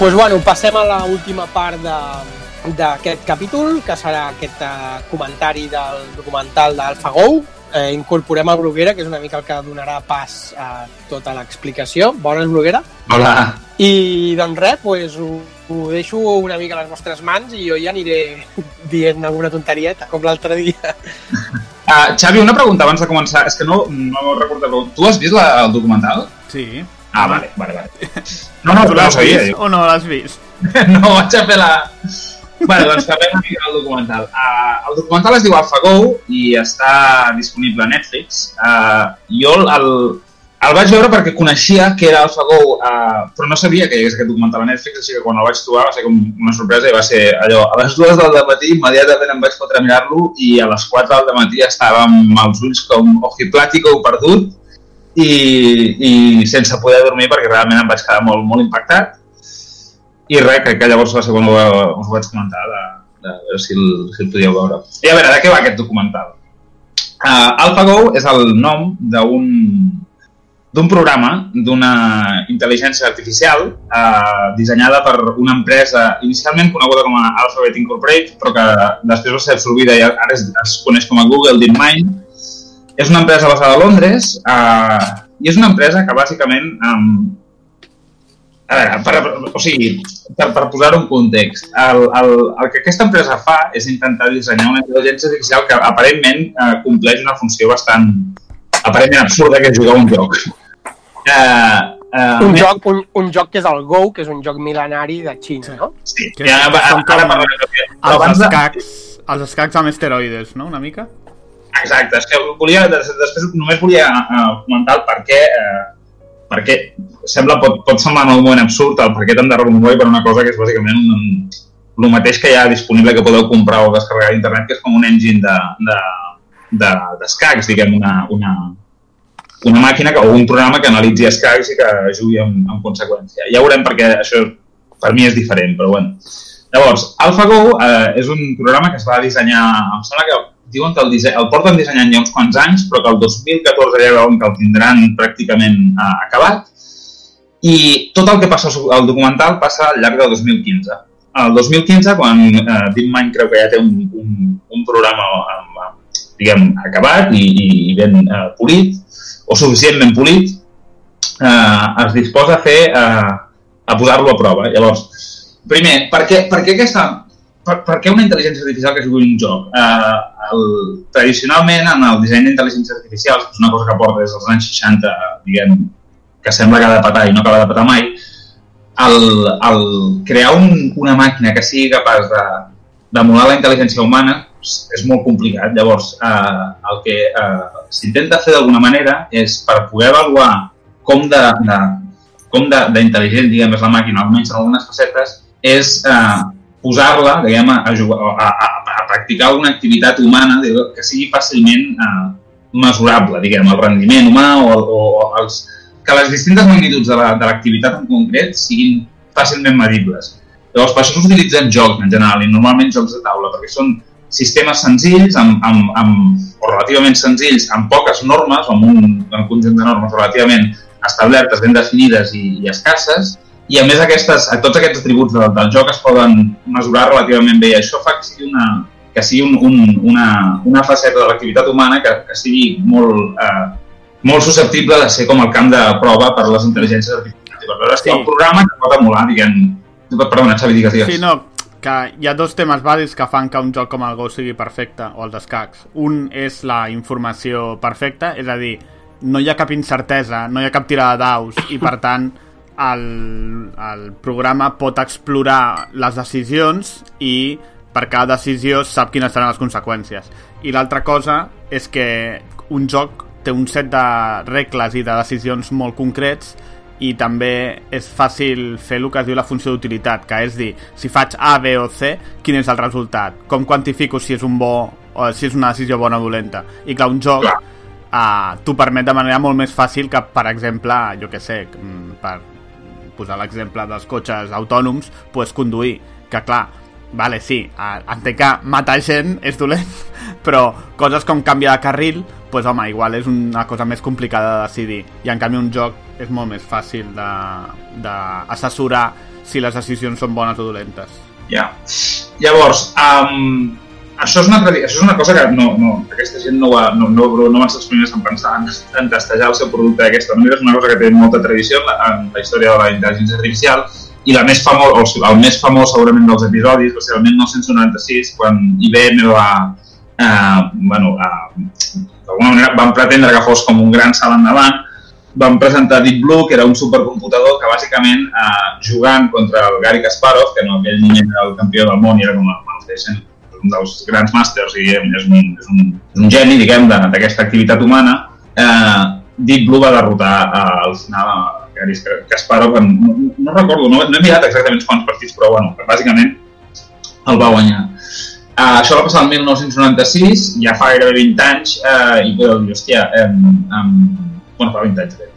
Pues bueno, passem a l'última part de d'aquest capítol, que serà aquest eh, comentari del documental d'AlphaGo. Eh, incorporem el Bruguera, que és una mica el que donarà pas a tota l'explicació. Bones, Bruguera. Hola. I doncs res, pues, ho, ho deixo una mica a les vostres mans i jo ja aniré dient alguna tonterieta, com l'altre dia. Uh, Xavi, una pregunta abans de començar. És que no, no recordo. Tu has vist la, el documental? Sí. Ah, vale, vale, vale. No, no, Tu l'has vist o no l'has vist? no vaig a fer la... Bueno, doncs parlem una mica del documental. Uh, el documental es diu AlphaGo i està disponible a Netflix. Uh, jo el, el, el vaig veure perquè coneixia que era AlphaGo, uh, però no sabia que hi hagués aquest documental a Netflix, així que quan el vaig trobar va ser com una sorpresa i va ser allò, a les dues del matí immediatament em vaig fotre a mirar-lo i a les 4 del matí estava amb els ulls com ojiplático perdut i, i sense poder dormir perquè realment em vaig quedar molt, molt impactat i res, crec que llavors va ser quan us ho vaig comentar de, de, veure si el, si el podíeu veure. I a veure, de què va aquest documental? Uh, AlphaGo és el nom d'un d'un programa d'una intel·ligència artificial eh, dissenyada per una empresa inicialment coneguda com a Alphabet Incorporated, però que després va ser absorbida i ara es, es coneix com a Google DeepMind. És una empresa basada a Londres eh, i és una empresa que bàsicament eh, a veure, per, o sigui, per, per posar-ho en context, el, el, el que aquesta empresa fa és intentar dissenyar una intel·ligència artificial que aparentment eh, compleix una funció bastant aparentment absurda, que és jugar un joc. Eh, eh, Un joc, un, un joc que és el Go, que és un joc mil·lenari de Xina, no? Sí, Que ja, són ara, ara però Els escacs, els escacs amb esteroides, no? Una mica? Exacte, és que volia, des- després només volia uh, comentar el per què, uh, perquè sembla, pot, pot semblar en un moment absurd el per què t'han de remoure per una cosa que és bàsicament un, el mateix que hi ha disponible que podeu comprar o descarregar a internet, que és com un engine de, de, de, d'escacs, diguem, una, una, una màquina que, o un programa que analitzi escacs i que jugui en, en conseqüència. Ja veurem perquè això per mi és diferent, però bueno. Llavors, AlphaGo eh, és un programa que es va dissenyar, em sembla que diuen que el, dise el porten dissenyant ja uns quants anys, però que el 2014 ja veuen que el tindran pràcticament eh, acabat. I tot el que passa al documental passa al llarg del 2015. El 2015, quan eh, DeepMind creu que ja té un, un, un programa eh, diguem, acabat i, i ben eh, polit, o suficientment polit, eh, es disposa a fer eh, a posar-lo a prova. Llavors, primer, per què, per què aquesta per, per què una intel·ligència artificial que jugui un joc? Eh, el, tradicionalment, en el disseny d'intel·ligències artificials, que és una cosa que porta des dels anys 60, diguem, que sembla que ha de petar i no acaba de petar mai, el, el crear un, una màquina que sigui capaç de d'emular la intel·ligència humana és, molt complicat. Llavors, eh, el que eh, s'intenta fer d'alguna manera és per poder avaluar com de, de com d'intel·ligent, diguem, és la màquina, almenys en algunes facetes, és eh, posar-la, diguem, a, jugar, a, a, a practicar alguna activitat humana que sigui fàcilment eh, mesurable, diguem, el rendiment humà o, o, els, que les distintes magnituds de la- de l'activitat en concret siguin fàcilment medibles. Llavors, per això s'utilitzen jocs en general, i normalment jocs de taula, perquè són sistemes senzills, amb, amb, amb, o relativament senzills, amb poques normes, o amb un, un conjunt de normes relativament establertes, ben definides i, i escasses, i a més aquestes, a tots aquests atributs del, del joc es poden mesurar relativament bé, i això fa que sigui una, que sigui un, un, una, una faceta de l'activitat humana que, que sigui molt, eh, molt susceptible de ser com el camp de prova per les intel·ligències artificials. Si Sí. sí. un programa que pot emular, diguem... Perdona, Xavi, digues, digues. Sí, no, que hi ha dos temes bàsics que fan que un joc com el Go sigui perfecte, o els escacs. Un és la informació perfecta, és a dir, no hi ha cap incertesa, no hi ha cap tirada de daus, i per tant el, el programa pot explorar les decisions i per cada decisió sap quines seran les conseqüències. I l'altra cosa és que un joc té un set de regles i de decisions molt concrets i també és fàcil fer el que es diu la funció d'utilitat, que és dir, si faig A, B o C, quin és el resultat? Com quantifico si és un bo o si és una decisió bona o dolenta? I clar, un joc uh, t'ho permet de manera molt més fàcil que, per exemple, jo que sé, mm, per posar l'exemple dels cotxes autònoms, pues conduir, que clar, vale, sí, entenc que matar gent és dolent, però coses com canviar de carril pues, home, igual és una cosa més complicada de decidir. I en canvi un joc és molt més fàcil d'assessorar si les decisions són bones o dolentes. Ja. Llavors, um, això, és una, això és una cosa que no, no, aquesta gent no, va, no, no, no van ser els primers en pensar en, en testejar el seu producte d'aquesta manera. És una cosa que té molta tradició en la, en la història de la intel·ligència artificial i la més famós, o el més famós segurament dels episodis va ser el 1996 quan IBM va, eh, bueno, eh, d'alguna manera van pretendre que fos com un gran salt endavant van presentar Deep Blue, que era un supercomputador que bàsicament eh, jugant contra el Gary Kasparov, que en aquell moment era el campió del món i era com el, el, un dels grans màsters i és, un, és, un, és un geni diguem d'aquesta activitat humana, eh, Deep Blue va derrotar eh, al final a Gary Kasparov, en, no, no recordo, no, no he mirat exactament quants partits, però bueno, bàsicament el va guanyar. Uh, això va passar el 1996, ja fa gairebé 20 anys, uh, i podeu dir, hòstia, um, um, bueno, fa 20 anys, bé.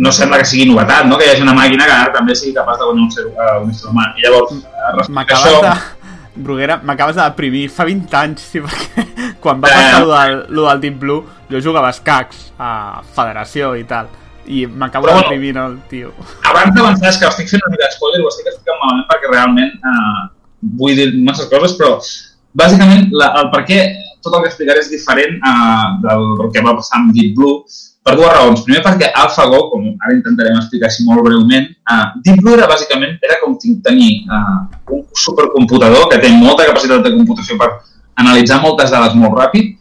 no sembla que sigui novetat, no? que hi hagi una màquina que ara també sigui capaç de guanyar un ser, uh, un ésser humà. I llavors, uh, respecte a això. Bruguera, m'acabes de deprimir. Fa 20 anys, sí, perquè quan va Eh. passar lo del, lo del Deep Blue, jo jugava a escacs a Federació i tal. I m'acabo de deprimir, no, el tio. abans d'avançar, és que estic fent una mica spoiler, ho estic explicant malament perquè realment uh, vull dir masses coses, però bàsicament la, el per què tot el que explicaré és diferent uh, del que va passar amb Deep Blue per dues raons. Primer perquè AlphaGo, com ara intentarem explicar així molt breument, uh, Deep Blue era bàsicament era com tenir uh, un supercomputador que té molta capacitat de computació per analitzar moltes dades molt ràpid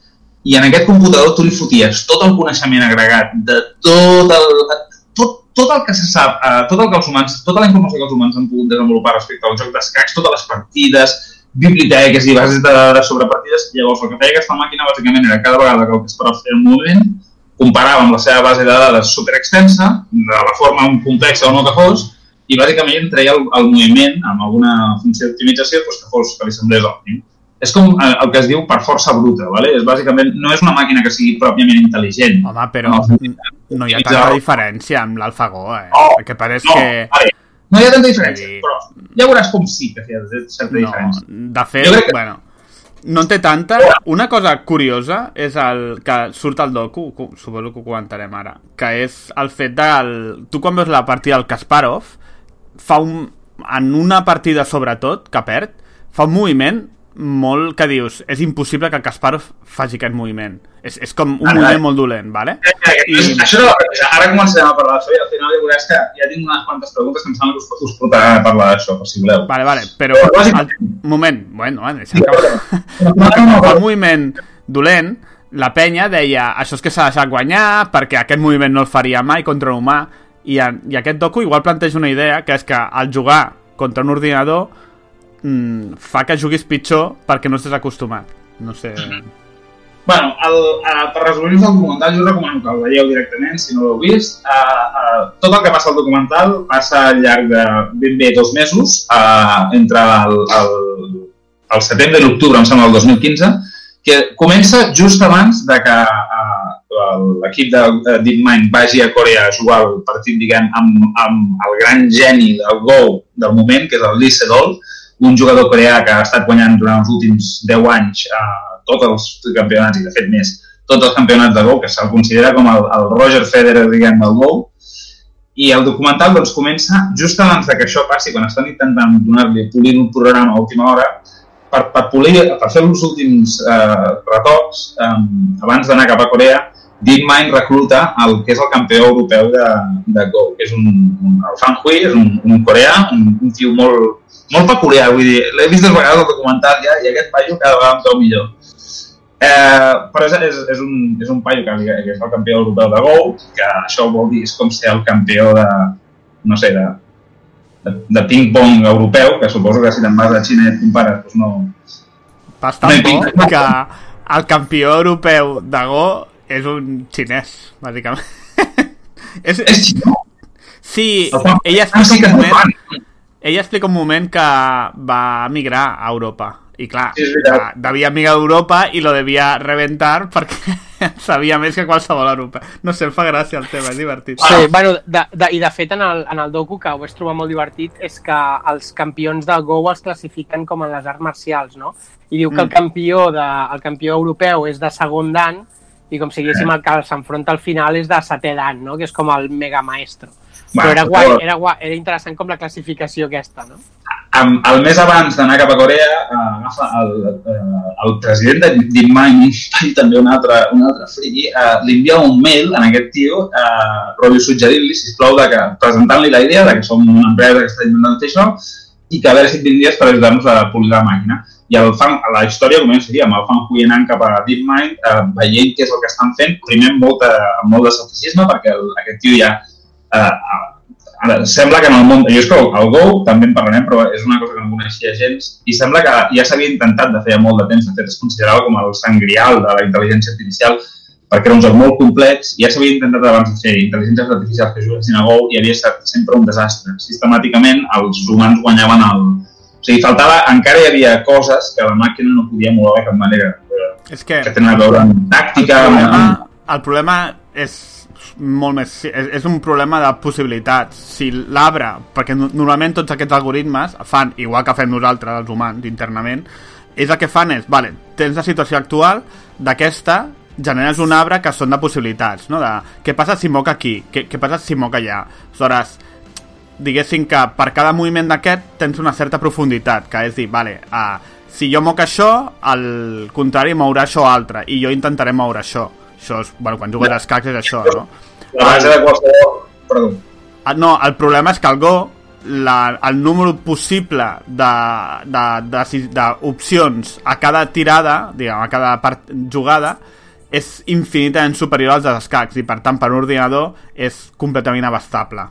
i en aquest computador tu li foties tot el coneixement agregat de tot el, tot, tot el que se sap, eh, tot el que els humans, tota la informació que els humans han pogut desenvolupar respecte al joc d'escacs, totes les partides, biblioteques i bases de dades sobre partides, llavors el que feia aquesta màquina bàsicament era cada vegada que el Kasparov feia un moviment, comparava amb la seva base de dades superextensa, de la forma complexa o no que fos, i bàsicament treia el, el moviment amb alguna funció d'optimització doncs, que fos que li semblés òptim. És com eh, el que es diu per força bruta, ¿vale? és bàsicament, no és una màquina que sigui pròpiament intel·ligent. Home, però No, no hi ha tanta diferència amb l'AlphaGo, eh? No, Perquè pareix No, que... vale, no hi ha tanta diferència, Sí. però ja veuràs com sí que hi ha certa No, diferència. de fet, Jo crec que- bueno, no en té tanta. Una cosa curiosa és el que surt al docu, cu- suposo que ho comentarem ara, que és el fet del... Tu quan veus la partida del Kasparov, fa un... en una partida sobretot, que perd, fa un moviment molt que dius, és impossible que Kasparov faci aquest moviment. És, és com un Vale, moviment vale. molt dolent, vale? I... Això era la premissa. Ara començarem a parlar d'això i al final ja veuràs que ja tinc unes quantes preguntes que em sembla que us, us portaran a parlar d'això, per si voleu. Vale, vale, però... Però, El moment, bueno, bueno, deixa'm No, no, no, el no. moviment dolent, la penya deia això és que s'ha deixat guanyar perquè aquest moviment no el faria mai contra un humà i, en, i aquest docu igual planteja una idea que és que al jugar contra un ordinador mm, fa que juguis pitjor perquè no estàs acostumat. No sé... Bueno, el, uh, per resumir-vos el documental, jo recomano que el veieu directament, si no l'heu vist. Uh, uh, tot el que passa al documental passa al llarg de ben bé dos mesos, uh, entre el, el, el setembre i l'octubre, em sembla, del 2015, que comença just abans de que uh, l'equip de uh, DeepMind vagi a Corea a jugar el partit, diguem, amb, amb el gran geni del Go del moment, que és el Lee Sedol, un jugador coreà que ha estat guanyant durant els últims 10 anys uh, tots els campionats, i de fet més, tots els campionats de Go, que se'l considera com el, el Roger Federer, diguem, del Go, i el documental doncs, comença just abans de que això passi, quan estan intentant donar-li polir un programa a última hora, per, per, polir, per fer els últims eh, retocs, eh, abans d'anar cap a Corea, DeepMind recluta el que és el campió europeu de, de Go, que és un, un el Fan Hui, és un, un coreà, un, un tio molt, molt peculiar, vull dir, l'he vist dues vegades al documental ja, i aquest paio cada vegada em veu millor. Eh, però és, és, és, un, és un paio que, que és el campió europeu de Go, que això vol dir, és com ser el campió de, no sé, de, de, de ping-pong europeu, que suposo que si te'n vas a Xina i et compares, doncs no... bastant No bo que el campió europeu de Go és un xinès, bàsicament. és, És xinó? sí, ella explica, un és moment, ella explica un moment que va migrar a Europa i clar, Sí, devia migrar a Europa i lo devia reventar perquè sabia més que qualsevol europeu. No sé, em fa gràcia el tema, és divertit. Ah. Sí, bueno, de, de, i de fet en el, en el docu que ho vaig trobar molt divertit és que els campions del Go els classifiquen com en les arts marcials, no? I diu que el Mm. campió, de, el campió europeu és de segon dan i com si diguéssim el que s'enfronta al final és de setè d'any, no? que és com el mega maestro. Va, Però era però- guai, era guai, era interessant com la classificació aquesta, no? Amb, el mes abans d'anar cap a Corea, eh, agafa el, eh, el president de DeepMind, i també un altre, un altre friki, eh, li envia un mail a aquest tio, eh, rotllo suggerint-li, sisplau, de que, presentant-li la idea de que som una empresa que està intentant fer això i que a veure si et vindries per ajudar-nos a polir la màquina. I el fan, la història comença així, amb el fan Hui anant cap a DeepMind, eh, veient què és el que estan fent, primer amb, molta, amb molt de escepticisme, perquè el, aquest tio ja eh, ara, sembla que en el món... Jo és que el, Go també en parlarem, però és una cosa que no coneixia gens, i sembla que ja s'havia intentat de fer molt de temps, de fet es considerava com el sant grial de la intel·ligència artificial, perquè era un joc molt complex, i ja s'havia intentat abans de fer intel·ligències artificials que juguessin a Go i havia estat sempre un desastre. Sistemàticament els humans guanyaven el... O sigui, faltava, encara hi havia coses que la màquina no podia moure de cap manera, És que que tenen a veure amb tàctica, el amb, problema, el problema és molt més... És, és un problema de possibilitats. Si l'arbre... Perquè no- normalment tots aquests algoritmes fan, igual que fem nosaltres, els humans, internament, és el que fan és, vale, tens la situació actual, d'aquesta generes un arbre que són de possibilitats, no? De què passa si moc aquí? Què, què passa si moc allà? Aleshores, diguéssim que per cada moviment d'aquest tens una certa profunditat, que és dir, vale, uh, si jo moc això, el contrari mourà això altre, i jo intentaré moure això. Això és, bueno, quan jugues a escacs és això, no? la base de qualsevol... Perdó. Ah, No, el problema és que el Go, la, el número possible d'opcions a cada tirada, diguem, a cada part, jugada, és infinitament superior als escacs i per tant per un ordinador és completament abastable.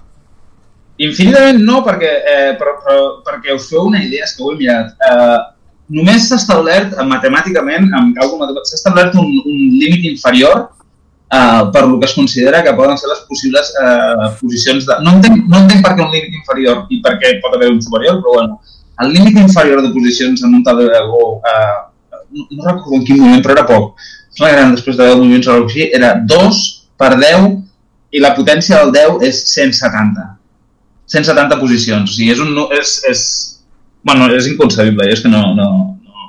Infinitament no, perquè, eh, però, però, perquè us feu una idea, és que ho he mirat. Eh, només s'ha establert eh, matemàticament, amb càlcul s'ha establert un, un límit inferior eh, per lo que es considera que poden ser les possibles eh, posicions de... No entenc, no entenc per què un límit inferior i per què pot haver un superior, però bueno, el límit inferior de posicions en un taler de Go, eh, no, no recordo en quin moment, però era poc. Sembla que eren després de 10 moviments o alguna així, era 2 per 10 i la potència del 10 és 170. 170 posicions. O sigui, és un... És, és, bueno, és inconcebible, és que no... no, no.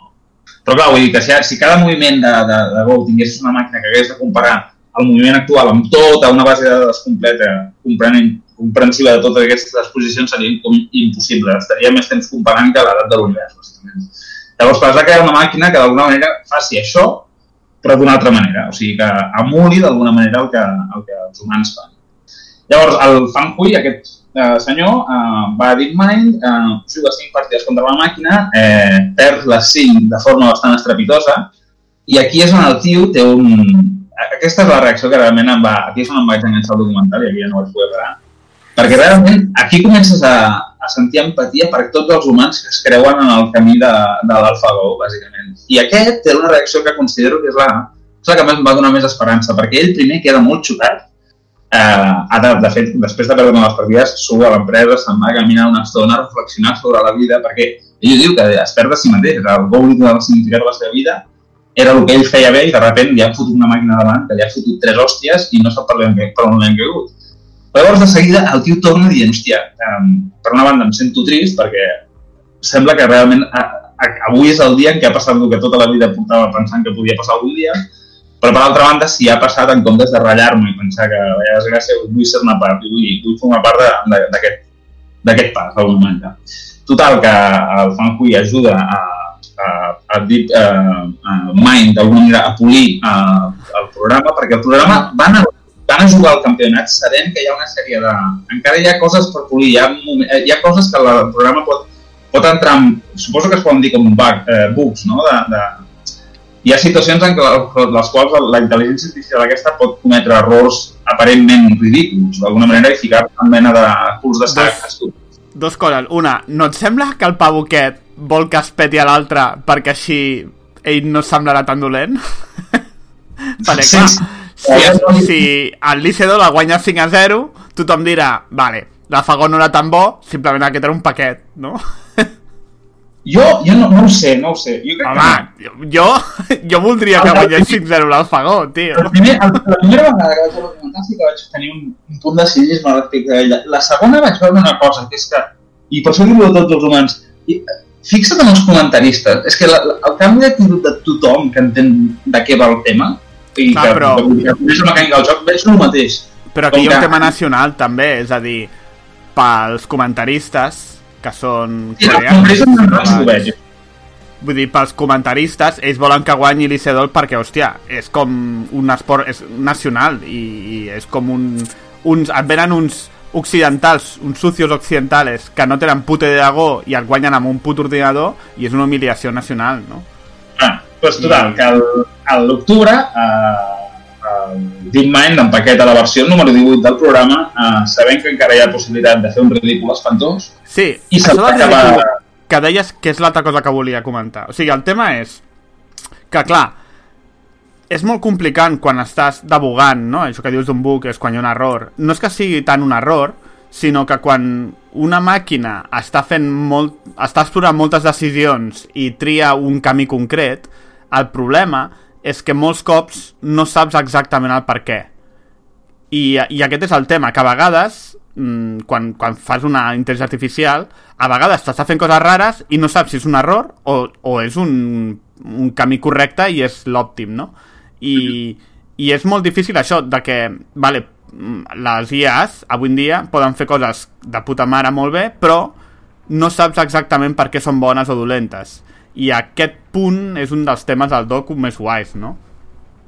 Però clar, vull dir que si, si cada moviment de, de, de Go tinguessis una màquina que hagués de comparar el moviment actual amb tota una base de dades completa, comprenent, comprensiva de totes aquestes posicions, seria com impossible. Estaria més temps comparant que l'edat de l'univers. Llavors, va crear una màquina que d'alguna manera faci això, però d'una altra manera. O sigui, que emuli d'alguna manera el que, el que els humans fan. Llavors, el Fan Hui, aquest eh, senyor, eh, va a DeepMind, eh, juga 5 partides contra la màquina, eh, perd les 5 de forma bastant estrepitosa, i aquí és on el tio té un... Aquesta és la reacció que realment em va... Aquí és on em vaig enganxar el documental i aquí ja no vaig poder parar. Perquè realment aquí comences a, a sentir empatia per tots els humans que es creuen en el camí de, de l'AlphaGo, bàsicament. I aquest té una reacció que considero que és la, és la que em va donar més esperança, perquè ell primer queda molt xocat, eh, ha de, fet, després de perdre les partides, surt a l'empresa, se'n va a caminar una estona a reflexionar sobre la vida, perquè ell diu que es perd de si mateix, el gol li donava el significat de la seva vida, era el que ell feia bé i de sobte li han fotut una màquina davant, que li ha fotut tres hòsties i no sap per on on l'han caigut. Però llavors de seguida el tio torna dient, hòstia, um, per una banda em sento trist perquè sembla que realment a, a, avui és el dia en què ha passat el que tota la vida portava pensant que podia passar algun dia, però per altra banda, si ha passat en comptes de ratllar-me i pensar que veia desgràcia, vull ser una part, vull, vull formar part d'aquest pas, d'alguna manera. Total, que el Fan Hui ajuda a, a, a Deep uh, uh, Mind d'alguna manera a polir uh, el programa, perquè el programa van a, van a jugar al campionat sabent que hi ha una sèrie de... Encara hi ha coses per polir, hi ha, momen- eh, hi ha coses que el programa pot, pot entrar en... Suposo que es poden dir com bug, eh, bugs, no? De, de, hi ha situacions en què, les quals la intel·ligència artificial aquesta pot cometre errors aparentment ridículs, d'alguna manera, i ficar en mena de curs de sac. Dos coses. Una, no et sembla que el pavo aquest vol que es peti a l'altre perquè així ell no semblarà tan dolent? perquè, Sí, clar, sí. si, si el Licedo la guanya 5 a 0, tothom dirà, vale, la Fagó no era tan bo, simplement aquest era un paquet, no? Jo, jo no, no ho sé, no ho sé. Jo crec Home, jo, jo voldria que guanyés 5-0 l'Alfagó, tio. El primer, el, la primera vegada que vaig veure el sí que vaig tenir un, un punt de cinisme respecte a ella. La segona vaig veure una cosa, que és que, i per això diu tots els humans, i, fixa't en els comentaristes, és que la, la, el canvi d'actitud de tothom que entén de què va el tema i Clar, que, però- que, que coneix la mecànica del joc, veig el mateix. Però aquí hi ha un que- tema nacional també, és a dir, pels comentaristes, que són Sí, coreans, veig. vull dir, pels comentaristes, ells volen que guanyi l'Icedol perquè, hòstia, és com un esport és nacional i, i és com un... Uns, et venen uns occidentals, uns sucios occidentales que no tenen puta idea de go i et guanyen amb un put ordinador i és una humiliació nacional, no? Ah, doncs total, que el- a l'octubre eh, el DeepMind empaqueta la versió número 18 del programa eh, sabent que encara hi ha possibilitat de fer un ridícul espantós Sí, I va acabar- que deies que és l'altra cosa que volia comentar. O sigui, el tema és que, clar, és molt complicat quan estàs debugant, no? Això que dius d'un bug és quan hi ha un error. No és que sigui tant un error, sinó que quan una màquina està fent molt... està explorant moltes decisions i tria un camí concret, el problema és que molts cops no saps exactament el per què. I, I aquest és el tema, que a vegades, mm, quan, quan fas una intel·ligència artificial, a vegades t'està fent coses rares i no saps si és un error o, o és un, un camí correcte i és l'òptim, no? I, I és molt difícil això de que, vale, mm, les IAs avui en dia poden fer coses de puta mare molt bé, però no saps exactament per què són bones o dolentes. I aquest punt és un dels temes del docu més guais, no?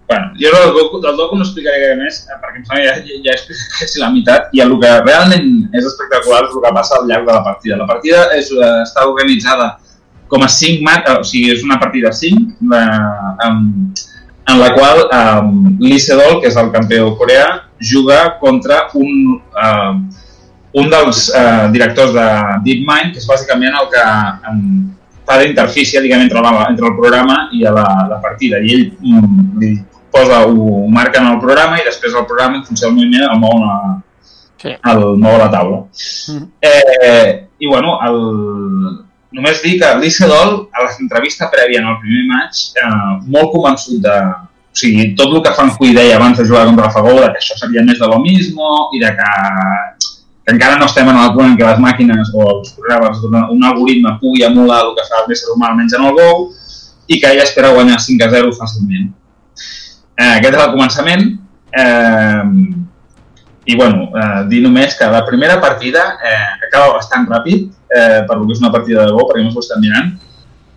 Bueno, jo del docu, del docu no explicaré gaire més, eh, perquè em sembla ja, ja, ja explicat quasi la meitat, i el que realment és espectacular és el que passa al llarg de la partida. La partida és, eh, està organitzada com a 5 mat, o sigui, és una partida 5, de, um, en la qual um, Lee Sedol, que és el campió coreà, juga contra un, uh, un dels uh, directors de DeepMind, que és bàsicament el que um, fa d'interfície diguem, entre, la, entre el programa i la, la partida. I ell um, li posa, ho marca en el programa i després el programa, en funció del moviment, el mou, a, Sí. el mou a la taula. Mhm. Eh, I bueno, el... només dir que l'Isedol, a l'entrevista prèvia en el primer maig, eh, molt convençut de... O sigui, tot el que Fan Hui deia abans de jugar contra Fagó, de que això seria més de lo mismo i de que, que encara no estem en el punt en què les màquines o els programes, d'un- un algoritme pugui emular el que fa l'ésser humà almenys en el Go i que ella espera guanyar 5 a 0 fàcilment. Eh, aquest és el començament. Eh, I bueno, eh, dir només que la primera partida eh, acaba bastant ràpid, eh, per lo que és una partida de Go, perquè no s'ho estan mirant,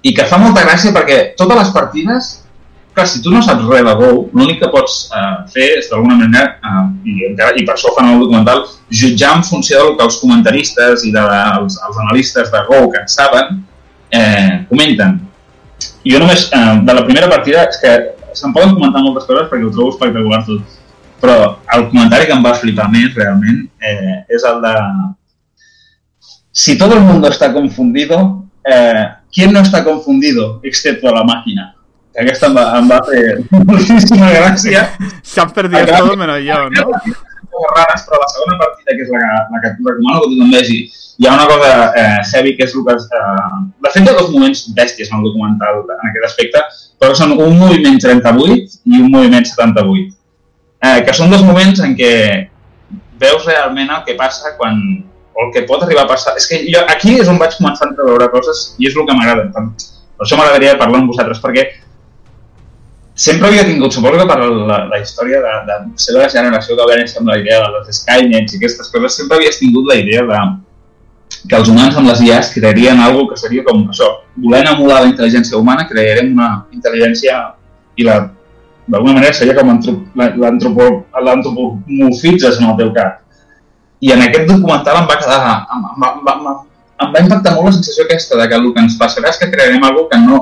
i que fa molta gràcia perquè totes les partides, clar, si tu no saps res de Go, l'únic que pots eh, fer és d'alguna manera, eh, i, encara, i per això fan el documental, jutjar en funció del que els comentaristes i de, els, analistes de Go que en saben, eh, comenten. Jo només, eh, de la primera partida, és que se'n poden comentar moltes coses perquè ho trobo espectacular tot, però el comentari que em va flipar més realment eh, és el de si todo el mundo está confundido, eh, ¿quién no está confundido excepto la máquina? Que aquesta em va, em va fer moltíssima gràcia Se han perdido Acá- todo menos yo, ¿no? rares, però la segona partida, que és la, la que et recomano que tothom vegi, hi ha una cosa eh, heavy que és el que... Eh, de fet, hi ha dos moments bèsties en el documental en aquest aspecte, però són un moviment 38 i un moviment 78, eh, que són dos moments en què veus realment el que passa quan o el que pot arribar a passar. És que jo, aquí és on vaig començar a entreveure coses i és el que m'agrada. Per, per això m'agradaria parlar amb vosaltres, perquè sempre havia tingut, suposo que per la, la història de, de ser de la generació que va néixer amb la idea de les Skynets i aquestes coses, sempre havies tingut la idea de que els humans amb les IAs crearien algo que seria com això, volent emular la intel·ligència humana, crearem una intel·ligència i la d'alguna manera seria com antrop- la- l'antropo- l'antropomorfitzes en el teu cap. I en aquest documental em va quedar, em, em, em, em, em va impactar molt la sensació aquesta de que el que ens passarà és que crearem algo que no,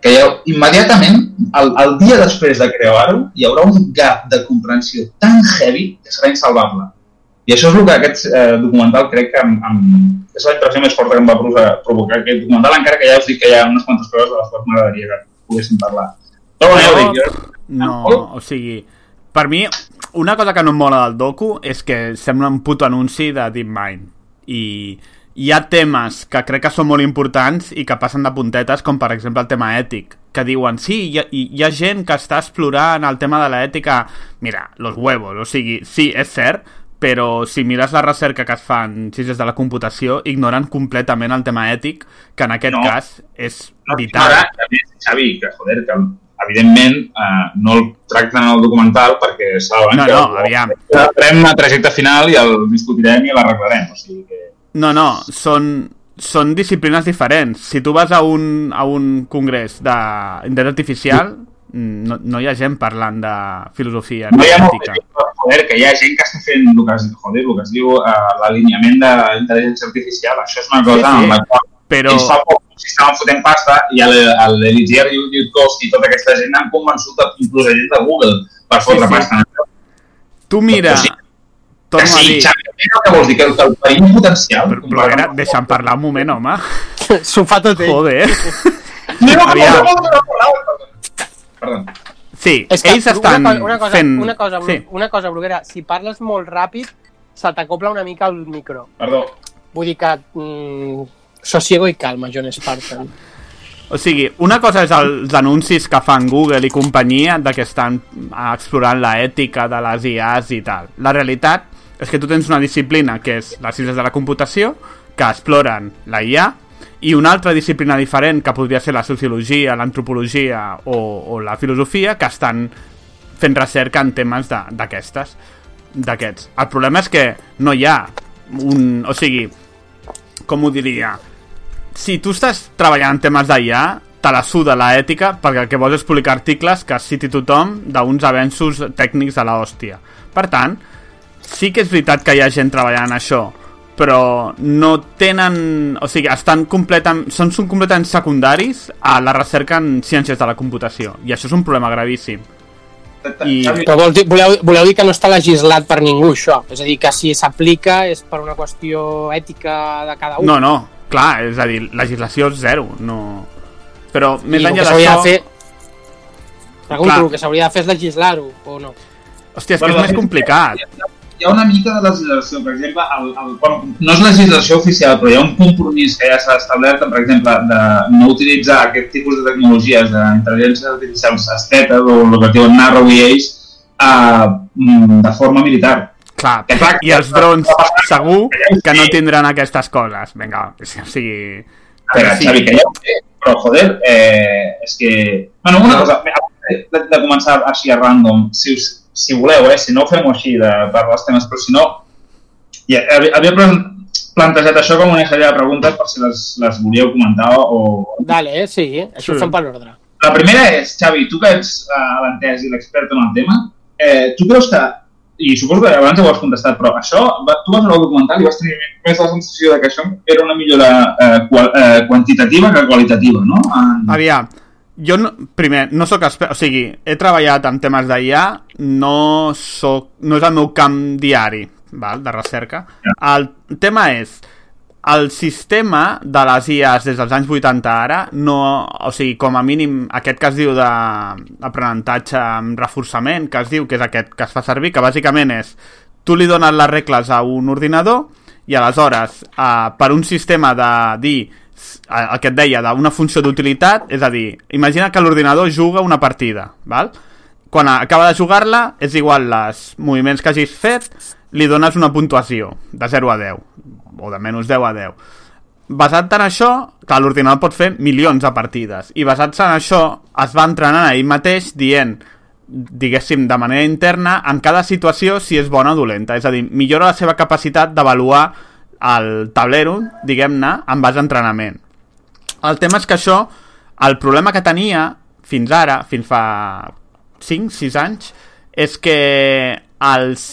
que ja, immediatament, el, el dia després de crear-ho, hi haurà un gap de comprensió tan heavy que serà insalvable. I això és el que aquest eh, documental crec que em, em, és la impressió més forta que em va provocar, aquest documental, encara que ja us dic que hi ha unes quantes coses de les quals m'agradaria que poguéssim parlar. Però bueno, ja ho dic, jo, No, o sigui, per mi, una cosa que no em mola del docu és que sembla un puto anunci de DeepMind. I hi ha temes que crec que són molt importants i que passen de puntetes, com per exemple el tema ètic, que diuen, sí, hi ha, hi ha gent que està explorant el tema de l'ètica, mira, los huevos, o sigui, sí, és cert, però si mires la recerca que es fa en ciències de la computació, ignoren completament el tema ètic, que en aquest No. cas és no, vital. Ara, més, Xavi, que joder, que el, evidentment, eh, no el tracten en el documental perquè saben No, que no, aviam. farem a trajecte final i el discutirem i l'arreglarem. O sigui que... No, no, són, són disciplines diferents. Si tu vas a un, a un congrés d'internet artificial, no, no hi ha gent parlant de filosofia No hi ha de temps, joder, que hi ha gent que està fent el que es, joder, el que es diu uh, l'alineament d'intel·ligència artificial. Això és una cosa Sí, sí, en la qual però- ells fa poc si estaven fotent pasta i l'Eligier i Yudkowsky i tota aquesta gent han convençut a- inclús a gent de Google per fotre sí. pasta. en això. Tu mira, Sí. Que torno a sí, dir... Xavi, què què vols dir? Que el, que el perill potencial... Però, però era, deixa'm parlar un moment, home. S'ho fa tot ell. Joder. No, no, Aviam. no, no, no, no, no, Perdó. Sí, És que ells estan una, co- una cosa, fent... Una cosa, sí. una cosa, Bruguera, si parles molt ràpid, se t'acopla una mica el micro. Perdó. Vull dir que... Mm, sosiego i calma, John Spartan. O sigui, una cosa és els anuncis que fan Google i companyia de que estan ah, explorant la ètica de les IAs i tal. La realitat és que tu tens una disciplina que és les ciències de la computació, que exploren la IA, i una altra disciplina diferent, que podria ser la sociologia, l'antropologia o, o la filosofia, que estan fent recerca en temes d'aquestes d'aquests. El problema és que no hi ha un... O sigui, com ho diria? Si tu estàs treballant en temes d'IA, te la suda la ètica perquè el que vols és publicar articles que citi tothom d'uns avenços tècnics de l'hòstia. Per tant, sí que és veritat que hi ha gent treballant en això, però no tenen... O sigui, estan completam, són, són completament secundaris a la recerca en ciències de la computació. I això és un problema gravíssim. I- Però vol dir, voleu, voleu dir que no està legislat per ningú, això? És a dir, que si s'aplica és per una qüestió ètica de cada un. No, no, clar, és a dir, legislació zero, no... Però més enllà d'això... de fer... Pregunto, Clar. el que s'hauria de fer és legislar-ho, o no? Hòstia, és que és més complicat. Hi ha una mica de legislació, per exemple, el, el, bueno, no és legislació oficial, però hi ha un compromís que ja s'ha establert, per exemple, de no utilitzar aquest tipus de tecnologies d'intel·ligència artificial esteta o el que diuen narrow EAs eh, mm, de forma militar. Clar, Que clar, i els drons segur que no tindran aquestes coses. Vinga, o sigui... A veure, Sí. Xavi, que ja ho sé, però joder, eh, és que... Bueno, una cosa, de, de començar així a random, si, us, si voleu, eh, si no ho fem així de, per les temes, però si no, ja, havia, havia plan- plantejat això com una sèrie de preguntes per si les, les volíeu comentar o... Dale, eh? sí, això Sí. ho fem per ordre. La primera és, Xavi, tu que ets uh, l'entès i l'expert en el tema, eh, tu creus que, i suposo que abans ho has contestat, però això, va, tu vas veure el documental i vas tenir més la sensació de que això era una millora eh, qual, eh, quantitativa que qualitativa, no? En... Aviam, jo no, primer, no sóc expert, o sigui, he treballat en temes d'IA, no, soc, no és el meu camp diari, val, de recerca. El tema és, el sistema de les IAs des dels anys 80 ara, no, o sigui, com a mínim aquest que es diu d'aprenentatge amb reforçament, que es diu que és aquest que es fa servir, que bàsicament és tu li dones les regles a un ordinador i aleshores eh, per un sistema de dir el que et deia, d'una funció d'utilitat, és a dir, imagina que l'ordinador juga una partida, val? Quan acaba de jugar-la, és igual els moviments que hagis fet, li dones una puntuació de 0 a 10, o de menys 10 a 10. Basat en això, que l'ordinador pot fer milions de partides, i basat en això es va entrenant a ell mateix dient, diguéssim, de manera interna, en cada situació si és bona o dolenta. És a dir, millora la seva capacitat d'avaluar el tablero, diguem-ne, en base a entrenament. El tema és que això, el problema que tenia fins ara, fins fa 5-6 anys, és que els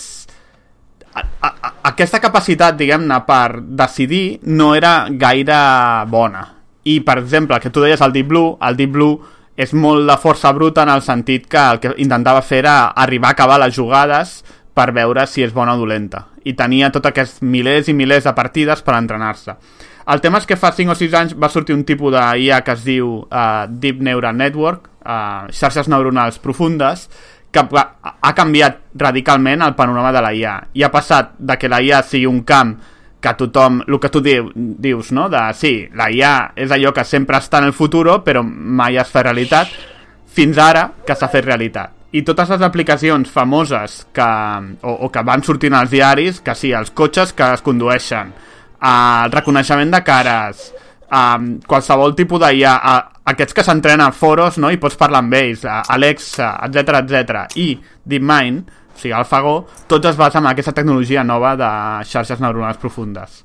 a, a, a, aquesta capacitat, diguem-ne, per decidir no era gaire bona. I, per exemple, que tu deies, el Deep Blue, el Deep Blue és molt de força bruta en el sentit que el que intentava fer era arribar a acabar les jugades per veure si és bona o dolenta. I tenia tots aquests milers i milers de partides per entrenar-se. El tema és que fa 5 o 6 anys va sortir un tipus d'IA que es diu uh, Deep Neural Network, uh, xarxes neuronals profundes, que ha canviat radicalment el panorama de la IA. I ha passat de que la IA sigui un camp que tothom, el que tu diu, dius, no? De, sí, la IA és allò que sempre està en el futur, però mai es fa realitat, fins ara que s'ha fet realitat. I totes les aplicacions famoses que, o, o que van sortint als diaris, que sí, els cotxes que es condueixen, el reconeixement de cares, um, qualsevol tipus d'IA, uh, aquests que s'entrenen a foros, no?, i pots parlar amb ells, Alexa, etc etc i DeepMind, o sigui, AlphaGo, tots es basen en aquesta tecnologia nova de xarxes neuronals profundes.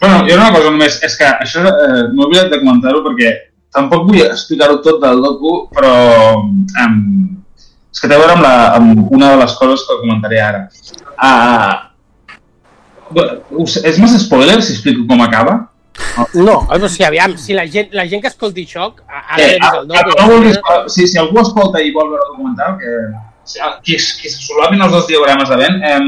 Bueno, jo una cosa només, és que això eh, m'he oblidat de comentar-ho perquè tampoc vull explicar-ho tot del docu, però um, és que té a veure amb, la, amb una de les coses que comentaré ara. Uh, és massa spoiler si explico com acaba? No, o sigui, aviam, si la gent, la gent que escolti això, ha Eh, el docu. no vulguis, si, si algú escolta i vol veure el documental, que, qui, qui se solapin els dos diagrames de vent, eh,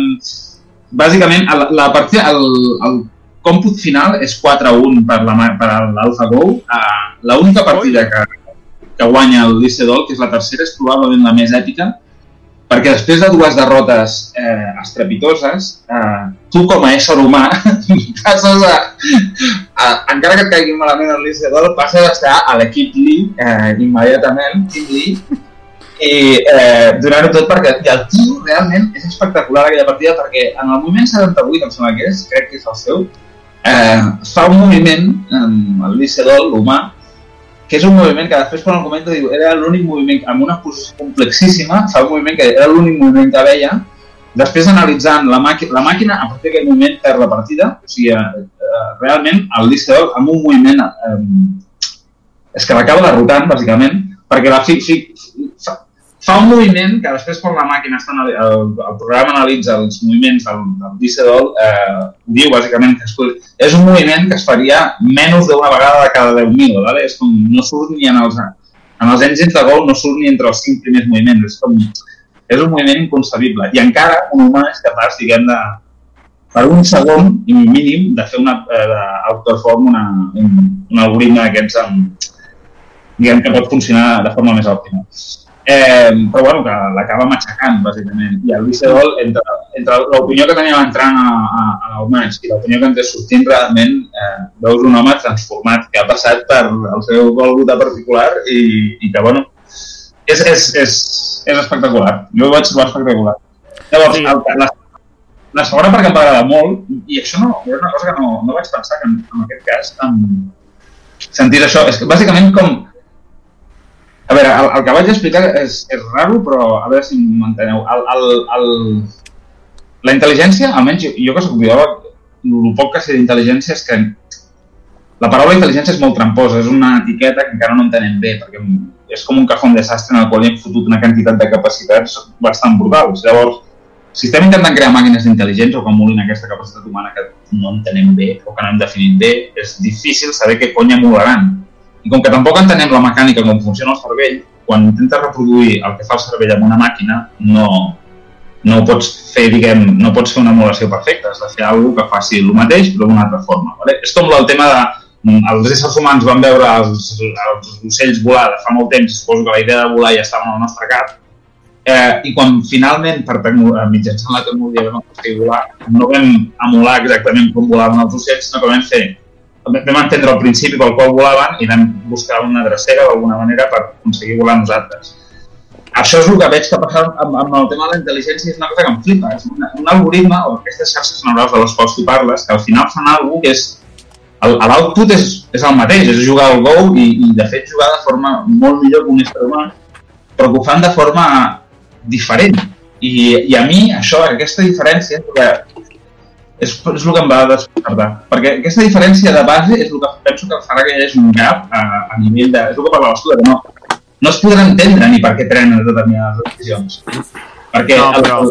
bàsicament la, la partida, el, el còmput final és 4-1 per la ma- per l'AlphaGo. Uh, L'única partida que, que guanya el Licedol, que és la tercera, és probablement la més èpica, perquè després de dues derrotes eh, estrepitoses, eh, tu com a ésser humà passes a, a, encara que et caigui malament el Licedol, passes a estar a l'equip Lee eh, immediatament, Team Lee, i eh, donar-ho tot perquè i el tio realment és espectacular aquella partida perquè en el moviment 78, em sembla que és, crec que és el seu, eh, fa un moviment, amb el Licedol, l'humà, que és un moviment que després quan el comenta diu era l'únic moviment, amb una posició complexíssima, fa un moviment que era l'únic moviment que veia, després analitzant la, màquina, la màquina, a partir d'aquest moment perd la partida, o sigui, eh, eh, realment el Licedol amb un moviment eh, és que l'acaba derrotant, bàsicament, perquè la fi, fi, fa, un moviment que després quan la màquina està, el, el programa analitza els moviments del, del Licedol, eh, diu bàsicament que escolta, és un moviment que es faria menys d'una vegada de cada 10.000, ¿vale? és com no surt ni en els, en els engines de gol, no surt ni entre els cinc primers moviments, és com, és un moviment inconcebible, i encara un humà és capaç, diguem, de, per un segon mínim de fer una, eh, d'autoform una, un, un algoritme d'aquests diguem que pot funcionar de forma més òptima. Eh, però bueno, que l'acaba matxacant, bàsicament. I el Vicedol, entre, entre l'opinió que teníem entrant a, a, a humans i l'opinió que ens té sortint, realment eh, veus un home transformat que ha passat per el seu Golgota particular i, i que, bueno, és, és, és, és espectacular. Jo ho vaig trobar espectacular. Llavors, Sí. el, la, la segona perquè em va agradar molt, i això no, és una cosa que no, no vaig pensar que en, en aquest cas en, sentir això, és que bàsicament com veure, el, el que vaig explicar és, és raro, però a veure si m'enteneu. El, el, el, la intel·ligència, almenys jo, jo que soc biòleg, el poc que sé d'intel·ligència és que la paraula intel·ligència és molt tramposa, és una etiqueta que encara no entenem bé, perquè és com un cajón desastre en el qual hi hem fotut una quantitat de capacitats bastant brutals. Llavors, si estem intentant crear màquines intel·ligents o que emulin aquesta capacitat humana que no entenem bé o que no hem definit bé, és difícil saber què cony emularan. I com que tampoc entenem la mecànica com funciona el cervell, quan intentes reproduir el que fa el cervell amb una màquina, no, no pots fer, diguem, no pots fer una emulació perfecta, has de fer alguna que faci el mateix però d'una altra forma. Vale? És com el tema de els éssers humans van veure els, els ocells volar de fa molt temps, suposo que la idea de volar ja estava en el nostre cap, eh, i quan finalment, per eh, mitjançant la tecnologia vam aconseguir volar, no vam emular exactament com volaven els ocells, sinó que vam fer vam entendre el principi pel qual volaven i vam buscar una drecera d'alguna manera per aconseguir volar nosaltres. Això és el que veig que passa amb, amb el tema de la intel·ligència, és una cosa que em flipa. És un, un algoritme, o aquestes xarxes neurals de les quals tu parles, que al final fan alguna que és... L'output és, és el mateix, és jugar al Go i, i de fet jugar de forma molt millor que un ésser humà, però que ho fan de forma diferent. I, i a mi això, aquesta diferència, que és, és el que em va despertar. Perquè aquesta diferència de base és el que penso que farà que hi hagi un gap a, a nivell de... És el que parlaves tu, que no, no es podrà entendre ni per què prenen determinades decisions. Perquè No, el- però...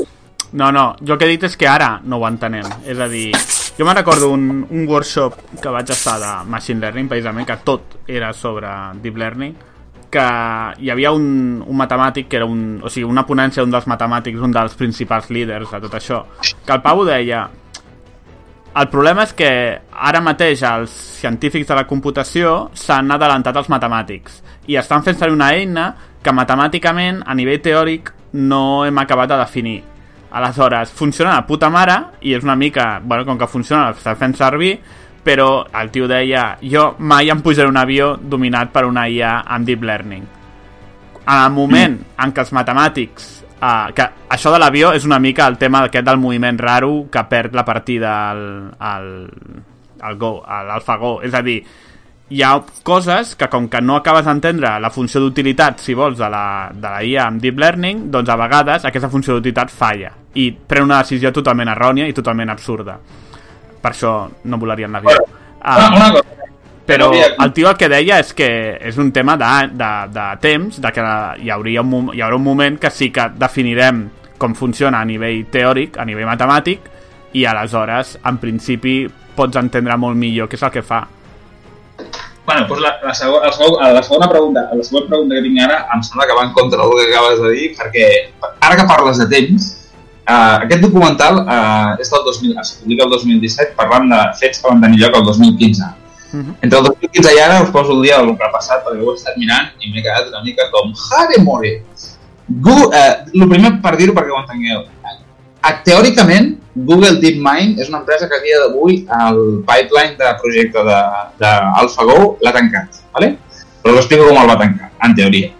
No, no, jo el que he dit és que ara no ho entenem. És a dir, jo me'n recordo un, un workshop que vaig estar de Machine Learning, precisament, que tot era sobre Deep Learning, que hi havia un, un matemàtic que era un... O sigui, una ponència d'un dels matemàtics, un dels principals líders de tot això, que el Pau deia el problema és que ara mateix els científics de la computació s'han adelantat als matemàtics i estan fent servir una eina que matemàticament, a nivell teòric, no hem acabat de definir. Aleshores, funciona de puta mare i és una mica, bueno, com que funciona, l'està fent servir, però el tio deia, jo mai em pujaré un avió dominat per una IA amb Deep Learning. En el moment en què els matemàtics Uh, que això de l'avió és una mica el tema aquest del moviment raro que perd la partida al, al, el Go, a l'AlphaGo. És a dir, hi ha coses que com que no acabes d'entendre la funció d'utilitat, si vols, de la, de la IA amb Deep Learning, doncs a vegades aquesta funció d'utilitat falla i pren una decisió totalment errònia i totalment absurda. Per això no volarien la vida. Una, Um, una cosa, però el tio el que deia és que és un tema de, de, de temps, de que hi, hauria un, hi haurà un moment que sí que definirem com funciona a nivell teòric, a nivell matemàtic, i aleshores, en principi, pots entendre molt millor què és el que fa. Bueno, doncs la, la, segona, la, segona, la segona pregunta, la següent pregunta que tinc ara em sembla que va en contra del que acabes de dir, perquè ara que parles de temps, uh, aquest documental uh, és del 2000, es publica el 2017 parlant de fets que van tenir lloc el 2015. Mhm. Entre el 2015 i ara us poso el dia del que ha passat perquè ho he estat mirant i m'he quedat una mica com Hare More. Google, eh, el primer per dir-ho perquè ho entengueu. Eh, teòricament, Google DeepMind és una empresa que a dia d'avui el pipeline de projecte d'AlphaGo l'ha tancat. ¿vale? Però us explico com el va tancar, en teoria.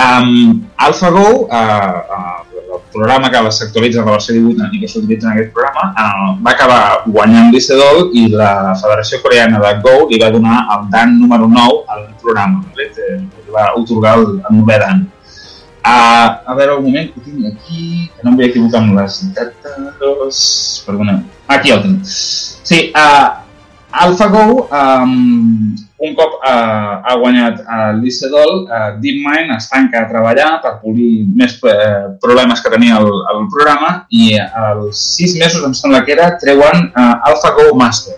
Um, AlphaGo, uh, uh, el programa que s'actualitza la versió 18 i que s'utilitza en aquest programa, uh, va acabar guanyant l'ICEDOL i la Federació Coreana de Go li va donar el dan número 9 al programa. ¿vale? Li va otorgar el, el 9è dan. Uh, a veure, un moment, que tinc aquí, que no em vull equivocar amb les dates... Perdona. Aquí el tinc. Sí, uh, AlphaGo, um, un cop uh, ha guanyat uh, l'ICEDOL, uh, DeepMind es tanca a treballar per polir més uh, problemes que tenia el, el programa i als sis mesos, em sembla que era, treuen uh, AlphaGo Master.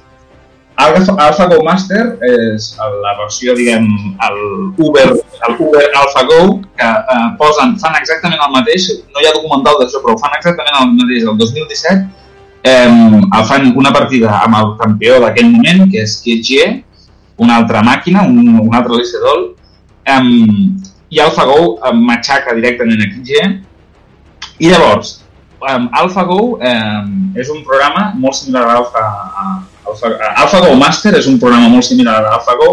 Alpha, AlphaGo Master és la versió, diguem, el Uber, el Uber AlphaGo, que eh, posen, fan exactament el mateix, no hi ha documental d'això, però fan exactament el mateix el 2017, eh, el fan una partida amb el campió d'aquell moment, que és KG, una altra màquina, un, un altre Licedol, eh, i AlphaGo eh, matxaca directament a KG, i llavors, um, AlphaGo eh, és un programa molt similar a Alpha, a, Alpha, a AlphaGo Master és un programa molt similar a AlphaGo,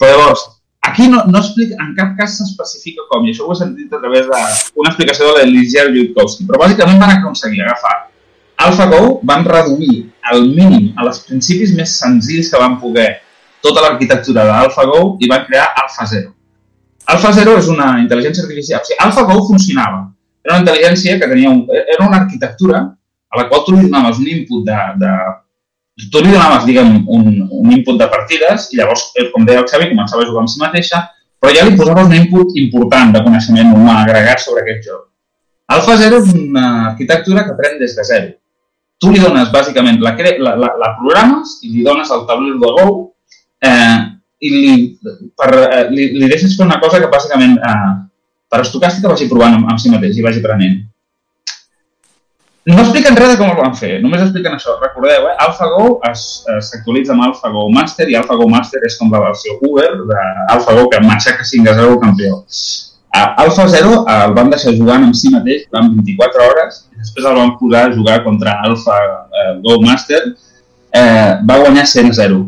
però llavors, aquí no, no explica, en cap cas s'especifica com, i això ho he sentit a través d'una explicació de l'Elisir Yutkowski, però bàsicament van aconseguir agafar AlphaGo, van reduir al mínim, a els principis més senzills que van poder, tota l'arquitectura d'AlphaGo i van crear AlphaZero. AlphaZero és una intel·ligència artificial. O sigui, AlphaGo funcionava. Era una intel·ligència que tenia un, era una arquitectura a la qual tu li donaves un input de, de tu li donaves, diguem, un, un input de partides i llavors, eh, com deia el Xavi, començava a jugar amb si mateixa, però ja li posaves un input important de coneixement humà agregat sobre aquest joc. AlphaZero és una arquitectura que pren des de zero. Tu li dones, bàsicament, la, la, la, la programes i li dones el taulell de Go eh, i li, per, eh, li, li deixes fer una cosa que, bàsicament, eh, per estocàstica vagi provant amb, amb si mateix i vagi aprenent. No expliquen res de com ho van fer, només expliquen això. Recordeu, eh? AlphaGo es- s'actualitza amb AlphaGo Master i AlphaGo Master és com la versió Uber d'AlphaGo que matxaca 5 a 0 el campió. A Alpha Zero el van deixar jugant amb si mateix durant 24 hores i després el van posar a jugar contra Alpha eh, Go Master. Eh, va guanyar 100 a 0.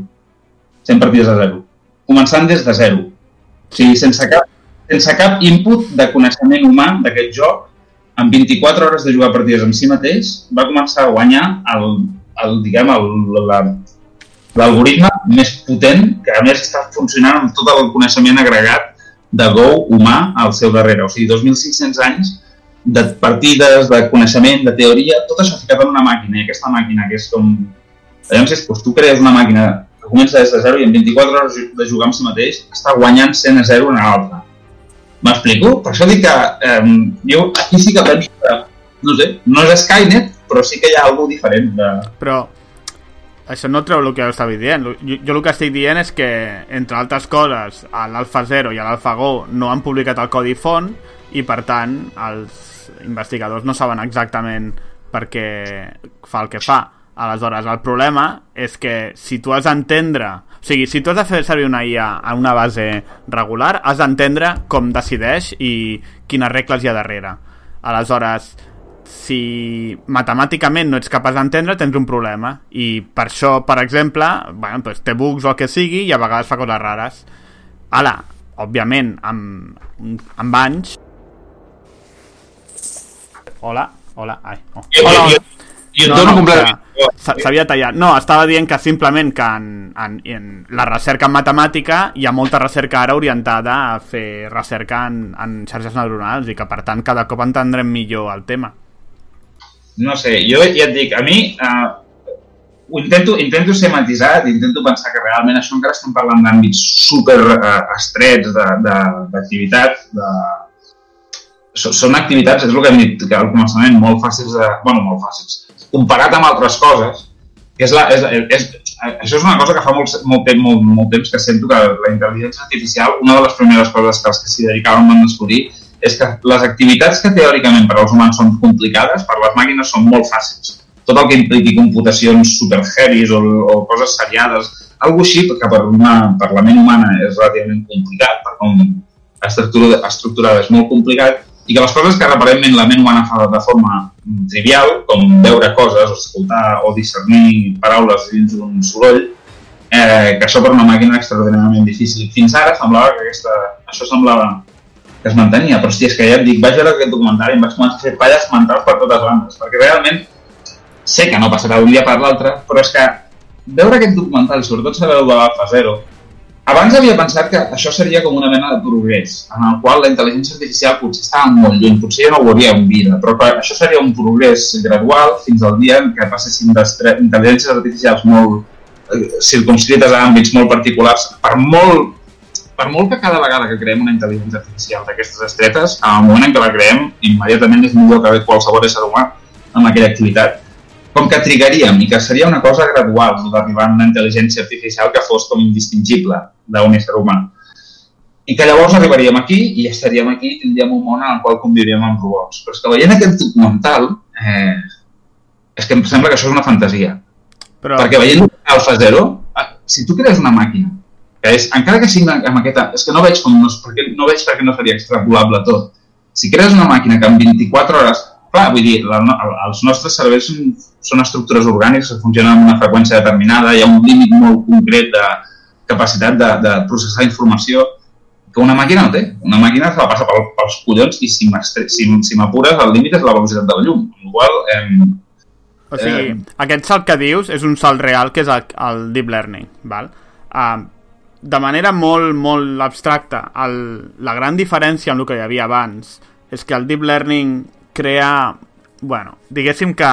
100 partides a 0. Començant des de 0. O sigui, sense cap, sense cap input de coneixement humà d'aquest joc, en 24 hores de jugar partides amb si mateix, va començar a guanyar el, el diguem, el, la, l'algoritme més potent, que a més està funcionant amb tot el coneixement agregat de Go humà al seu darrere. O sigui, 2.500 anys de partides, de coneixement, de teoria, tot això ficat en una màquina, i aquesta màquina que és com... Llavors, doncs, tu crees una màquina comença des de zero i en 24 hores de jugar amb si mateix està guanyant 100 a 0 una altra. M'explico? Per això dic que eh, jo aquí sí que penso que, no sé, no és Skynet, però sí que hi ha alguna diferent de... Però això no treu el que estava dient. Jo, jo el que estic dient és que, entre altres coses, a l'Alpha Zero i a l'Alpha Go no han publicat el codi font i, per tant, els investigadors no saben exactament per què fa el que fa. Aleshores, el problema és que si tu has d'entendre... O sigui, si tu has de fer servir una IA a una base regular, has d'entendre com decideix i quines regles hi ha darrere. Aleshores, si matemàticament no ets capaç d'entendre, tens un problema. I per això, per exemple, bueno, doncs té bugs o el que sigui i a vegades fa coses rares. Ara, òbviament, amb, amb anys... Hola, hola, ai, oh. Hola, hola. Jo, ho dono completament. s'ha- S'havia tallat. No, estava dient que simplement que en, en, en la recerca en matemàtica hi ha molta recerca ara orientada a fer recerca en, en xarxes neuronals i que per tant cada cop entendrem millor el tema. No sé, jo ja et dic, a mi eh, ho intento, intento ser matisat, intento pensar que realment això encara estem parlant d'àmbits super eh, estrets de- de- de, són activitats, és el que hem dit que al començament, molt fàcils de... bueno, molt fàcils. Comparat amb altres coses, que és la, és, és, això és una cosa que fa molt, molt, temps, molt, molt temps que sento que la intel·ligència artificial, una de les primeres coses que els que s'hi dedicaven van descobrir és que les activitats que teòricament per als humans són complicades, per les màquines són molt fàcils. Tot el que impliqui computacions super heavies o, o coses seriades, algo així que per, una, per la ment humana és relativament complicat, per com estructura, estructurada és molt complicat, i que les coses que aparentment la ment humana fa de forma mm, trivial, com veure coses, o escoltar o discernir paraules dins d'un soroll, eh, que això per una màquina extraordinàriament difícil. Fins ara semblava que aquesta, això semblava que es mantenia, però hòstia, és que ja et dic, vaig veure aquest documentari i em vaig començar a fer palles mentals per totes bandes, perquè realment sé que no passarà d'un dia per l'altre, però és que veure aquest documental, sobretot saber de l'Alfa Zero, abans havia pensat que això seria com una mena de progrés, en el qual la intel·ligència artificial potser estava molt lluny, potser ja no ho hauríem vida, però això seria un progrés gradual fins al dia en què passessin d'intel·ligències artificials molt eh, circunscrites a àmbits molt particulars, per molt per molt que cada vegada que creem una intel·ligència artificial d'aquestes estretes, en el moment en què la creem, immediatament és millor que qualsevol ésser humà amb aquella activitat. Com que trigaríem i que seria una cosa gradual d'arribar a una intel·ligència artificial que fos com indistingible d'un ésser humà. I que llavors arribaríem aquí i estaríem aquí i tindríem un món en el qual conviuríem amb robots. Però és que veient aquest documental, eh, és que em sembla que això és una fantasia. Però, Perquè veient Alpha Zero, eh, si tu crees una màquina, que és, encara que sigui amb aquesta... És que no veig, com no, perquè, no veig perquè no seria extrapolable tot. Si crees una màquina que en 24 hores... Clar, vull dir, la, els nostres cervells són, són estructures orgàniques que funcionen amb una freqüència determinada, hi ha un límit molt concret de capacitat de, de processar informació que una màquina no té. Una màquina se la passa pel, pels collons i si m'estre- si, si m'apures el límit és la velocitat de la llum. Amb la qual eh, o sigui, eh, aquest salt que dius és un salt real que és el, el deep learning, val? Uh, de manera molt, molt abstracta, el, la gran diferència amb el que hi havia abans és que el deep learning crea, bueno, diguéssim que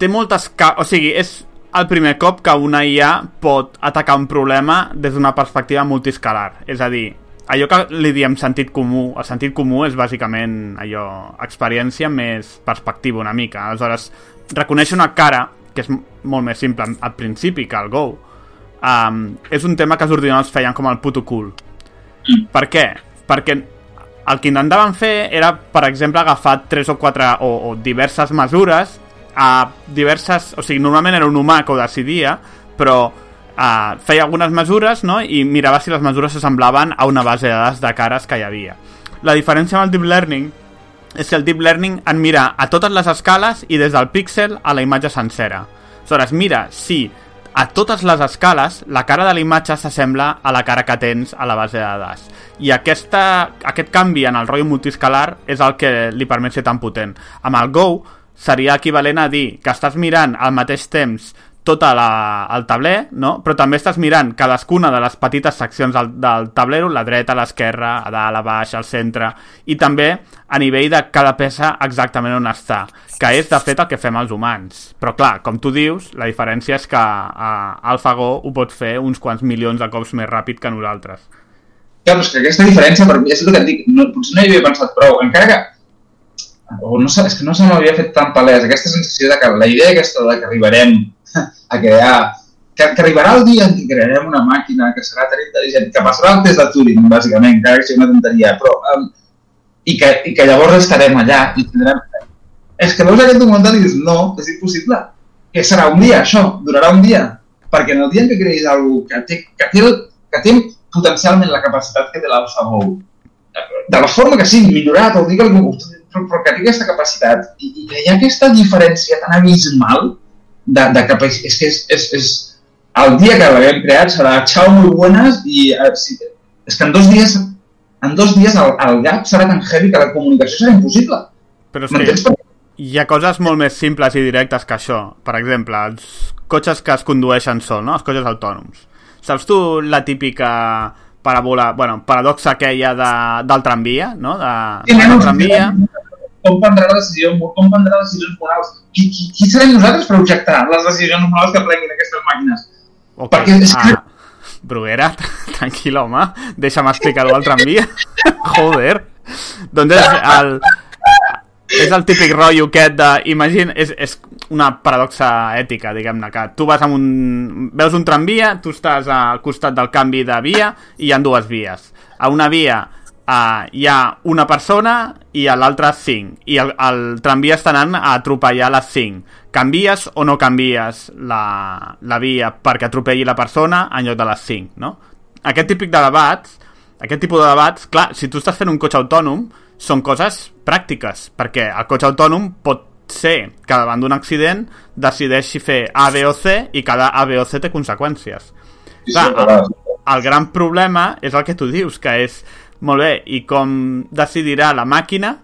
té moltes... O sigui, és el primer cop que una IA pot atacar un problema des d'una perspectiva multiscalar. És a dir, allò que li diem sentit comú, el sentit comú és bàsicament allò, experiència més perspectiva una mica. Aleshores, reconèixer una cara, que és molt més simple al principi que el Go, um, és un tema que els ordinadors feien com el puto cul. Per què? Perquè el que intentaven fer era, per exemple, agafar tres o quatre o, o diverses mesures a diverses... O sigui, normalment era un humà que ho decidia, però uh, feia algunes mesures no? i mirava si les mesures s'assemblaven a una base de dades de cares que hi havia. La diferència amb el Deep Learning és que el Deep Learning en mira a totes les escales i des del píxel a la imatge sencera. Aleshores, mira si a totes les escales la cara de la imatge s'assembla a la cara que tens a la base de dades. I aquesta, aquest canvi en el rotllo multiscalar és el que li permet ser tan potent. Amb el Go seria equivalent a dir que estàs mirant al mateix temps tot la, el tabler, no? però també estàs mirant cadascuna de les petites seccions del, del tablero, la dreta, l'esquerra, a dalt, a baix, al centre, i també a nivell de cada peça exactament on està, que és de fet el que fem els humans. Però clar, com tu dius, la diferència és que uh, AlphaGo ho pot fer uns quants milions de cops més ràpid que nosaltres. Clar, però és que aquesta diferència, per mi, és el que et dic, no, potser no hi havia pensat prou, encara que o no, és que no se m'havia fet tan palès aquesta sensació de que la idea aquesta de que arribarem a crear que, que arribarà el dia en què crearem una màquina que serà tan intel·ligent, que passarà el test de Turing, bàsicament, encara que sigui una tonteria, però... Um, i, que, I que llavors estarem allà i tindrem... És que veus aquest documental i dius, no, és impossible. Que serà un dia, això, durarà un dia. Perquè en el dia en què creïs alguna que té, que té, el, que té potencialment la capacitat que té l'AlphaGo, de la forma que sigui, millorat, o digue algú, però, però que té aquesta capacitat i, i hi ha aquesta diferència tan abismal de, de capacitat, és que és, és, és, el dia que l'haguem creat serà xau muy buenas i eh, és que en dos dies en dos dies el, el gap serà tan heavy que la comunicació serà impossible. Però és que hi ha coses molt més simples i directes que això. Per exemple, els cotxes que es condueixen sol, no? Els cotxes autònoms. Saps tu la típica parabola, bueno, paradoxa aquella de, del tramvia, no? De, Sí, del nens, tramvia. Com prendrà la decisió, com prendrà decisions morals. Qui, qui, qui serem nosaltres per objectar les decisions morals que prenguin aquestes màquines? Ok. perquè és que- Ah, Bruguera, tranquil, home. Deixa'm explicar-ho al tramvia. Joder. Doncs és el, és el típic rotllo aquest de... Imagina, és, és una paradoxa ètica, diguem-ne, que tu vas amb un... Veus un tramvia, tu estàs al costat del canvi de via i hi ha dues vies. A una via uh, hi ha una persona i a l'altra cinc. I el, el tramvia està anant a atropellar les cinc. Canvies o no canvies la, la via perquè atropelli la persona en lloc de les cinc, no? Aquest típic de debats, aquest tipus de debats, clar, si tu estàs fent un cotxe autònom, són coses pràctiques, perquè el cotxe autònom pot ser que davant d'un accident decideixi fer A, B o C i cada A, B o C té conseqüències. Sí, Clar, sí, clar. el gran problema és el que tu dius, que és, molt bé, i com decidirà la màquina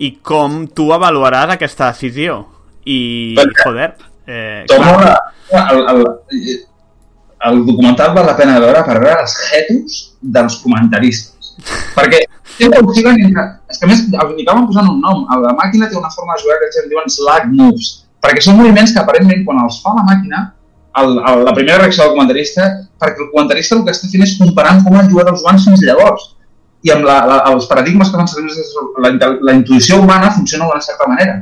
i com tu avaluaràs aquesta decisió. I, Perquè- joder, eh, clar, a... El, el, el documental val la pena de veure per veure els jetos dels comentaristes. Perquè sempre oscil·len entre... És que a més, li acaben posant un nom. La màquina té una forma de jugar que ells en diuen slack moves. Perquè són moviments que aparentment quan els fa la màquina, el, el, la primera reacció del comentarista, perquè el comentarista el que està fent és comparant com han jugat els humans fins llavors. I amb la, la, els paradigmes que fan servir la, la, intuïció humana funciona d'una certa manera.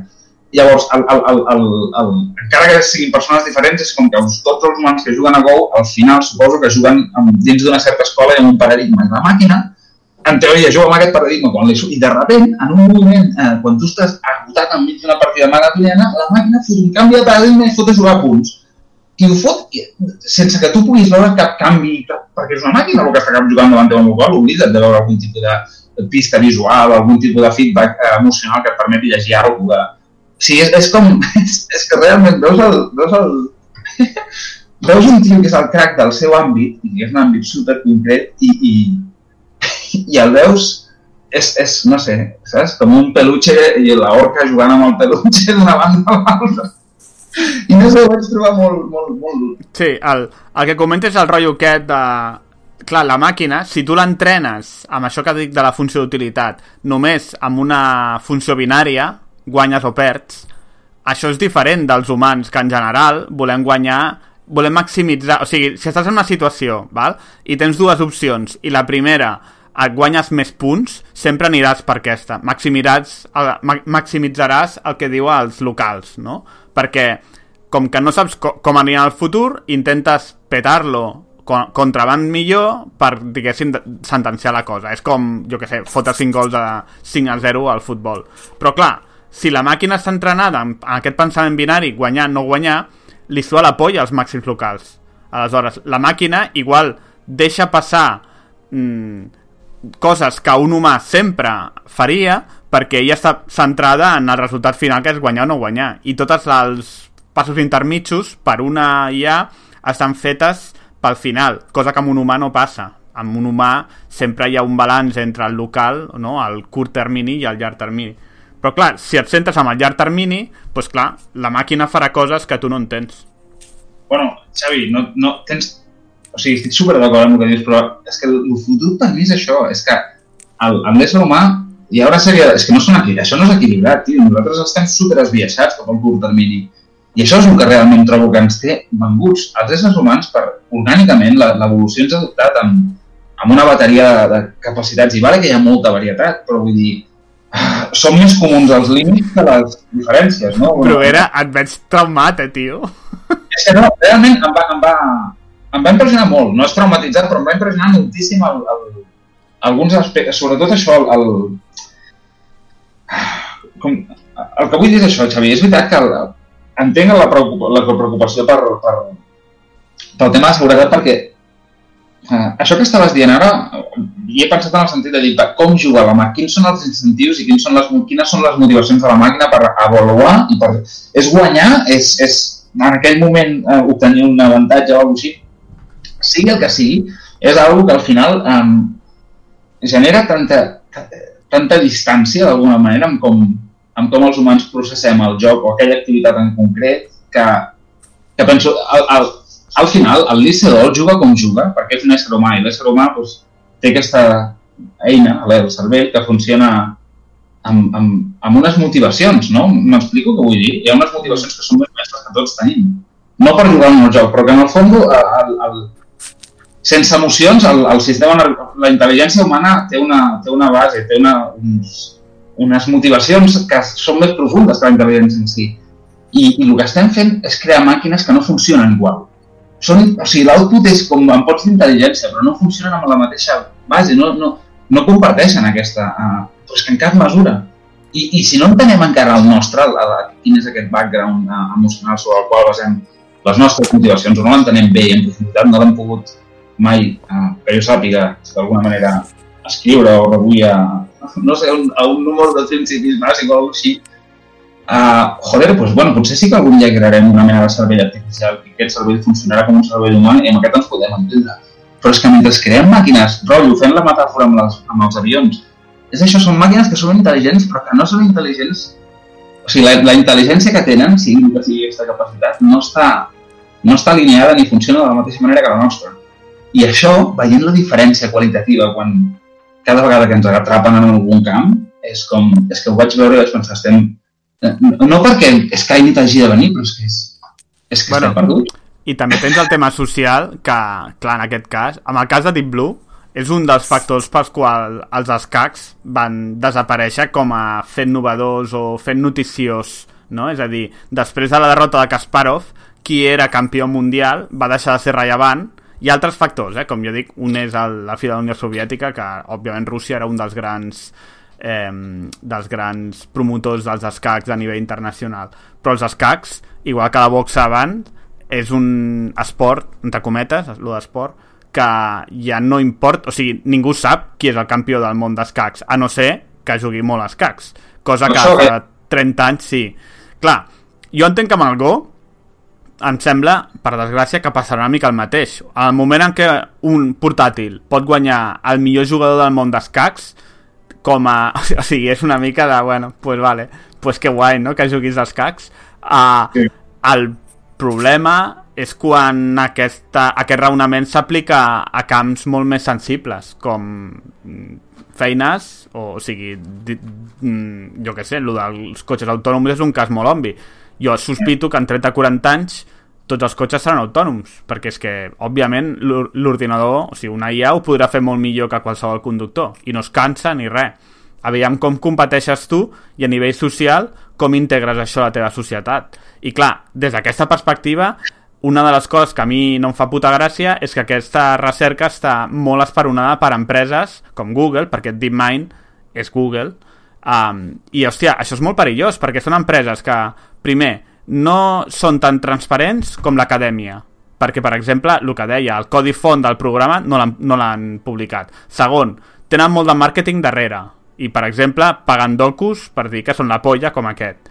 Llavors, el, el, el, el, el, encara que siguin persones diferents, és com que els, tots els humans que juguen a Go, al final suposo que juguen amb, dins d'una certa escola i amb un paradigma. I la màquina, en teoria, juga amb aquest paradigma quan li i de repent, en un moment, eh, quan tu estàs agotat enmig d'una partida maratoniana, la màquina fot un canvi de paradigma i fot a jugar a punts. I ho fot sense que tu puguis veure cap canvi, perquè és una màquina el que està jugant davant teu amb el qual oblida't de veure algun tipus de pista visual, algun tipus de feedback eh, emocional que et permeti llegir alguna cosa. O sigui, és, és com... És, és que realment veus el... Veus, el, veus un tio que és el crack del seu àmbit, i és un àmbit super concret, i, i, i el veus... És, és, no sé, saps? Com un peluche i la orca jugant amb el peluche d'una banda a l'altra. I no sé, ho vaig trobar molt, molt, molt... Sí, el, el que comentes és el rotllo aquest de... Clar, la màquina, si tu l'entrenes amb això que dic de la funció d'utilitat, només amb una funció binària, guanyes o perds, això és diferent dels humans, que en general volem guanyar, volem maximitzar... O sigui, si estàs en una situació, val? i tens dues opcions, i la primera et guanyes més punts, sempre aniràs per aquesta. Maximitzaràs, el, que diu els locals, no? Perquè, com que no saps co com anirà el futur, intentes petar-lo co- contraband millor per, diguéssim, de- sentenciar la cosa. És com, jo que sé, fotre 5 gols a 5 a 0 al futbol. Però clar, si la màquina està entrenada en, aquest pensament binari, guanyar, no guanyar, li sua la polla als màxims locals. Aleshores, la màquina igual deixa passar mm, coses que un humà sempre faria perquè ella està centrada en el resultat final que és guanyar o no guanyar. I tots els passos intermitjos per una IA estan fetes pel final, cosa que amb un humà no passa. Amb un humà sempre hi ha un balanç entre el local, no? el curt termini i el llarg termini. Però clar, si et centres amb el llarg termini doncs clar, la màquina farà coses que tu no entens. Bueno, Xavi, no, no tens... O sigui, estic super d'acord amb el que dius, però és que el, el futur per mi és això, és que el, el l'ésser humà hi haurà sèrie... És que no són equil... això no és equilibrat, tio. Nosaltres estem super esbiaixats cap al curt termini. I això és el que realment trobo que ens té venguts. Els éssers humans, per, orgànicament, la- l'evolució ens ha adoptat amb, amb una bateria de, de capacitats. I vale que hi ha molta varietat, però vull dir, ah, som més comuns als límits que les diferències, no? però era, et veig traumat, eh, tio És que no, realment em va, em va, em va impressionar molt. No és traumatitzat, però em va impressionar moltíssim el, el, alguns aspectes, sobretot això, el, el, com, el que vull dir és això, Xavi, és veritat que el, entenc la, preocupa, la preocupació per, per, pel tema de seguretat perquè eh, això que estaves dient ara, hi he pensat en el sentit de dir com juga la màquina, quins són els incentius i quins són les, quines són les motivacions de la màquina per avaluar i per... És guanyar, és, és en aquell moment eh, obtenir un avantatge o alguna cosa així, sigui el que sigui, és algo que al final eh, genera tanta, tanta distància d'alguna manera amb com, amb com els humans processem el joc o aquella activitat en concret que, que penso, al, al, al final, el Licedol juga com juga, perquè és un ésser humà i l'ésser humà doncs, té aquesta eina, el cervell, que funciona amb, amb, amb unes motivacions, no? M'explico què vull dir? Hi ha unes motivacions que són més mestres que tots tenim. No per jugar en el joc, però que en el fons, el, el, sense emocions, el, el sistema, la intel·ligència humana té una, té una base, té una, uns, unes motivacions que són més profundes que la intel·ligència en si. I, I el que estem fent és crear màquines que no funcionen igual. Són, o sigui, l'output és com en pots d'intel·ligència, però no funcionen amb la mateixa base, no, no, no comparteixen aquesta... Uh, però és que en cap mesura. I, i si no entenem encara el nostre, el, el, quin és aquest background uh, emocional sobre el qual basem les nostres motivacions, o no l'entenem bé i en profunditat, no l'hem pogut mai, uh, que jo sàpiga, d'alguna manera, escriure o reduir a, no sé, un, a un número de principis bàsic o alguna així, Uh, joder, pues, bueno, potser sí que algun dia crearem una mena de cervell artificial i aquest cervell funcionarà com un cervell humà i amb aquest ens podem entendre. Però és que mentre creem màquines, rotllo, fent la metàfora amb, les, amb els avions, és això, són màquines que són intel·ligents però que no són intel·ligents. O sigui, la, la intel·ligència que tenen, sigui que sigui aquesta capacitat, no està, no està alineada ni funciona de la mateixa manera que la nostra. I això, veient la diferència qualitativa quan cada vegada que ens atrapen en algun camp, és com, és que ho vaig veure i vaig pensar, estem, no perquè Skynet hagi de venir, però és que, és, és que bueno, estem perduts. I també tens el tema social, que, clar, en aquest cas, amb el cas de Deep Blue, és un dels factors pels quals els escacs van desaparèixer com a fent novedors o fent noticiós, no? És a dir, després de la derrota de Kasparov, qui era campió mundial va deixar de ser rellevant hi ha altres factors, eh? com jo dic, un és el, la fi de la Unió Soviètica, que òbviament Rússia era un dels grans eh, dels grans promotors dels escacs a nivell internacional. Però els escacs, igual que la boxa abans, és un esport, entre cometes, el d'esport, que ja no importa, o sigui, ningú sap qui és el campió del món d'escacs, a no ser que jugui molt a escacs. Cosa que fa 30 anys sí. Clar, jo entenc que amb el Go em sembla, per desgràcia, que passarà una mica el mateix. Al moment en què un portàtil pot guanyar el millor jugador del món d'escacs, com a... O sigui, és una mica de, bueno, pues vale, pues que guai, no?, que juguis als cacs. Uh, sí. El problema és quan aquesta, aquest raonament s'aplica a camps molt més sensibles, com feines, o, o sigui, mm, jo què sé, el dels cotxes autònoms és un cas molt obvi. Jo sospito que en 30-40 anys tots els cotxes seran autònoms, perquè és que, òbviament, l'ordinador, o sigui, una IA ho podrà fer molt millor que qualsevol conductor, i no es cansa ni res. Aviam com competeixes tu i a nivell social com integres això a la teva societat. I clar, des d'aquesta perspectiva, una de les coses que a mi no em fa puta gràcia és que aquesta recerca està molt esperonada per empreses com Google, perquè DeepMind és Google, um, i hòstia, això és molt perillós, perquè són empreses que, primer, no són tan transparents com l'acadèmia perquè, per exemple, el que deia, el codi font del programa no l'han no publicat. Segon, tenen molt de màrqueting darrere i, per exemple, paguen docus per dir que són la polla com aquest.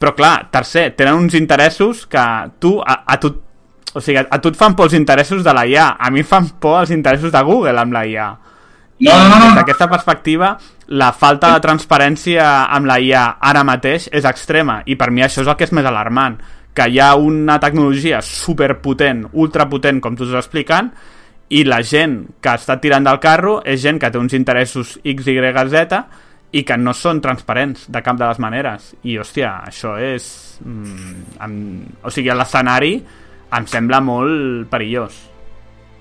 Però, clar, tercer, tenen uns interessos que tu, a, a tu, o sigui, a, a tu et fan por els interessos de la IA, a mi fan por els interessos de Google amb la IA. No, no, no. des d'aquesta perspectiva, la falta de transparència amb la IA ara mateix és extrema i per mi això és el que és més alarmant que hi ha una tecnologia superpotent, ultrapotent, com tu estàs explicant, i la gent que està tirant del carro és gent que té uns interessos X, Y, Z i que no són transparents de cap de les maneres. I, hòstia, això és... Mm, amb, o sigui, l'escenari em sembla molt perillós.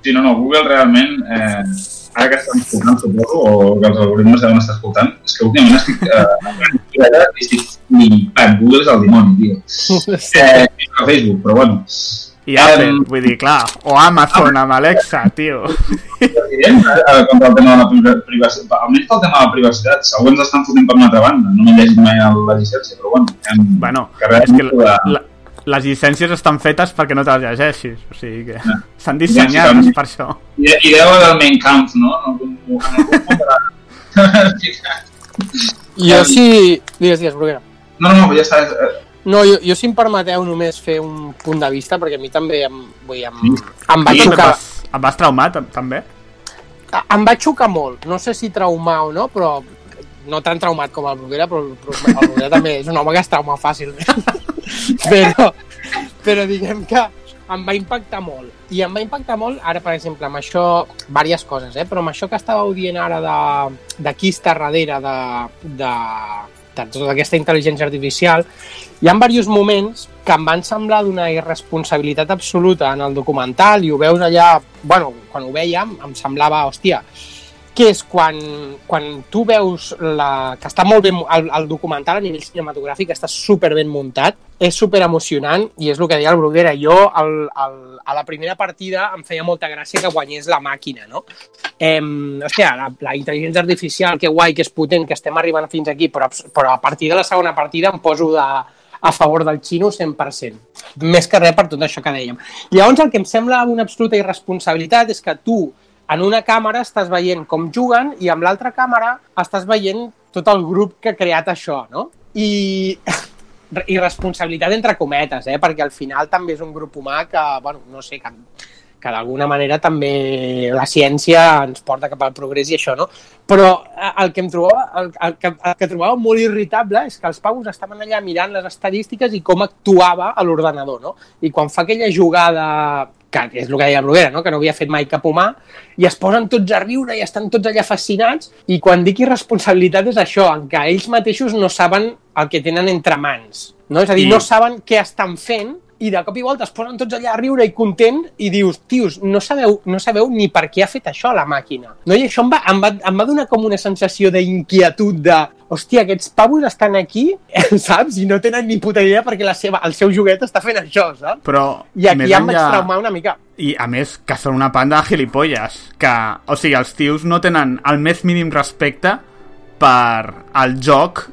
Sí, no, no, Google realment... Eh ara que estan escoltant, suposo, o que els algoritmes deuen estar escoltant, és que últimament estic eh, estic flipat. Google és el dimoni, tio. Eh, a Facebook, però bueno. I Apple, um, vull dir, clar, o Amazon amb Alexa, tio. Evident, contra el tema de la privacitat, almenys pel tema de la privacitat, segur ens estan fotent per una altra banda, no m'he llegit mai la llicència, però bueno. Hem, bueno, és que la, la, les llicències estan fetes perquè no te les llegeixis, o sigui que ah. s'han dissenyat sí, per això. Idea del main camp, no? no, jo sí... Digues, digues, Bruguera. No, no, ja està. Eh. No, jo, jo si em permeteu només fer un punt de vista, perquè a mi també em, vull, em, sí. em va sí, xocar... Vas, em vas traumar, també? Em va xocar molt. No sé si traumar o no, però no tan traumat com el Bruguera, però però el Bruguera també és un home que es trauma fàcilment. però, però diguem que em va impactar molt. I em va impactar molt, ara, per exemple, amb això, diverses coses, eh? però amb això que estàveu dient ara de, de qui està darrere de, de, de tota aquesta intel·ligència artificial, hi ha diversos moments que em van semblar d'una irresponsabilitat absoluta en el documental i ho veus allà, bueno, quan ho veiem em semblava, hòstia, que és quan, quan tu veus la, que està molt ben, el, el documental a nivell cinematogràfic està super ben muntat, és super emocionant i és el que deia el Bruguera. Jo el, el, a la primera partida em feia molta gràcia que guanyés la màquina, no? Eh, hòstia, la, la intel·ligència artificial, que guai, que és potent, que estem arribant fins aquí, però, però a partir de la segona partida em poso de, a favor del xino 100%. Més que res per tot això que dèiem. Llavors, el que em sembla una absoluta irresponsabilitat és que tu en una càmera estàs veient com juguen i amb l'altra càmera estàs veient tot el grup que ha creat això, no? I, i responsabilitat entre cometes, eh? perquè al final també és un grup humà que, bueno, no sé, que, que d'alguna manera també la ciència ens porta cap al progrés i això, no? Però eh, el que em trobava, el, el, que, el que trobava molt irritable és que els pavos estaven allà mirant les estadístiques i com actuava a l'ordenador, no? I quan fa aquella jugada que és el que deia Bruguera, no? que no havia fet mai cap humà, i es posen tots a riure i estan tots allà fascinats, i quan dic irresponsabilitat és això, en què ells mateixos no saben el que tenen entre mans. No? És a dir, I- no saben què estan fent, i de cop i volta es posen tots allà a riure i content i dius, tios, no sabeu, no sabeu ni per què ha fet això la màquina. No? I això em va, em va, em va donar com una sensació d'inquietud de hòstia, aquests pavos estan aquí, saps? I no tenen ni puta idea perquè la seva, el seu joguet està fent això, saps? Però I aquí ja em vaig traumar una mica. I a més, que són una panda de gilipolles. Que, o sigui, els tios no tenen el més mínim respecte per el joc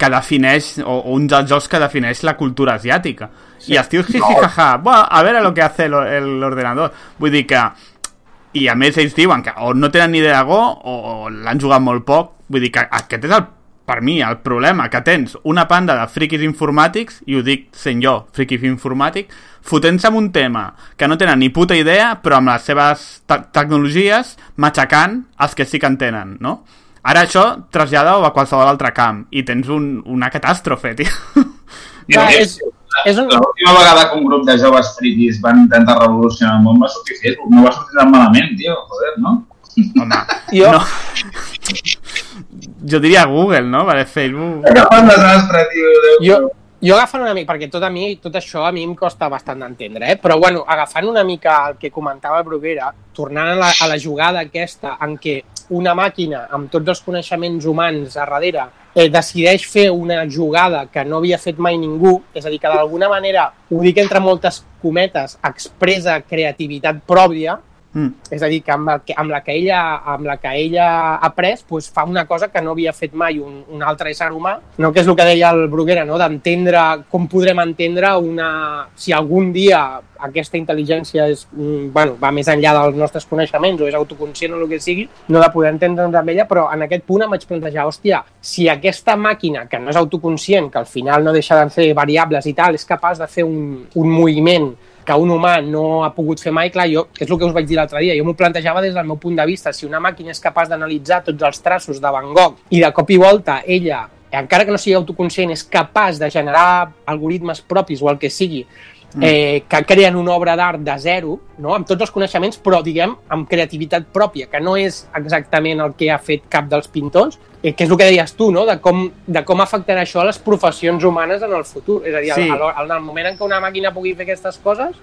que defineix, o, o un dels jocs que defineix la cultura asiàtica. Sí. I els tios, jiji, jaja, a veure lo que hace el, el ordenador. Vull dir que... I a més ells diuen que o no tenen ni idea de Go o, o l'han jugat molt poc. Vull dir que aquest és el, per mi el problema, que tens una panda de friquis informàtics, i ho dic sent jo, friqui informàtic, fotent-se amb un tema que no tenen ni puta idea, però amb les seves te tecnologies matxacant els que sí que en tenen, no? Ara això trasllada-ho a qualsevol altre camp i tens un, una catàstrofe, tio. Que- és, és un... L'última vegada que un grup de joves friquis van intentar revolucionar el món va sortir Facebook. No va sortir tan malament, tio. Joder, no? Home, Jo- no. Jo diria Google, no? Vale, Facebook... Que fan desastre, tio. Déu. Jo, jo agafant una mica, perquè tot, a mi, tot això a mi em costa bastant d'entendre, eh? però bueno, agafant una mica el que comentava el Bruguera, tornant a la, a la jugada aquesta en què una màquina amb tots els coneixements humans a darrere eh, decideix fer una jugada que no havia fet mai ningú, és a dir, que d'alguna manera, ho dic entre moltes cometes, expressa creativitat pròpia, Mm. és a dir, que amb, el que, amb, la que ella, amb la que ella ha après pues, fa una cosa que no havia fet mai un, un altre ésser humà, no? que és el que deia el Bruguera, no? d'entendre com podrem entendre una... si algun dia aquesta intel·ligència és, mm, bueno, va més enllà dels nostres coneixements o és autoconscient o el que sigui, no la podem entendre amb ella, però en aquest punt em vaig plantejar, hòstia, si aquesta màquina, que no és autoconscient, que al final no deixa de ser variables i tal, és capaç de fer un, un moviment que un humà no ha pogut fer mai, clar, jo, és el que us vaig dir l'altre dia, jo m'ho plantejava des del meu punt de vista, si una màquina és capaç d'analitzar tots els traços de Van Gogh i de cop i volta ella, encara que no sigui autoconscient, és capaç de generar algoritmes propis o el que sigui, eh, que creen una obra d'art de zero, no? amb tots els coneixements, però diguem amb creativitat pròpia, que no és exactament el que ha fet cap dels pintors, eh, que és el que deies tu, no? de, com, de com afectarà això a les professions humanes en el futur. És a dir, Sí. sí. en el moment en què una màquina pugui fer aquestes coses,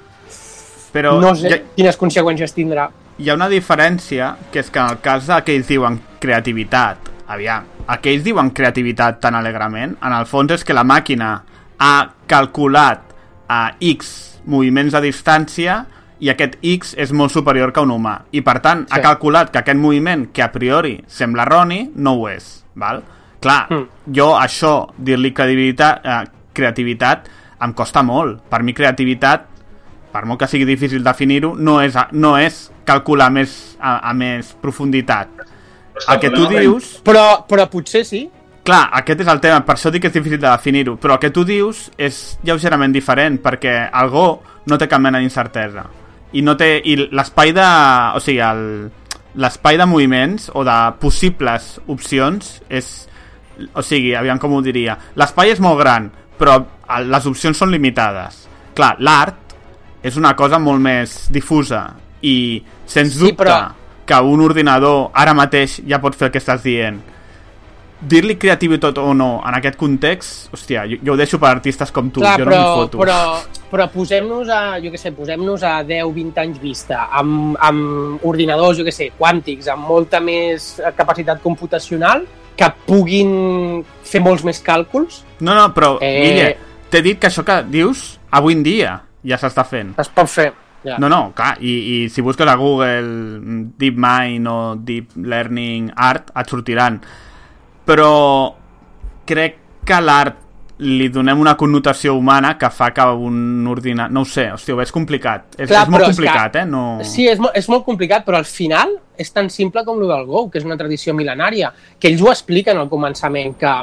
Però no sé ja, quines conseqüències tindrà. hi ha una diferència, que és que en el cas que ells diuen creativitat, aviam, el que ells diuen creativitat tan alegrement, en el fons és que la màquina ha calculat a X moviments a distància i aquest X és molt superior que un humà. I per tant, sí. ha calculat que aquest moviment, que a priori sembla erroni, no ho és. Val? Clar, Mm. jo això, dir-li credibilitat, eh, creativitat, em costa molt. Per mi creativitat per molt que sigui difícil definir-ho, no és, no és calcular més a, a més profunditat. El que tu dius... Però, però potser sí. Clar, aquest és el tema, per això dic que és difícil de definir-ho, però el que tu dius és lleugerament diferent, perquè el Go no té cap mena d'incertesa. I no té... I l'espai de... O sigui, l'espai de moviments o de possibles opcions és o sigui, aviam com ho diria l'espai és molt gran, però les opcions són limitades clar, l'art és una cosa molt més difusa i sens Sí, dubte però- que un ordinador ara mateix ja pot fer el que estàs dient dir-li creativitat o no en aquest context, hòstia, jo, jo ho deixo per artistes com tu, Clar, jo però, no m'hi foto però, però posem-nos a, jo què sé, posem-nos a 10-20 anys vista, amb, amb ordinadors, jo què sé, quàntics, amb molta més capacitat computacional, que puguin fer molts més càlculs, No, no, però, Eh. Guille, t'he dit que això que dius avui en dia ja s'està fent. es pot fer. Ja. No, no, clar, i, i si busques a Google mm, DeepMind o Deep Learning Art et sortiran. Però crec que l'art li donem una connotació humana que fa que un ordinador... No ho sé, hòstia, ho veig complicat. És, Clar, és molt però és complicat, que- eh? No... Sí, és, mo- és molt complicat, però al final és tan simple com el del Go, que és una tradició mil·lenària, que ells ho expliquen al començament, que,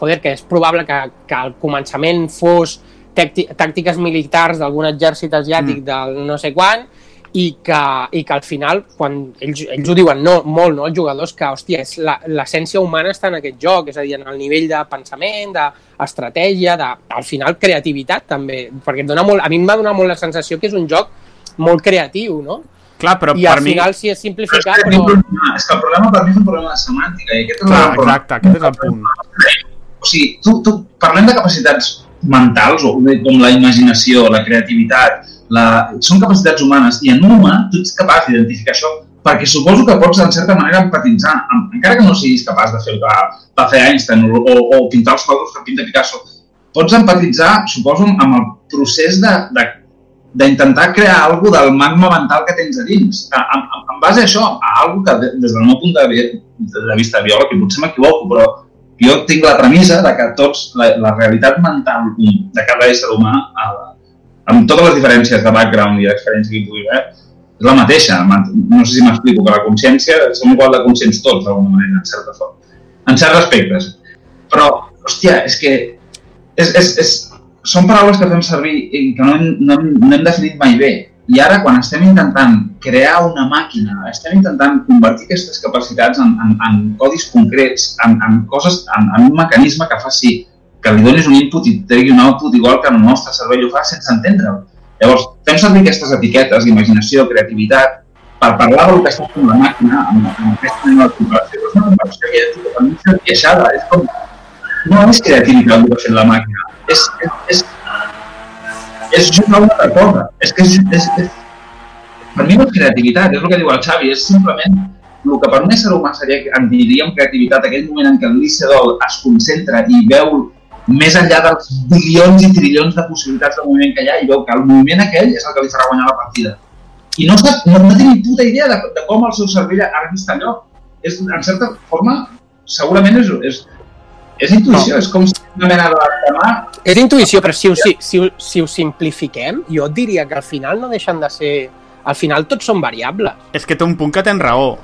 joder, que és probable que, que al començament fos tàcti- tàctiques militars d'algun exèrcit asiàtic Mm. del no sé quan, i que, i que al final, quan ells, ells ho diuen no, molt, no, els jugadors, que, hòstia, és la- l'essència humana està en aquest joc, és a dir, en el nivell de pensament, d'estratègia, de, al final, creativitat, també, perquè et dona molt, a mi em va donar molt la sensació que és un joc molt creatiu, no? Clar, però I per al mi... final sí és Però és, simplificat, que, però... és que el problema per mi és un problema de semàntica i aquest és Clar, el problema. exacte, aquest és el punt. O sigui, tu, tu, parlem de capacitats mentals, o com la imaginació, la creativitat, la... són capacitats humanes, i en un humà tu ets capaç d'identificar això, perquè suposo que pots, en certa manera, empatitzar, encara que no siguis capaç de fer el que va fer Einstein o, o, o pintar els quadres que pinta Picasso, pots empatitzar, suposo, amb el procés d'intentar crear alguna del magma mental que tens a dins. En, en, en base a això, a algo que de- des del meu punt de, de vista biòleg, i potser m'equivoco, però jo tinc la premissa de que tots, la, la realitat mental de cada ésser humà, a- amb totes les diferències de background i d'experiència que hi pugui haver, és la mateixa. No sé si m'explico, que la consciència, som igual de conscients tots, d'alguna manera, en certa forma. En certs aspectes. Però, hòstia, és que és, és, és, són paraules que fem servir i que no, hem- no, hem- no hem definit mai bé. I ara, quan estem intentant crear una màquina, estem intentant convertir aquestes capacitats en, en, en codis concrets, en, en coses, en, en un mecanisme que faci que li donis un input i tregui un output igual que el nostre cervell ho fa sense entendre'l. Llavors, fem servir aquestes etiquetes, imaginació, creativitat, per parlar del que està fent la màquina amb, amb aquesta mena de comparació. És una comparació que ja per mi és encaixada, és com... No és creativitat el que ha la màquina, és, és, és, és jugar una altra cosa. És que és, és, és, per mi no és creativitat, és el que diu el Xavi, és simplement el que per un ésser humà seria, en diríem creativitat, aquell moment en què el Licedol es concentra i veu més enllà dels bilions i trilions de possibilitats de moviment que hi ha i veu que el moviment aquell és el que li farà guanyar la partida. I no, sap, no, no té ni puta idea de, de com el seu cervell ha vist allò. És, en certa forma, segurament és, és, és intuïció, no. és com si una mena de, de mà És intuïció, però si ho, si, si, ho, si ho simplifiquem, jo et diria que al final no deixen de ser... Al final tots són variables. És que té un punt que tens raó,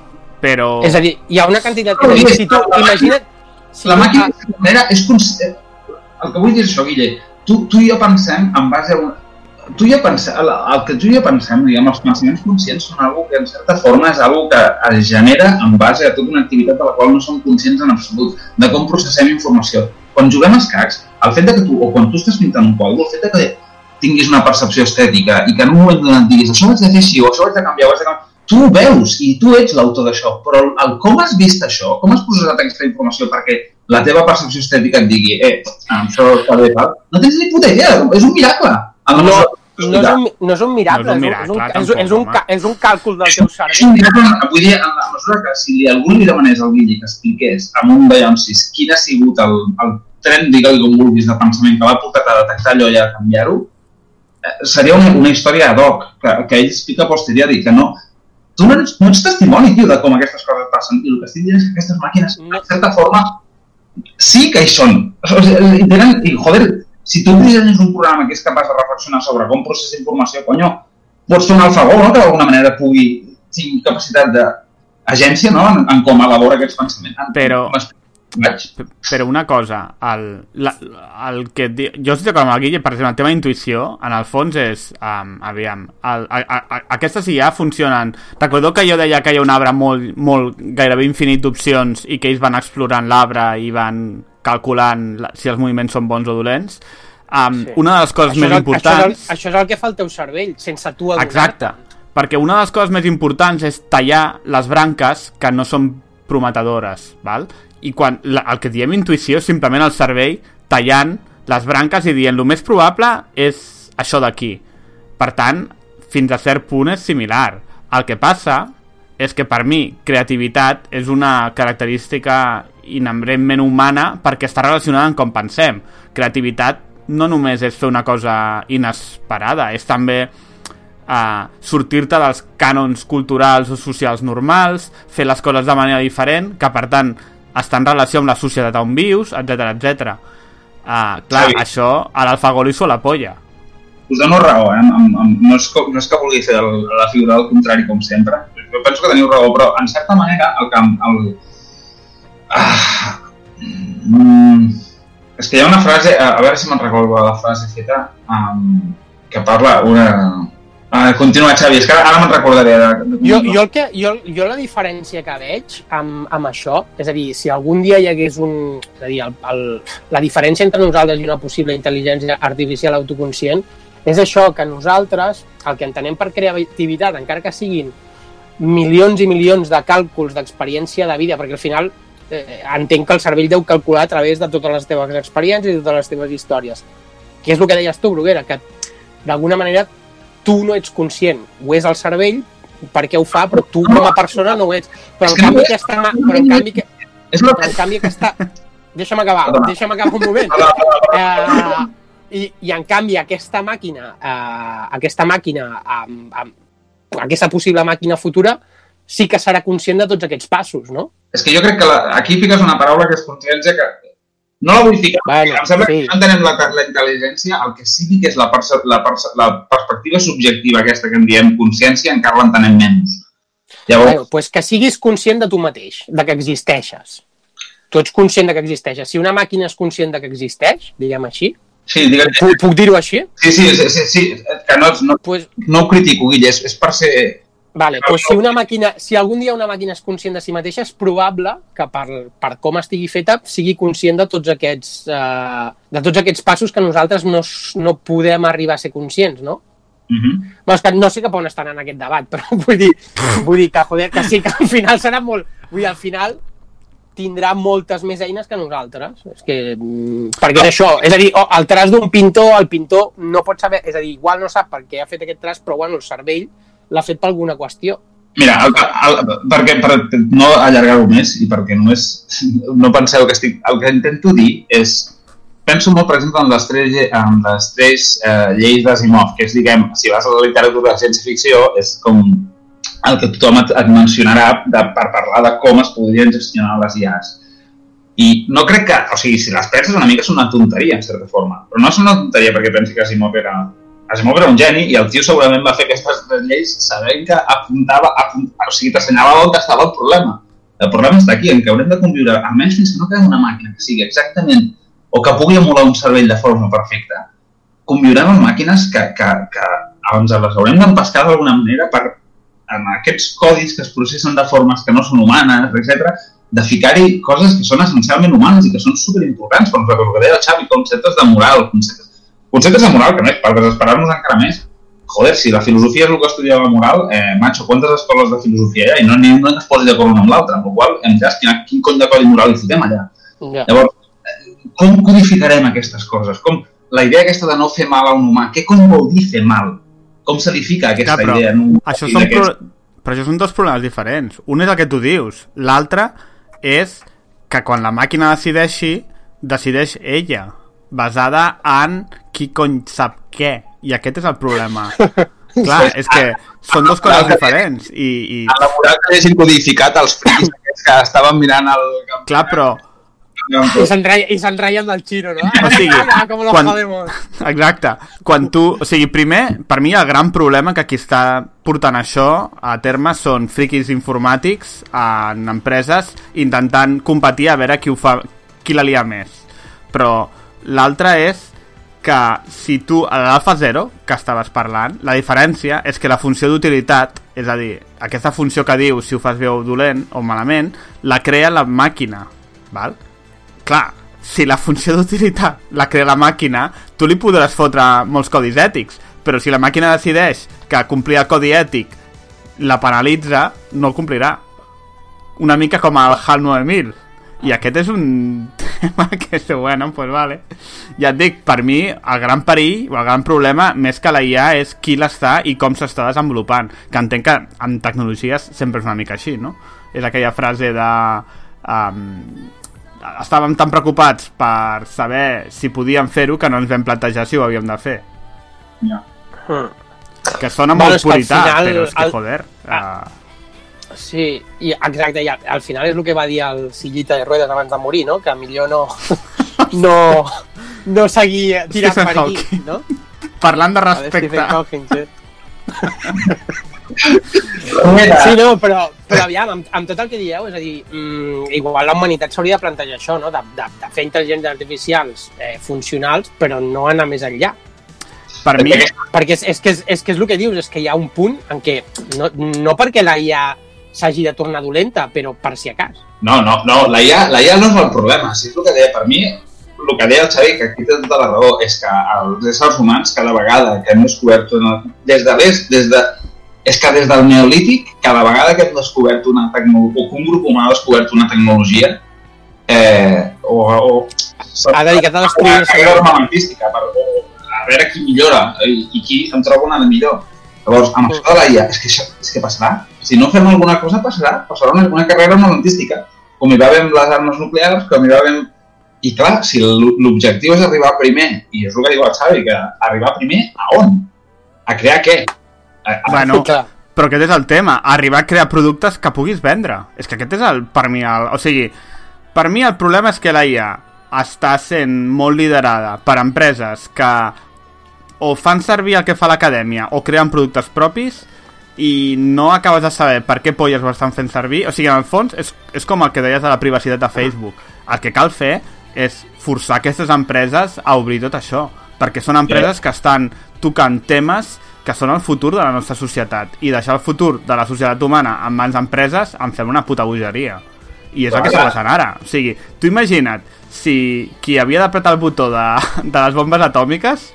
però... És a dir, hi ha una quantitat... No, si tu, imagina't... Si la màquina manera és el que vull dir és això, Guille, tu, tu i jo pensem en base a un... Tu jo pensem, el, el que tu i jo pensem, diguem, els pensaments conscients són algo que en certa forma és algo que es genera en base a tota una activitat de la qual no som conscients en absolut, de com processem informació. Quan juguem a escacs, el fet de que tu, o quan tu estàs pintant un quadre, el fet de que tinguis una percepció estètica i que en un moment donat diguis això ho haig de fer així o això ho haig de canviar, ho haig de canviar, tu ho veus i tu ets l'autor d'això, però el, el com has vist això, com has processat aquesta informació? Perquè la teva percepció estètica et digui eh, això està bé, tal, no tens ni puta idea, és un miracle. La No, no és, un, no és un miracle, No és un és, un, miracle, és, un, és, un, tampoc, ca- és un càlcul del teu és cervell. un miracle, vull dir, en la mesura que si li, algú li demanés al Guille que expliqués amb un Beyoncé quin ha sigut el, el tren, digue-li com vulguis, de pensament que l'ha portat a detectar allò i a canviar-ho, eh, seria una, una història ad hoc, que, que ell explica posteriori, que no, tu no ets, no ets testimoni, tio, de com aquestes coses passen. I el que estic dient és que aquestes màquines, No. en certa forma, sí que hi són. O sigui, tenen, i joder, si tu dissenyes un programa que és capaç de reflexionar sobre com processa informació, conyo, pots fer un alfagó, no?, que d'alguna manera pugui tingui capacitat d'agència, no?, en, en com elabora aquests pensaments. Però- Vaig. Però una cosa, el, la, el que et di... jo estic d'acord amb el Guille, per exemple, el tema d'intuïció, en el fons és, um, aviam, el, a, a, a, aquestes IA funcionen. Recordeu que jo deia que hi ha un arbre molt, molt gairebé infinit d'opcions i que ells van explorant l'arbre i van calculant la, si els moviments són bons o dolents. Um, Sí. Una de les coses Això més és, el, importants... això, és el, això és el que fa el teu cervell, sense tu adonar Exacte, perquè una de les coses més importants és tallar les branques que no són prometedores, val? I quan la, el que diem intuïció és simplement el cervell tallant les branques i dient el més probable és això d'aquí. Per tant, fins a cert punt és similar. El que passa és que per mi creativitat és una característica inherentment humana perquè està relacionada amb com pensem. Creativitat no només és fer una cosa inesperada, és també uh, sortir-te dels cànons culturals o socials normals, fer les coses de manera diferent, que per tant està en relació amb la societat on vius, etc etc. Uh, clar, Xavi. això a l'Alfagol li la polla. us dono raó, eh? Amb, amb, no, és, no és que vulgui fer el, la figura del contrari, com sempre. Jo penso que teniu raó, però en certa manera el que... El, ah, mm, és que hi ha una frase, a, a veure si me'n recordo la frase feta, um, que parla una... Uh, continua, Xavi, és que ara, me'n recordaré. De, Jo, jo, el que, jo, jo la diferència que veig amb, amb això, és a dir, si algun dia hi hagués un... És a dir, el, el, la diferència entre nosaltres i una possible intel·ligència artificial autoconscient és això, que nosaltres, el que entenem per creativitat, encara que siguin milions i milions de càlculs d'experiència de vida, perquè al final eh, entenc que el cervell deu calcular a través de totes les teves experiències i totes les teves històries. Que és el que deies tu, Bruguera, que d'alguna manera tu no ets conscient, ho és el cervell, perquè ho fa, però tu com a persona no ho ets. Però en que canvi aquesta, mà- però en canvi, que- però en canvi aquesta... Deixa'm acabar, deixa'm acabar un moment. Eh, i, I en canvi aquesta màquina, eh, aquesta màquina, amb, amb, aquesta possible màquina futura, sí que serà conscient de tots aquests passos, no? És que jo crec que la, aquí fiques una paraula que és consciència que no la vull ficar. Bueno, em sembla sí. que no entenem la, la intel·ligència, el que sí que és la, perce, la, perce, la perspectiva subjectiva aquesta que en diem consciència encara l'entenem menys. Llavors, Bueno, pues que siguis conscient de tu mateix, de que existeixes. Tu ets conscient de que existeixes. Si una màquina és conscient de que existeix, diguem així, sí, digue'm, puc, puc dir-ho així? sí, sí, sí, sí, sí, que no, no, Pues, no ho critico, Guille, és, és per ser... vale, pues si, una màquina, si algun dia una màquina és conscient de si mateixa, és probable que per, per com estigui feta sigui conscient de tots aquests, eh, de tots aquests passos que nosaltres no, no podem arribar a ser conscients, no? Uh -huh. Bueno, és que no sé cap on estan en aquest debat, però vull dir, vull dir que, joder, que sí, que al final serà molt... Vull dir, al final tindrà moltes més eines que nosaltres. És que, mm, perquè és això, és a dir, oh, el traç d'un pintor, el pintor no pot saber, és a dir, igual no sap per què ha fet aquest traç, però bueno, el cervell l'ha fet per alguna qüestió. Mira, el, el, perquè, per no allargar-ho més i perquè no és... No penseu que estic... El que intento dir és... Penso molt, per exemple, en les tres, en les tres eh, lleis d'Asimov, que és, diguem, si vas a la literatura de ciència-ficció, és com el que tothom et, et mencionarà de, per parlar de com es podrien gestionar les IAs. I no crec que... O sigui, si les penses una mica és una tonteria, en certa forma. Però no és una tonteria perquè pensi que Asimov era, Asimov era un geni i el tio segurament va fer aquestes tres lleis sabent que apuntava, apunt, o sigui, t'assenyalava on estava el problema. El problema està aquí, en què haurem de conviure, almenys fins que no quedi una màquina que sigui exactament o que pugui emular un cervell de forma perfecta, conviurem amb màquines que, que, que ens les haurem d'empescar d'alguna manera per, en aquests codis que es processen de formes que no són humanes, etc, de ficar-hi coses que són essencialment humanes i que són superimportants per nosaltres, el que deia el Xavi, conceptes de moral, conceptes, conceptes de moral que, més, per desesperar-nos encara més, joder, si la filosofia és el que estudia la moral, eh, macho, quantes escoles de filosofia hi ha? I no, ni una es posi d'acord una amb l'altra, amb la qual cosa, hem ja, quin, quin cony de codi moral hi fotem allà? Ja. Llavors, eh, com codificarem aquestes coses? Com la idea aquesta de no fer mal a un humà, què cony vol dir fer mal? Com se li fica aquesta Clar, però idea? En un Això són, pro... però això són dos problemes diferents. Un és el que tu dius. L'altre és que quan la màquina decideixi, decideix ella, basada en qui cony sap què. I aquest és el problema. Clar, és que són dues coses diferents. I, i En la moral que hagin codificat els friquis que estaven mirant el... clar, però I se'n reien, del xino, no? O sigui, Ah, com lo quan- jodemos. Exacte. Quan tu... O sigui, primer, per mi el gran problema que qui està portant això a terme són friquis informàtics en empreses intentant competir a veure qui ho fa, qui la lia més. Però l'altre és que si tu, a l'alfa 0, que estaves parlant, la diferència és que la funció d'utilitat, és a dir, aquesta funció que diu si ho fas bé o dolent o malament, la crea la màquina, val? Clar, si la funció d'utilitat la crea la màquina, tu li podràs fotre molts codis ètics, però si la màquina decideix que complir el codi ètic la penalitza, no el complirà. Una mica com el HAL 9000. I aquest és un tema que és bueno, pues vale. Ja et dic, per mi el gran perill o el gran problema més que la IA és qui l'està i com s'està desenvolupant. Que entenc que en tecnologies sempre és una mica així, no? És aquella frase de... Um, estàvem tan preocupats per saber si podíem fer-ho que no ens vam plantejar si ho havíem de fer. Ja. Mm. Que sona Bueno, molt purità, final però és que, el- joder... Ah. Uh, Sí, i exacte, i al, al final és el que va dir el Sillita de Ruedas abans de morir, no? Que millor no, no, no seguir tirant Stephen per aquí, Hawking. no? parlant de respecte... Stephen Hawking, sí. Sí, no, però, però aviam, amb, amb tot el que dieu, és a dir, mm, igual la humanitat s'hauria de plantejar això, no? De, de, de fer intel·ligències artificials eh, funcionals, però no anar més enllà. Per mi, Perquè és, és, que és, és que és el que dius, és que hi ha un punt en què, no, no perquè la IA s'hagi de tornar dolenta, però per si acas. No, no, no, la IA, la IA no és el problema, si és el que deia per mi, el que deia el Xavi, que aquí té tota la raó, és que els éssers humans cada vegada que hem descobert una... Des de l'est, des de... És que des del neolític, cada vegada que hem descobert una tecnologia, o que un grup humà ha descobert una tecnologia, eh, o, o Ha dedicat a destruir una el carrera cervell. armamentística per, o, a veure qui millora i, i qui en troba una de millor. Llavors, amb això de la IA, és que, això, és que passarà. Si no fem alguna cosa, passarà. Passarà una, una carrera armamentística. Com hi va haver amb les armes nuclears, com hi va haver... I clar, si l'objectiu és arribar primer, i és el que diu el Xavi, que arribar primer a on? A crear què? A, a, bueno, Clar. però aquest és el tema, arribar a crear productes que puguis vendre. És que aquest és el, per mi, el, o sigui, per mi el problema és que la IA està sent molt liderada per empreses que o fan servir el que fa l'acadèmia o creen productes propis i no acabes de saber per què polles ho estan fent servir. O sigui, en el fons, és, és com el que deies de la privacitat de Facebook. El que cal fer és forçar aquestes empreses a obrir tot això, perquè són empreses que estan tocant temes que són el futur de la nostra societat i deixar el futur de la societat humana en mans d'empreses em sembla una puta bogeria i és el que està passant ara o sigui, tu imagina't si qui havia d'apretar el botó de, de les bombes atòmiques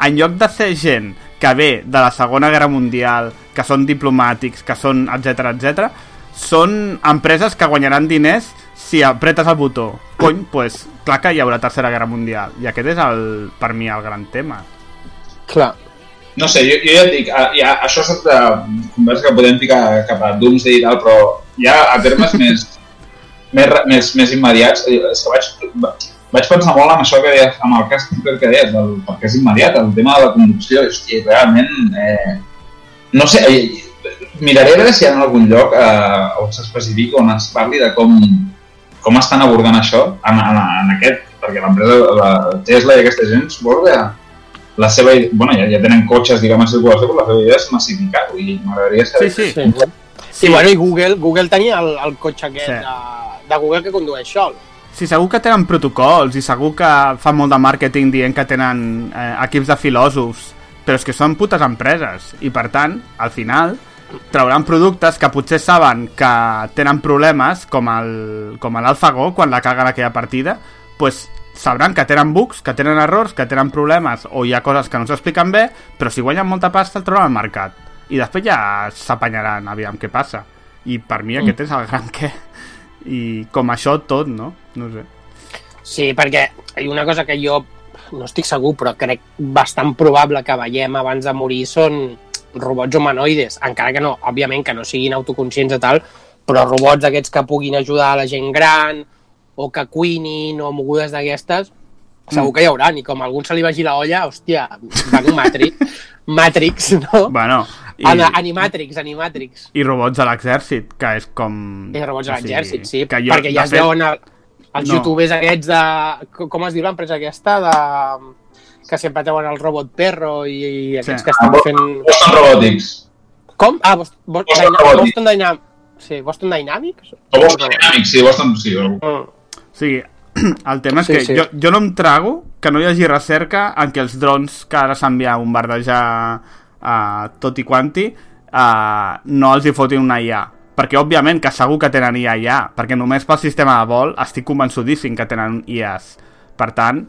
en lloc de ser gent que ve de la Segona Guerra Mundial, que són diplomàtics, que són etc etc, són empreses que guanyaran diners si apretes el botó. Cony, pues, clar que hi haurà Tercera Guerra Mundial. I aquest és, el, per mi, el gran tema. Clar. No sé, jo, jo ja et dic, ah, ja, això és de conversa que podem ficar cap a Doomsday i tal, però ja a termes més, més, més, més immediats, eh, és que vaig, vaig pensar molt en això que deies, amb el cas que deies, del, perquè és immediat, el tema de la conducció, i, hosti, realment, eh, no sé, eh, miraré a veure si hi ha algun lloc eh, on s'especifiqui, on es parli de com, com estan abordant això en, en, en aquest, perquè l'empresa, la Tesla i aquesta gent, suposo que la seva, ide- bueno, ja, ja tenen cotxes, diguem, en circulació, però la seva idea és massificar-ho i m'agradaria saber... Sí, sí. Sí. Sí, bueno, i Google, Google tenia el, el cotxe aquest Sí. de, de Google que condueix sol. Sí, segur que tenen protocols i segur que fan molt de màrqueting dient que tenen eh, equips de filòsofs, però és que són putes empreses i per tant, al final, trauran productes que potser saben que tenen problemes, com el- com l'AlphaGo, quan la caguen aquella partida, pues sabran que tenen bugs, que tenen errors, que tenen problemes o hi ha coses que no s'expliquen bé, però si guanyen molta pasta el trauran al mercat. I després ja s'apanyaran, aviam què passa. I per mi aquest és el gran què. I com això tot, no? No sé. Sí, perquè hi una cosa que jo no estic segur, però crec bastant probable que veiem abans de morir són robots humanoides, encara que no, òbviament, que no siguin autoconscients i tal, però robots d'aquests que puguin ajudar a la gent gran, o que cuinin, o mogudes d'aquestes, segur que hi haurà, i com a algun se li vagi la olla, hòstia, van un Matrix, Matrix, no? Bueno, i, I... Animatrix, Animatrix. i robots a l'exèrcit, que és com... I robots sigui, l'exèrcit, sí, que perquè ja de es veuen el, els No. youtubers aquests de... co- Com es diu l'empresa aquesta? De, que sempre treuen el robot perro i, i aquests Sí. que estan Ah, fent... Boston Robotics. Com? Ah, Boston, Boston, Boston. Boston Dynamics. Sí, Boston Dynamics? O Boston Dynamics, sí, Boston, sí. Mm. Sigui, el tema és Sí, que sí. Jo, jo no em trago que no hi hagi recerca en què els drons que ara s'envia a bombardejar uh, tot i quanti uh, no els hi fotin una IA perquè òbviament que segur que tenen IA ja perquè només pel sistema de vol estic convençudíssim que tenen IAs Per tant,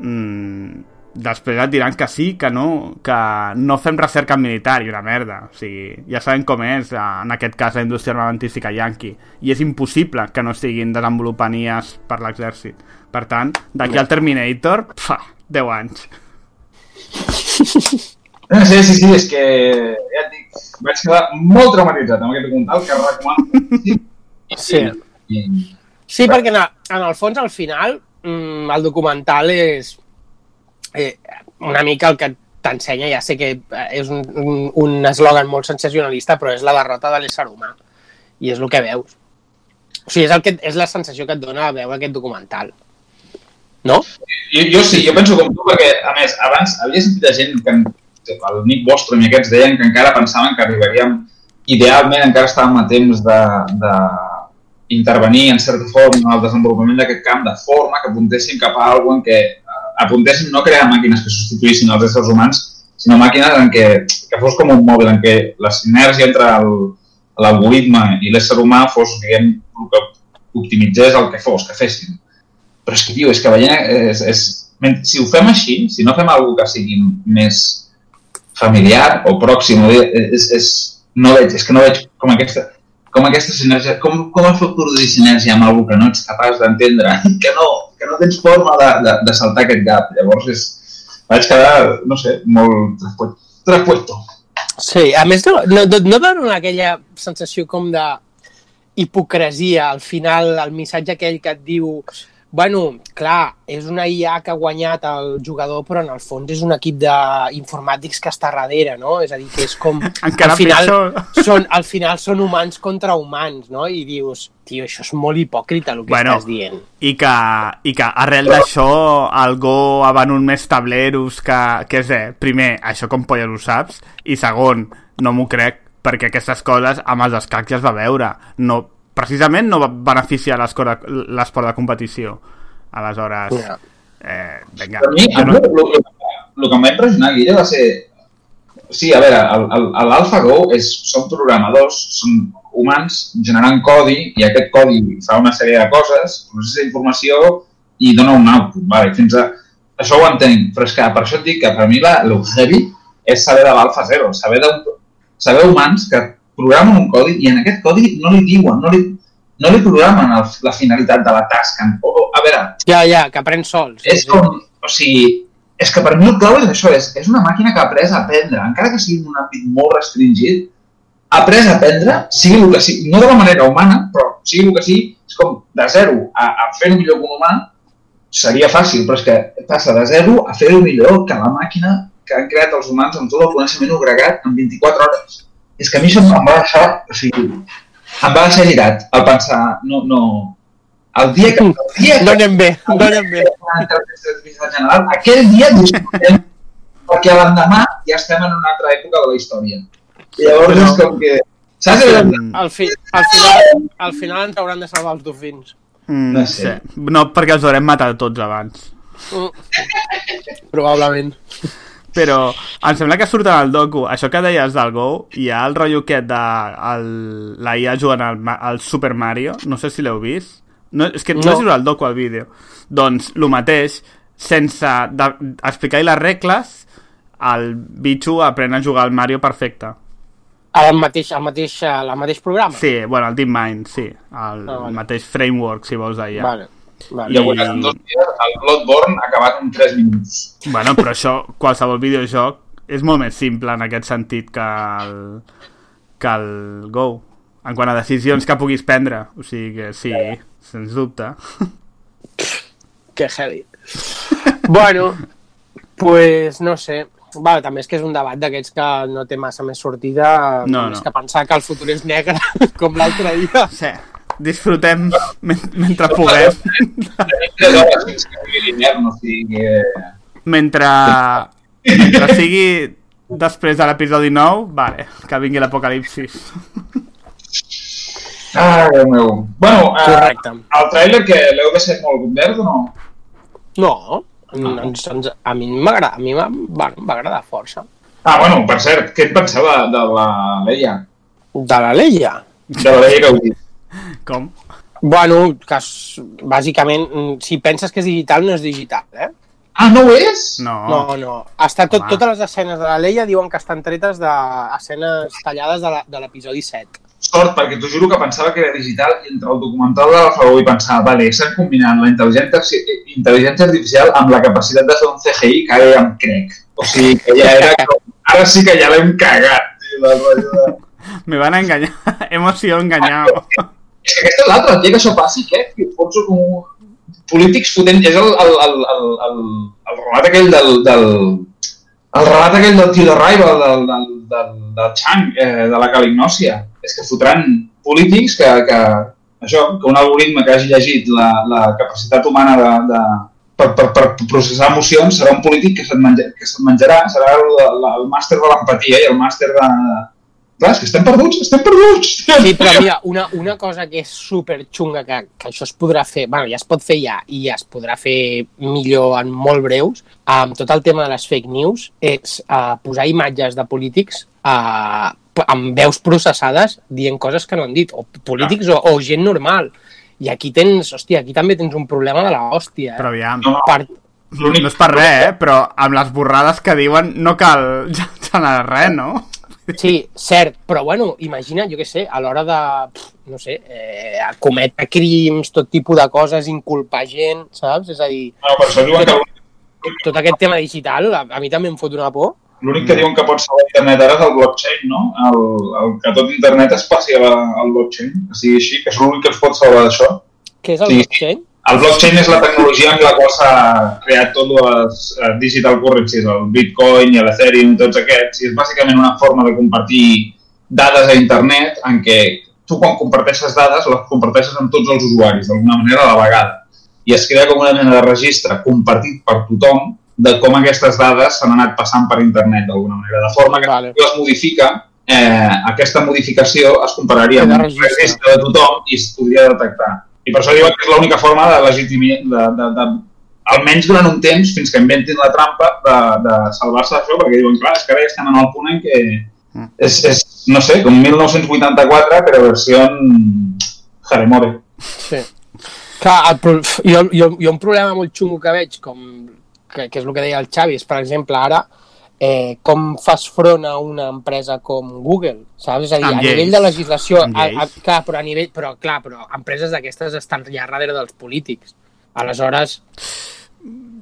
mm, després et diran que sí, que no, que no fem recerca militar i una merda. O sigui, ja sabem com és, eh, en aquest cas, la indústria armamentística yanqui. I és impossible que no estiguin desenvolupant IAs per l'exèrcit. Per tant, d'aquí al Terminator, pfa, 10 anys. Ah, Sí, sí, sí, és que ja et dic, vaig quedar molt traumatitzat amb aquest documental que recomano. Sí. I, Sí, perquè en, en el fons, al final, mm, el documental és eh, una mica el que t'ensenya, ja sé que eh, és un, un, un eslògan molt sensacionalista, però és la derrota de l'ésser humà. I és el que veus. O sigui, és, el que, és la sensació que et dona veure aquest documental. No? jo, jo sí, jo penso com tu, perquè, a més, abans havia sentit gent que el Nick Bostrom i aquests deien que encara pensaven que arribaríem, idealment encara estàvem a temps de, de intervenir en certa forma el desenvolupament d'aquest camp de forma que apuntessin cap a alguna en què eh, apuntessin no crear màquines que substituïssin els éssers humans, sinó màquines en què, que fos com un mòbil, en què la sinergia entre l'algoritme i l'ésser humà fos, diguem, el que optimitzés el que fos, que fessin. Però és que, tio, és que veient, és, és, men- si ho fem així, si no fem alguna que sigui més familiar o pròxim, és, és, no veig, és que no veig com aquesta, com aquesta sinergia, com, com es pot produir sinergia amb algú que no ets capaç d'entendre, que no, que no tens forma de, de, de saltar aquest gap. Llavors és, vaig quedar, no sé, molt traspuesto. Sí, a més, no, no, no dona aquella sensació com de hipocresia al final, el missatge aquell que et diu bueno, clar, és una IA que ha guanyat el jugador, però en el fons és un equip d'informàtics que està darrere, no? És a dir, que és com... Encara al final, pitjor. són, al final són humans contra humans, no? I dius, tio, això és molt hipòcrita el que Bueno, estàs dient. I que, i que arrel d'això el Go ha venut més tableros que, que és, eh, primer, això com polles ho saps, i segon, no m'ho crec, perquè aquestes coses amb els escacs ja es va veure. No, precisament no va beneficiar l'esport de, competició. Aleshores, eh, vinga. Per mi, no- el, el, el que em va impressionar, Guille, va ser... Sí, a veure, l'AlphaGo és, són programadors, són humans generant codi i aquest codi fa una sèrie de coses, processa informació i dona un output. Vale? Fins a... Això ho entenc, però és que per això et dic que per mi la, el heavy és saber de l'alfa zero, saber, de, saber humans que programen un codi i en aquest codi no li diuen, no li, no li programen el, la finalitat de la tasca. O, o, a veure, Ja, ja, que aprèn sols. és com, o sigui, és que per mi el clau és això, és, és una màquina que ha après a aprendre, encara que sigui en un àmbit molt restringit, ha après a aprendre, sigui el que sigui, no de la manera humana, però sigui el que sigui, és com de zero a, a fer-ho millor que un humà, seria fàcil, però és que passa de zero a fer-ho millor que la màquina que han creat els humans amb tot el coneixement agregat en 24 hores. És que a mi això em va deixar, o sigui, em va deixar girat al pensar, no, no, el dia que, el dia No que anem bé, no anem bé. general, aquell dia disfrutem, perquè l'endemà ja estem en una altra època de la història. I llavors és com que... Saps? Mm, Al, fi, al, final, al final ens hauran de salvar els dofins. mm, No sé. no, perquè els haurem matat tots abans. Probablement. Però em sembla que surt en el docu, això que deies del Go, hi ha el rotllo aquest de el, la IA jugant al, al Super Mario, no sé si l'heu vist. No, és que no, No. és el docu al vídeo. Doncs el mateix, sense de, explicar-hi les regles, el bitxo aprèn a jugar al Mario perfecte. El mateix, el mateix, el mateix programa? Sí, bueno, el DeepMind, sí. El, Ah, vale. el mateix framework, si vols, d'IA. Vale. I vale. llavors, en dos dies, el Bloodborne ha acabat en 3 minuts. Bueno, però això, qualsevol videojoc és molt més simple en aquest sentit que el, que el Go. En quant a decisions que puguis prendre. O sigui que sí, sens dubte. Que heavy. bueno, pues no sé. Vale, també és que és un debat d'aquests que no té massa més sortida, No, més no. que pensar que el futur és negre, com l'altre dia. Sí, disfrutem men mentre puguem. Tenim 3 hores fins que arribi l'hivern, o sigui que... Mentre, mentre sigui després de l'episodi 9, vale, que vingui l'apocalipsis. Ah, Déu meu. Bueno, eh, Correcte. el tràiler que l'heu de ser molt verd o no? No, ens, ens, a mi m'agrada, a mi em va agradar força. Ah, bueno, per cert, què et penseu de, de la Leia? De la Leia? De la Leia dit. Com? Bueno, que es, bàsicament, mm, si penses que és digital, no és digital, eh? Ah, no ho és? No. No, no. Està tot, Home. totes les escenes de la Leia diuen que estan tretes d'escenes tallades de la- l'episodi 7. Sort, perquè t'ho juro que pensava que era digital i entre el documental de l'Alfagó i pensava, vale, estan combinant la intel·ligència, intel·ligència artificial amb la capacitat de fer un CGI que ara ja em crec. O sigui, que ja era... com- Ara sí que ja l'hem cagat, tio, la de... Me van a engañar. Hemos sido engañados. És que aquesta és l'altra, el dia que això passi, què? Fots un... Polítics fotent... És el, el, el, el, el, el relat aquell del, del... El relat aquell del tio de Raiva, del, del, del, del Chang, eh, de la calignòcia. És que fotran polítics que, que, això, que un algoritme que hagi llegit la, la capacitat humana de, de, per, per, per processar emocions serà un polític que se't, menja, que se't menjarà, serà el, el, el màster de l'empatia i el màster de... Clar, és que estem perduts, estem perduts! Sí, però mira, una, una cosa que és super xunga, que, que això es podrà fer, bueno, ja es pot fer ja, i ja es podrà fer millor en molt breus, amb tot el tema de les fake news, és uh, posar imatges de polítics uh, amb veus processades dient coses que no han dit, o polítics o, o gent normal. I aquí tens, hòstia, aquí també tens un problema de la hòstia. Eh? Però aviam, No, Per, l'únic- no és per res, eh? Però amb les borrades que diuen no cal generar res, no? Sí, cert, però bueno, imagina, jo què sé, a l'hora de, no sé, eh, cometre crims, tot tipus de coses, inculpar gent, saps? És a dir, No, per això diuen que tot aquest tema digital, a, a mi també em fot una por. l'únic que diuen que pot salvar internet ara és el blockchain, no? El, el que tot internet es passi a la, al blockchain, que sigui així, que és l'únic que ens pot salvar d'això. Què és el Sí. blockchain? El blockchain és la tecnologia amb la qual s'ha creat tot les eh, digital currencies, el Bitcoin i l'Ethereum, tots aquests, i és bàsicament una forma de compartir dades a internet en què tu quan comparteixes dades les comparteixes amb tots els usuaris, d'alguna manera a la vegada. I es crea com una mena de registre compartit per tothom de com aquestes dades s'han anat passant per internet d'alguna manera, de forma que Vale. les modifica, eh, aquesta modificació es compararia amb el registre. registre de tothom i es podria detectar. I per això diuen que és l'única forma de legitimar, de, de, de, almenys durant un temps, fins que inventin la trampa de, de salvar-se d'això, perquè diuen, clar, és que ara ja estem en el punt en què Mm. és, és no sé, com 1984, però versió Haremore. Sí. Clar, el, jo, jo, jo un problema molt xungo que veig, com, que, que és el que deia el Xavi, és, per exemple, ara, eh, com fas front a una empresa com Google, saps? És a dir, Amb a nivell lleis. de legislació, Amb a, a, clar, però a nivell, però clar, però empreses d'aquestes estan ja darrere dels polítics. Aleshores,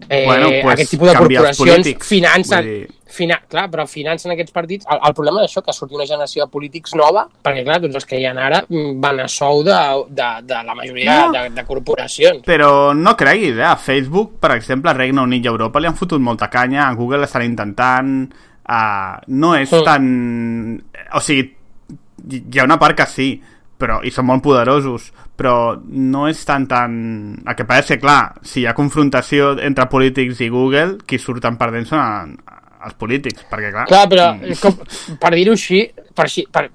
eh, Bueno, pues, aquest tipus de corporacions financen, dir- fina, clar, però financen aquests partits. El, el problema d'això, que surti una generació de polítics nova, perquè clar, tots els que hi ha ara mm, van a sou de, de, de la majoria No. de, de corporacions. Però no creguis, eh? A Facebook, per exemple, a Regne Unit i Europa li han fotut molta canya, a Google estan intentant... Uh, no és Sí. tan... O sigui, hi ha una part que sí, però, i són molt poderosos, però no és tan tan... El que passa és que, clar, si hi ha confrontació entre polítics i Google, qui surten perdent són els polítics, perquè, clar... Clar, però mm, com, per dir-ho així, per, així per,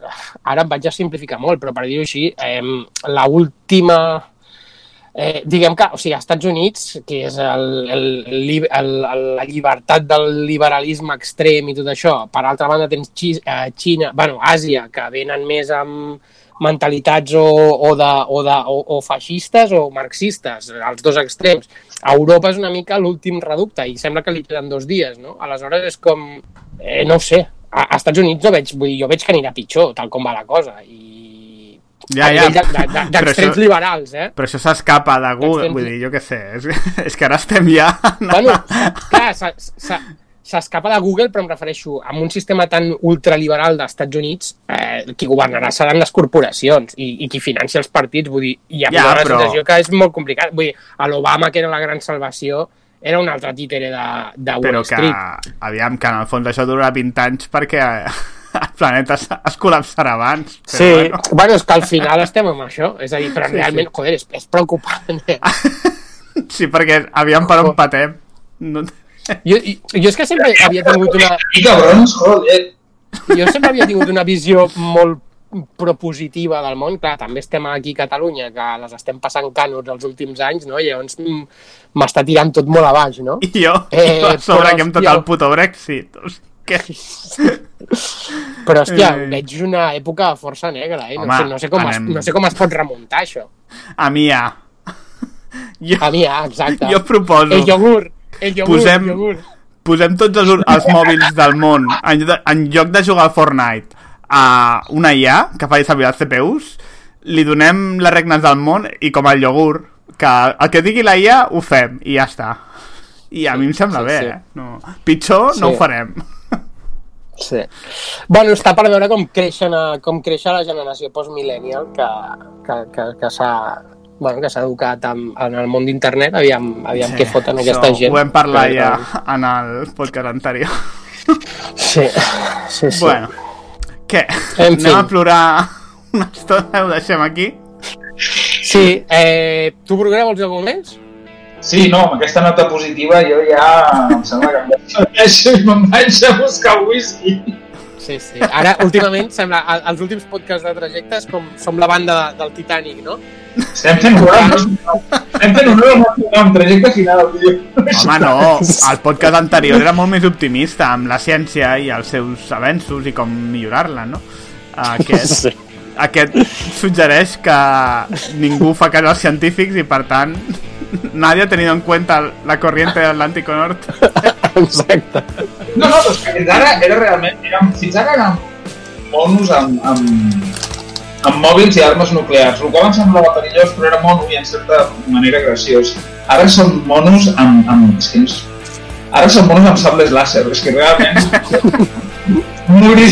ara em vaig a simplificar molt, però per dir-ho així, eh, la última... Eh, diguem que, o sigui, als Estats Units, que és el, el, el, el, la llibertat del liberalisme extrem i tot això, per altra banda tens Xi, eh, Xina, bueno, Àsia, que venen més amb mentalitats o, o, de, o, de, o, o feixistes o marxistes, els dos extrems. A Europa és una mica l'últim reducte i sembla que li queden dos dies, no? Aleshores és com, eh, no sé, a, als Estats Units no veig, vull dir, jo veig que anirà pitjor, tal com va la cosa, i Ja, a ja. de- de- d'extrems liberals, eh? Però això s'escapa Extrems- vull dir, jo què sé, és, és que ara estem ja... Bueno, clar, s'escapa de Google, però em refereixo a un sistema tan ultraliberal dels Estats Units, eh, qui governarà seran les corporacions i, i qui financia els partits, vull dir, i a mi Ja, la però- sensació que és molt complicat. Vull dir, a l'Obama, que era la gran salvació, era un altre títere de, de Wall però que, Street. aviam, que en el fons això durarà 20 anys perquè el planeta es, es col·lapsarà abans. Però Sí, bueno. bueno. és que al final estem amb això, és a dir, però Sí, realment, joder, és, és preocupant. Eh? Sí, perquè aviam per on patem. No... Jo, jo, jo és que sempre havia tingut una, I cabrons, joder. jo sempre havia tingut una visió molt propositiva del món. Clar, també estem aquí a Catalunya, que les estem passant cànots els últims anys, no? I llavors m'està tirant tot molt a baix, no? I jo, Eh, a sobre però, que em hòstia, toca el puto Brexit. Hosti. que... Però, hòstia, Eh. veig una època força negra, eh? No, Home, sé, no, sé com es, anem- no sé com es pot remuntar, això. A mi ja. Jo, A mi, ah, exacte. jo proposo... El iogurt, el iogurt, Posem- iogurt. posem tots els, els mòbils del món en, lloc de- en lloc de jugar al Fortnite a una IA que faci servir els CPUs li donem les regnes del món i com el iogurt que el que digui la IA ho fem i ja està i a mi em sembla sí, bé sí. eh? no. pitjor no Sí. ho farem Sí. Bueno, està per veure com creixen a, com creix la generació postmillennial que, que, que, que s'ha bueno, que s'ha educat en, en el món d'internet, aviam, aviam què foten aquesta això gent. ho vam parlar Però- ja en el podcast anterior Sí, sí, sí. bueno què? En anem fi. a plorar una estona ho deixem aquí? Sí, eh, tu, Bruguera, vols dir alguna més? Sí, no, amb aquesta nota positiva jo ja em sembla que em deixo i me'n vaig a buscar whisky. Sí, sí. Ara, últimament, sembla, els últims podcasts de trajectes com som la banda de, del Titanic, no? Estem fent honor, estem fent nostre nom, trajecte final, tio. Home, no, el podcast anterior era molt més optimista amb la ciència i els seus avenços i com millorar-la, no? Aquest, Sí. aquest suggereix que ningú fa cas als científics i, per tant, nadie ha tenido en cuenta la corriente del Atlántico Norte. Exacte. No, no, però és que fins ara era realment... Érem, fins ara érem monos amb, amb, amb mòbils i armes nuclears, el qual em semblava perillós, però era mono i en certa manera graciós. Ara som monos amb... amb és que. Ara som monos amb sables làser, és que realment... Morir...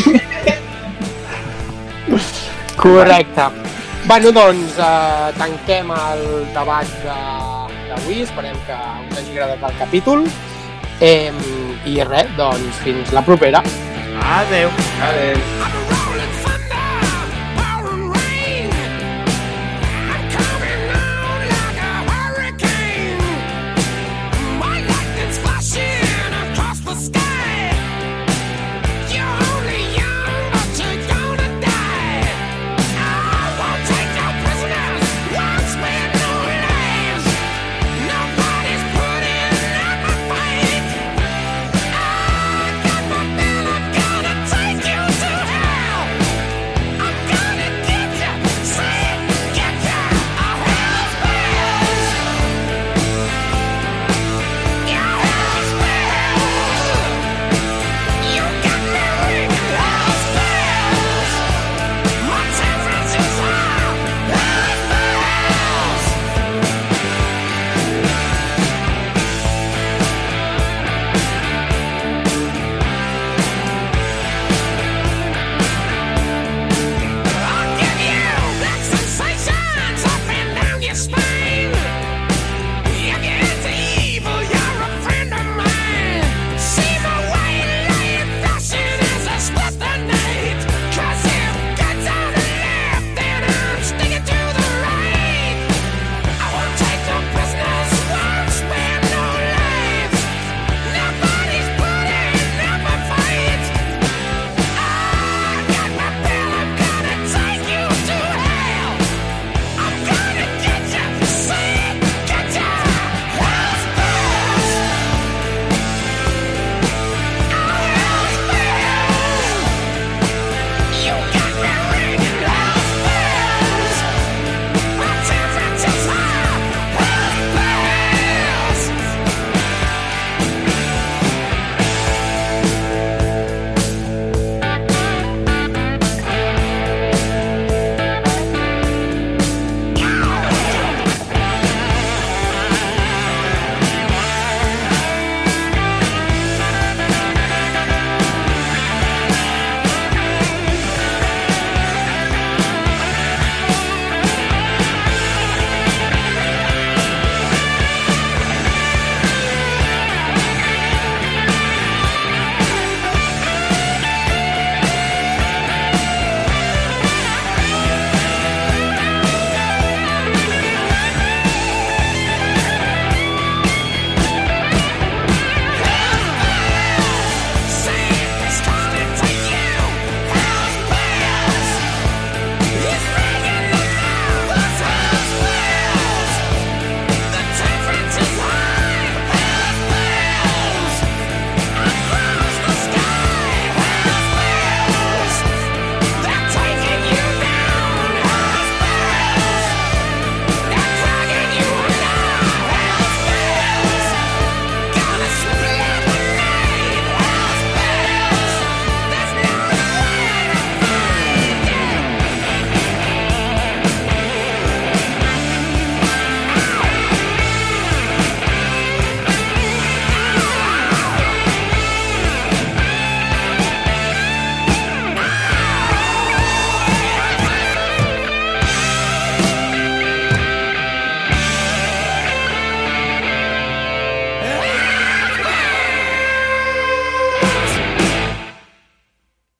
Correcte. Bueno, doncs, eh, tanquem el debat de- d'avui. Esperem que us hagi agradat el capítol. Eh, I res, doncs, fins la propera. Adeu. Adéu.